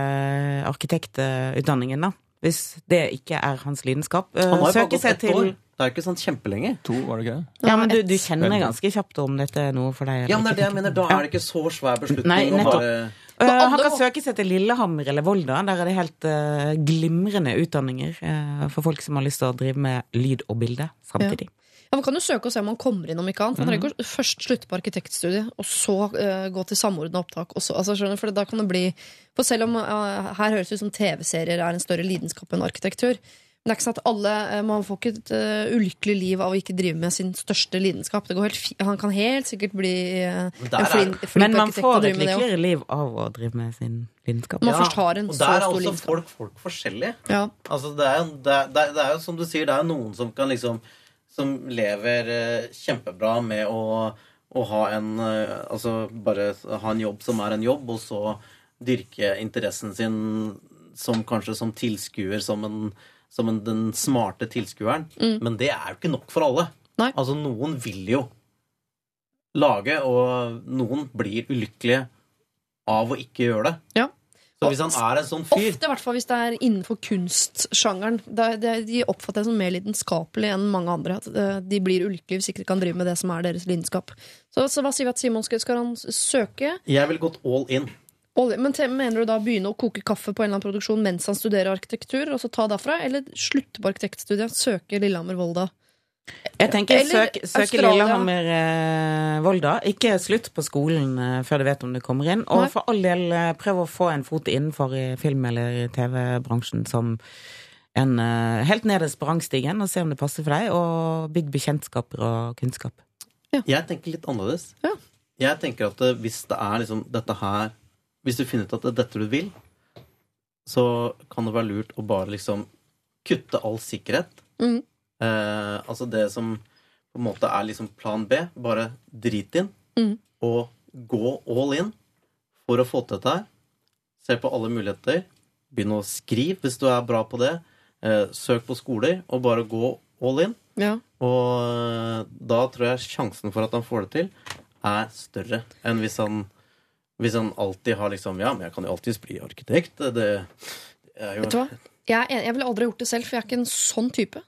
arkitektutdanningen, da. Hvis det ikke er hans lidenskap. Eh, Han har jo bare Søke gått ett til år. Det er jo ikke sånn kjempelenge. To, var det ikke det? Ja, men du, du kjenner ganske kjapt om dette er noe for deg. Ja, men det er det jeg mener. Da er det ikke så svær beslutning Nei, å nettopp. bare Eh, han kan søke seg til Lillehammer eller Volda. Der er det helt uh, glimrende utdanninger uh, for folk som har lyst til å drive med lyd og bilde samtidig. Ja, Man kan jo søke og se om man kommer inn, om ikke annet. Man trenger ikke først slutte på arkitektstudiet, og så uh, gå til samordna opptak. Og så, altså, skjønner, for da kan det bli For selv om uh, her høres det ut som TV-serier er en større lidenskap enn arkitektur. Men det er ikke sånn at alle, eh, Man får ikke et uh, ulykkelig liv av å ikke drive med sin største lidenskap. Det går helt fi Han kan helt sikkert bli uh, en flink, arkitekt. Men man får et også. lykkeligere liv av å drive med sin lidenskap. Man først har en og så der er stor også folk, folk forskjellige. Ja. Altså, det er, det, er, det, er, er jo som du sier, det er noen som kan liksom Som lever eh, kjempebra med å, å ha en eh, Altså bare ha en jobb som er en jobb, og så dyrke interessen sin som kanskje som tilskuer, som, en, som en, den smarte tilskueren. Men det er jo ikke nok for alle. Nei. Altså, noen vil jo lage, og noen blir ulykkelige av å ikke gjøre det. Ja. Så hvis han er en sånn fyr Ofte, i hvert fall hvis det er innenfor kunstsjangeren. De oppfatter jeg som mer lidenskapelig enn mange andre. At eh, de blir ulykkelige hvis ikke de kan drive med det som er deres lidenskap. Så, så hva sier vi at Simon skal, skal han søke? Jeg ville gått all in. Men mener du da begynne å koke kaffe på en eller annen produksjon mens han studerer arkitektur, og så ta derfra? Eller slutte på arkitektstudiet, søke Lillehammer-Volda? Jeg tenker Eller søk, søke Lillehammer eh, Volda. Ikke slutt på skolen eh, før du vet om du kommer inn. Og Nei. for all del eh, prøv å få en fot innenfor i film- eller TV-bransjen som en eh, helt nederst på rangstigen, og se om det passer for deg, og bygg bekjentskaper og kunnskap. Jeg tenker litt annerledes. Ja. Jeg tenker at eh, hvis det er liksom dette her Hvis du finner ut at det er dette du vil, så kan det være lurt å bare liksom kutte all sikkerhet. Mhm. Eh, altså det som på en måte er liksom plan B. Bare drit inn. mm. Og gå all in for å få til dette her. Se på alle muligheter. Begynn å skrive hvis du er bra på det. Eh, søk på skoler, og bare gå all in. Ja. Og eh, da tror jeg sjansen for at han får det til, er større enn hvis han hvis han alltid har liksom Ja, men jeg kan jo alltids bli arkitekt. Det, det er jo? Jeg, jeg ville aldri gjort det selv, for jeg er ikke en sånn type.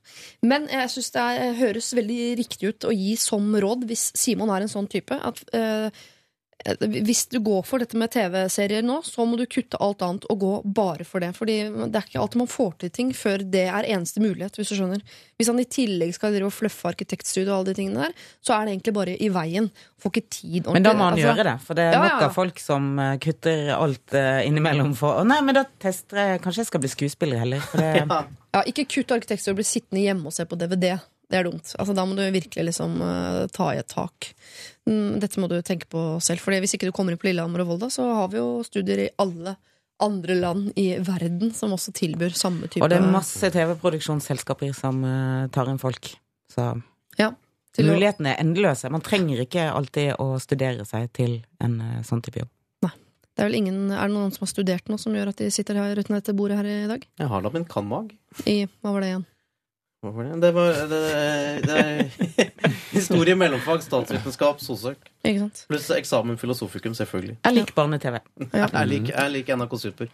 Men jeg syns det er, høres veldig riktig ut å gi som råd, hvis Simon er en sånn type, at eh, hvis du går for dette med TV-serier nå, så må du kutte alt annet og gå bare for det. Fordi det er ikke alltid man får til ting før det er eneste mulighet, hvis du skjønner. Hvis han i tillegg skal drive og fluffe arkitektstudio og alle de tingene der, så er det egentlig bare i veien. Får ikke tid Men da må han Altså, gjøre det, for det er Ja, nok ja, ja. av folk som eh, kutter alt eh, innimellom for Å nei, men da tester jeg Kanskje jeg skal bli skuespiller heller. Det, <laughs> Ja, ikke kutt arkitektstudio og bli sittende hjemme og se på DVD. Det er dumt. Altså, da må du virkelig liksom uh, ta i et tak. Mm, dette må du tenke på selv. For hvis ikke du kommer inn på Lillehammer og Volda, så har vi jo studier i alle andre land i verden som også tilbyr samme type og det er masse TV-produksjonsselskaper som uh, tar inn folk. Så ja, å- mulighetene er endeløse. Man trenger ikke alltid å studere seg til en uh, sånn type jobb. Det er vel ingen, er det noen som har studert noe som gjør at de sitter her uten dette bordet her i dag? Jeg har da min cand.mag. I, hva var det igjen? Hva var det? Det var det, det er <laughs> historie, mellomfag, statsvitenskap, sosøk. Ikke sant? Pluss eksamen filosofikum, selvfølgelig. Jeg liker barne-TV. Ja. <laughs> Jeg liker, lik NRK Super.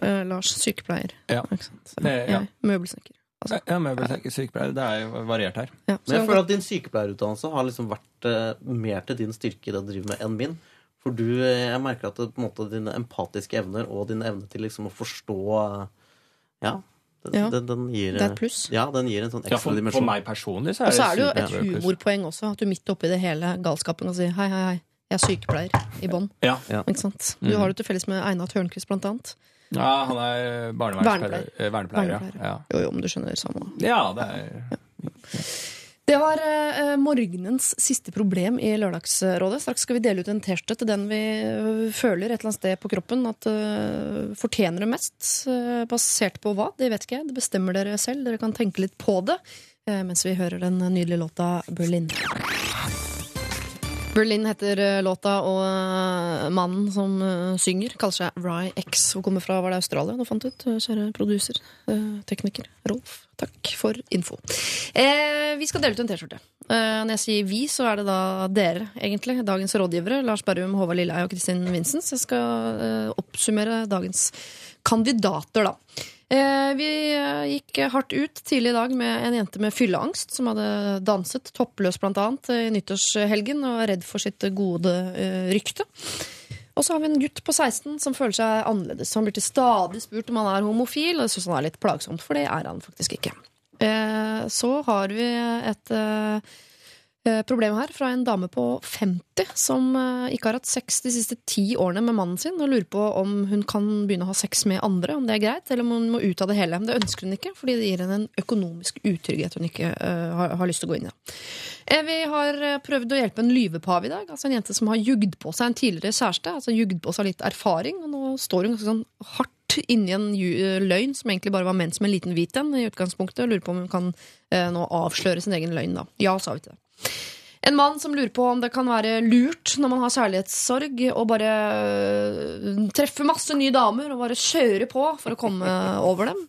Eh, Lars, sykepleier. Ja. Ikke sant? Så, Det- ja. jeg, møbelsnekker. Altså, Ja, møbelsnekker, sykepleier. Det er jo variert her. ja. Så Men jeg føler at din sykepleierutdannelse har liksom vært eh, mer til din styrke i det du driver med, enn min. For du, eh, jeg merker at det, på en måte, dine empatiske evner og din evne til liksom å forstå eh, Ja, Ja. den, den gir Det er et eh, pluss. Ja, den gir en sånn ekstra for, for dimensjon. meg personlig så er Og så er det jo et humorpoeng også, at du midt oppi det hele galskapen kan si hei, hei, hei, jeg er sykepleier i bånn. Ja. Ikke sant? Du Mm. har det til felles med Einar Tørnquist, blant annet. ja, han er barnevernspleier. vernepleier. Vernepleier, ja. ja. Jo, jo, om du skjønner samme. Ja, det er Det var eh, morgenens siste problem i Lørdagsrådet. Straks skal vi dele ut en T-skjorte til den vi eh, føler et eller annet sted på kroppen at uh, fortjener det mest. Uh, basert på hva? Det vet ikke jeg. Det bestemmer dere selv. Dere kan tenke litt på det uh, mens vi hører den nydelige låta Berlin. Berlin heter eh, låta, og eh, mannen som eh, synger, kaller seg Rye X og kommer fra var det Australia, Nå fant ut, kjære produser, tekniker Rolf. Takk for info. Eh, vi skal dele ut en T-skjorte. Eh, når jeg sier vi, så er det da dere, egentlig. Dagens rådgivere. Lars Berrum, Håvard Lilleheie og Kristin Vinsens. Jeg skal eh, oppsummere dagens kandidater, da. Eh, vi eh, gikk hardt ut tidlig i dag med en jente med fylleangst som hadde danset toppløs blant annet i nyttårshelgen og er redd for sitt gode eh, rykte. Og så har vi en gutt på 16 som føler seg annerledes. Han blir til stadig spurt om han er homofil, og det syns han er litt plagsomt, for det er han faktisk ikke. Eh, så har vi et eh, eh, her fra en dame på 50 som eh, ikke har hatt sex de siste ti årene med mannen sin, og lurer på om hun kan begynne å ha sex med andre, om det er greit, eller om hun må ut av det hele. Det ønsker hun ikke, fordi det gir henne en økonomisk utrygghet hun ikke uh, har, lyst til å gå inn i. Vi har prøvd å hjelpe en lyvepav i dag. Altså En jente som har jugd på seg en tidligere kjæreste. Altså jugd på seg litt erfaring, og nå står hun ganske sånn hardt inni en løgn som egentlig bare var ment som en liten hvit en i utgangspunktet. og Lurer på om hun kan eh, nå avsløre sin egen løgn, da. Ja, sa vi til det. En mann som lurer på om det kan være lurt når man har kjærlighetssorg, å bare øh, treffe masse nye damer og bare kjøre på for å komme <laughs> over dem.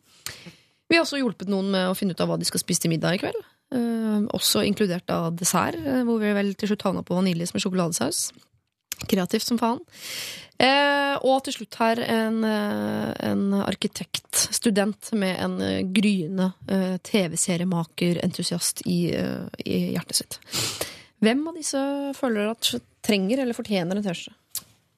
Vi har også hjulpet noen med å finne ut av hva de skal spise til middag i kveld. Eh, også inkludert av dessert, eh, hvor vi vel til slutt havna på vaniljes med sjokoladesaus. Kreativt som faen. Eh, og til slutt her en, eh, en arkitektstudent med en eh, gryende eh, TV-seriemaker-entusiast i, eh, i hjertet sitt. Hvem av disse føler at trenger eller fortjener en T-skjorte?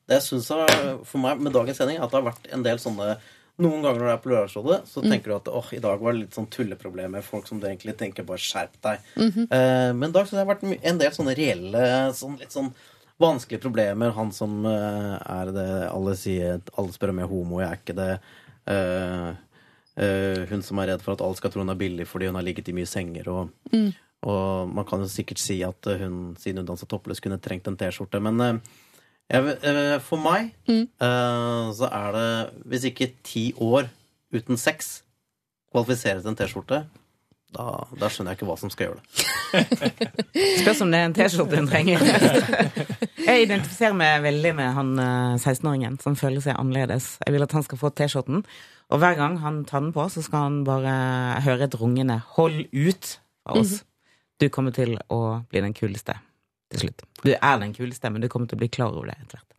Det jeg synes er, for meg med dagens sending, at det har vært en del sånne Noen ganger når du er på Lørdagsrådet, så tenker du at åh, i dag var det litt sånn tulleproblem med folk som du egentlig tenker bare skjerp deg. eh, men i dag synes jeg det har vært en del sånne reelle, sånn, litt sånn vanskelige problemer. Han som eh, er det Alle sier Alle spør om jeg er homo, jeg er ikke det. Uh, uh, hun som er redd for at alle skal tro hun er billig fordi hun har ligget i mye senger. Og, og man kan jo sikkert si at hun, siden hun dansa toppløs, kunne trengt en T-skjorte. Men jeg, for meg eh, så er det Hvis ikke ti år uten sex kvalifiserer til en T-skjorte, da, da skjønner jeg ikke hva som skal gjøre det. <laughs> Spørs om det er en T-skjorte hun trenger. <laughs> Jeg identifiserer meg veldig med han eh, 16-åringen som føler seg annerledes. Jeg vil at han skal få T-skjorten, og hver gang han tar den på, så skal han bare høre et rungende 'hold ut' fra oss. Du kommer til å bli den kuleste til slutt. Du er den kuleste, men du kommer til å bli klar over det etter hvert.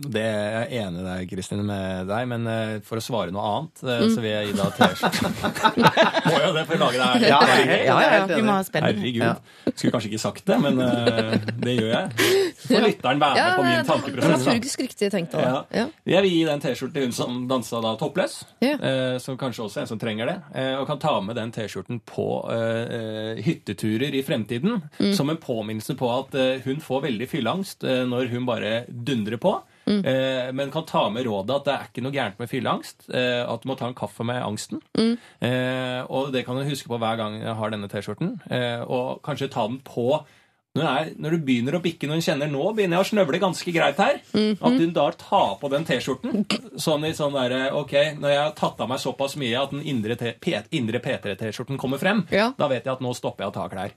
Det er jeg enig der, Kristin, med deg, men eh, for å svare noe annet, eh, så vil jeg gi deg T-skjorte. <laughs> Må jo det for å lage det her. Ja, Ja, ja, ja, vi må ha spenning. Herregud. Skulle kanskje ikke sagt det, men eh, det gjør jeg. Så får lytteren være med på min tankeprosess. Dramaturgisk riktig tenkt av deg. Ja. Ja. Jeg vil gi den T-skjorten til hun som dansa da toppløs. Ja. Eh, som kanskje også er en som trenger det. Eh, og kan ta med den T-skjorten på hytteturer i fremtiden. Mm. Som en påminnelse på at hun får veldig fylleangst når hun bare dundrer på. Mm. Eh, men kan ta med rådet at det er ikke noe gærent med fylleangst. Eh, at du må ta en kaffe med angsten. Mm. Eh, og det kan du huske på hver gang jeg har denne T-skjorten. Og kanskje ta den på når, er, når du begynner å bikke, når du kjenner nå begynner jeg å snøvle ganske greit her, Mhm. at du da tar på den T-skjorten. Sånn i sånn derre Ok, når jeg har tatt av meg såpass mye at den indre, indre P3-T-skjorten kommer frem, Ja. da vet jeg at nå stopper jeg å ta klær.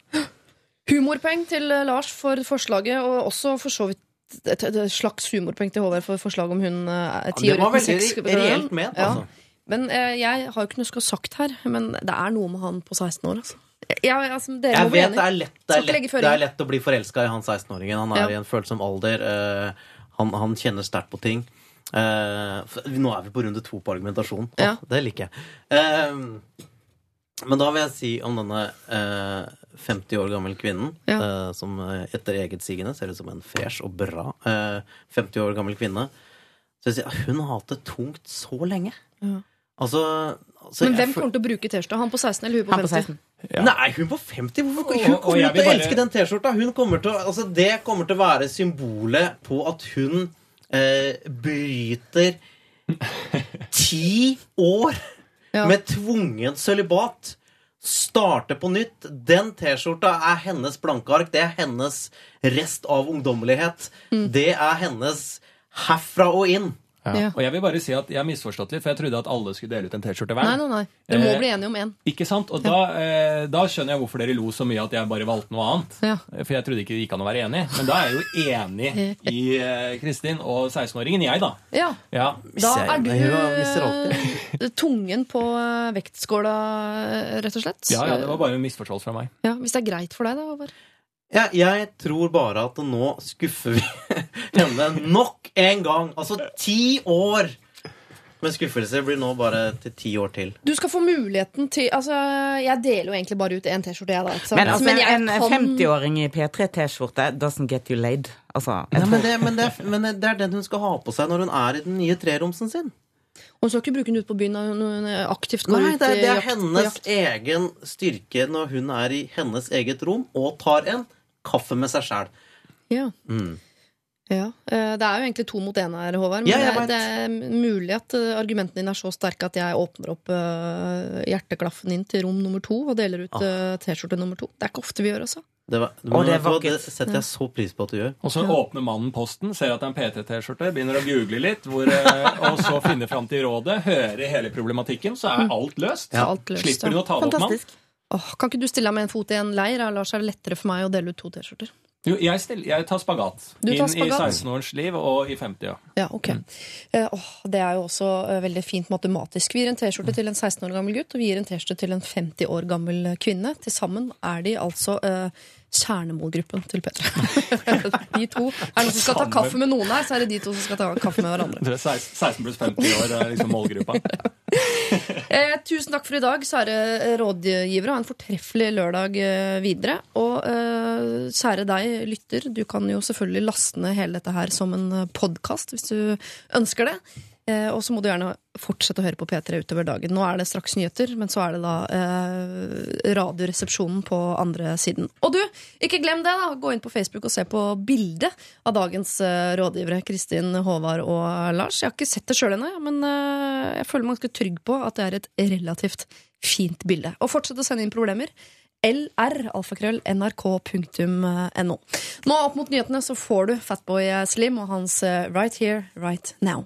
Humorpeng til Lars for forslaget, og også for så vidt et, et, slags humorpoeng til Håvard for forslag om hun eh, er ti Det år var uten veldig sex. reelt ment, Ja. altså. Men eh, jeg har jo ikke noe skal sagt her, men det er noe med han på 16 år, altså. Ja, altså Jeg vet det er lett, det er lett, det er lett å bli forelska i han 16-åringen. Han er Ja. i en følsom alder. Uh, han, han kjenner sterkt på ting. Uh, nå er vi på runde to på argumentasjon. Ja. Det liker jeg. Eh, men da vil jeg si om denne eh, 50 år gamle kvinnen, Ja. eh, som eh, etter eget sigende ser ut som en fresh og bra eh, 50 år gammel kvinne så jeg sier, Hun har hatt det tungt så lenge. Ja. Altså, altså Men hvem kommer til å bruke T-skjorta? Han på 16 eller hun på 50? på 50? 16. Nei, hun på 50? Hvorfor? Hun og kommer til å bare- elske den T-skjorta. Hun kommer til å, altså Det kommer til å være symbolet på at hun eh, bryter ti år Ja. med tvungen sølibat. Starte på nytt. Den T-skjorta er hennes blanke ark. Det er hennes rest av ungdommelighet. Mm. Det er hennes herfra og inn. Ja. Og jeg vil bare si at jeg har misforstått litt, for jeg trodde at alle skulle dele ut en T-skjorte hver. Nei, nei, nei. Dere må Eh, bli enige om én. Ikke sant? Og da, eh, da skjønner jeg hvorfor dere lo så mye at jeg bare valgte noe annet. Ja. For jeg trodde ikke det gikk an å være enig. Men da er jeg jo enig <laughs> i eh, Kristin og 16-åringen. Jeg, da. Ja. Ja. Da er du eh, tungen på eh, vektskåla, eh, rett og slett. ja, ja, det var bare en misforståelse fra meg. Ja, Hvis det er greit for deg, da, Håvard. Ja, jeg tror bare at nå skuffer vi <laughs> henne nok en gang. Altså ti år med skuffelse blir nå bare til ti år til. Du skal få muligheten til Altså, Jeg deler jo egentlig bare ut én T-skjorte, jeg, da. Altså. Men altså, jeg en kan- 50-åring i P3-T-skjorte doesn't get you laid. Altså, Ja, men, det, men, det, men det er den hun skal ha på seg når hun er i den nye treromsen sin. Hun skal ikke bruke den ut på byen når hun aktivt går Nei, det er, i det er jakt hennes jakt. egen styrke når hun er i hennes eget rom og tar en kaffe med seg sjæl. Ja. Mm. ja. Eh, Det er jo egentlig to mot én her, Håvard. Men Ja, det, det er mulig at eh, argumentene dine er så sterke at jeg åpner opp eh, hjerteklaffen inn til rom nummer to og deler ut eh, T-skjorte nummer to. Det er ikke ofte vi gjør, altså. Det, var, Å, det var, det setter jeg så pris på at du gjør. Og så åpner mannen posten, ser at det er en PT-T-skjorte, begynner å google litt, hvor, <laughs> og så finner fram til rådet, hører hele problematikken, så er alt løst. Ja. alt løst, Slipper du å ta det opp med. Åh, kan ikke du stille deg med en fot i en leir? Da, er det lettere for meg å dele ut to T-skjorter. Jo, jeg, stiller, jeg tar spagat. Du tar Inn i 16-årens liv og i 50, ja. Ja, ok. Eh, åh, det er jo også uh, veldig fint matematisk. Vi gir en T-skjorte til en 16 år gammel gutt, og vi gir en T-skjorte til en 50 år gammel kvinne. Til sammen er de altså eh, kjernemålgruppen til Petra. <laughs> de to. Er det noen som skal ta kaffe med noen her, så er det de to som skal ta kaffe med hverandre. Dere er 16 16 pluss 50 år er liksom målgruppa. <laughs> Eh, tusen takk for i dag, kjære rådgivere. Ha en fortreffelig lørdag eh, videre. Og eh, kjære deg, lytter, du kan jo selvfølgelig laste ned hele dette her som en podkast hvis du ønsker det. Eh, og så må du gjerne fortsette å høre på P3 utover dagen. Nå er det straks nyheter, men så er det da eh, Radioresepsjonen på andre siden. Og du, ikke glem det, da! Gå inn på Facebook og se på bildet av dagens eh, rådgivere. Kristin, Håvard og Lars. Jeg har ikke sett det sjøl ennå, men eh, jeg føler meg ganske trygg på at det er et relativt fint bilde. Og fortsett å sende inn problemer. LR, alfakrøll, nrk.no. Nå opp mot nyhetene så får du Fatboy Slim og hans eh, Right Here, Right Now.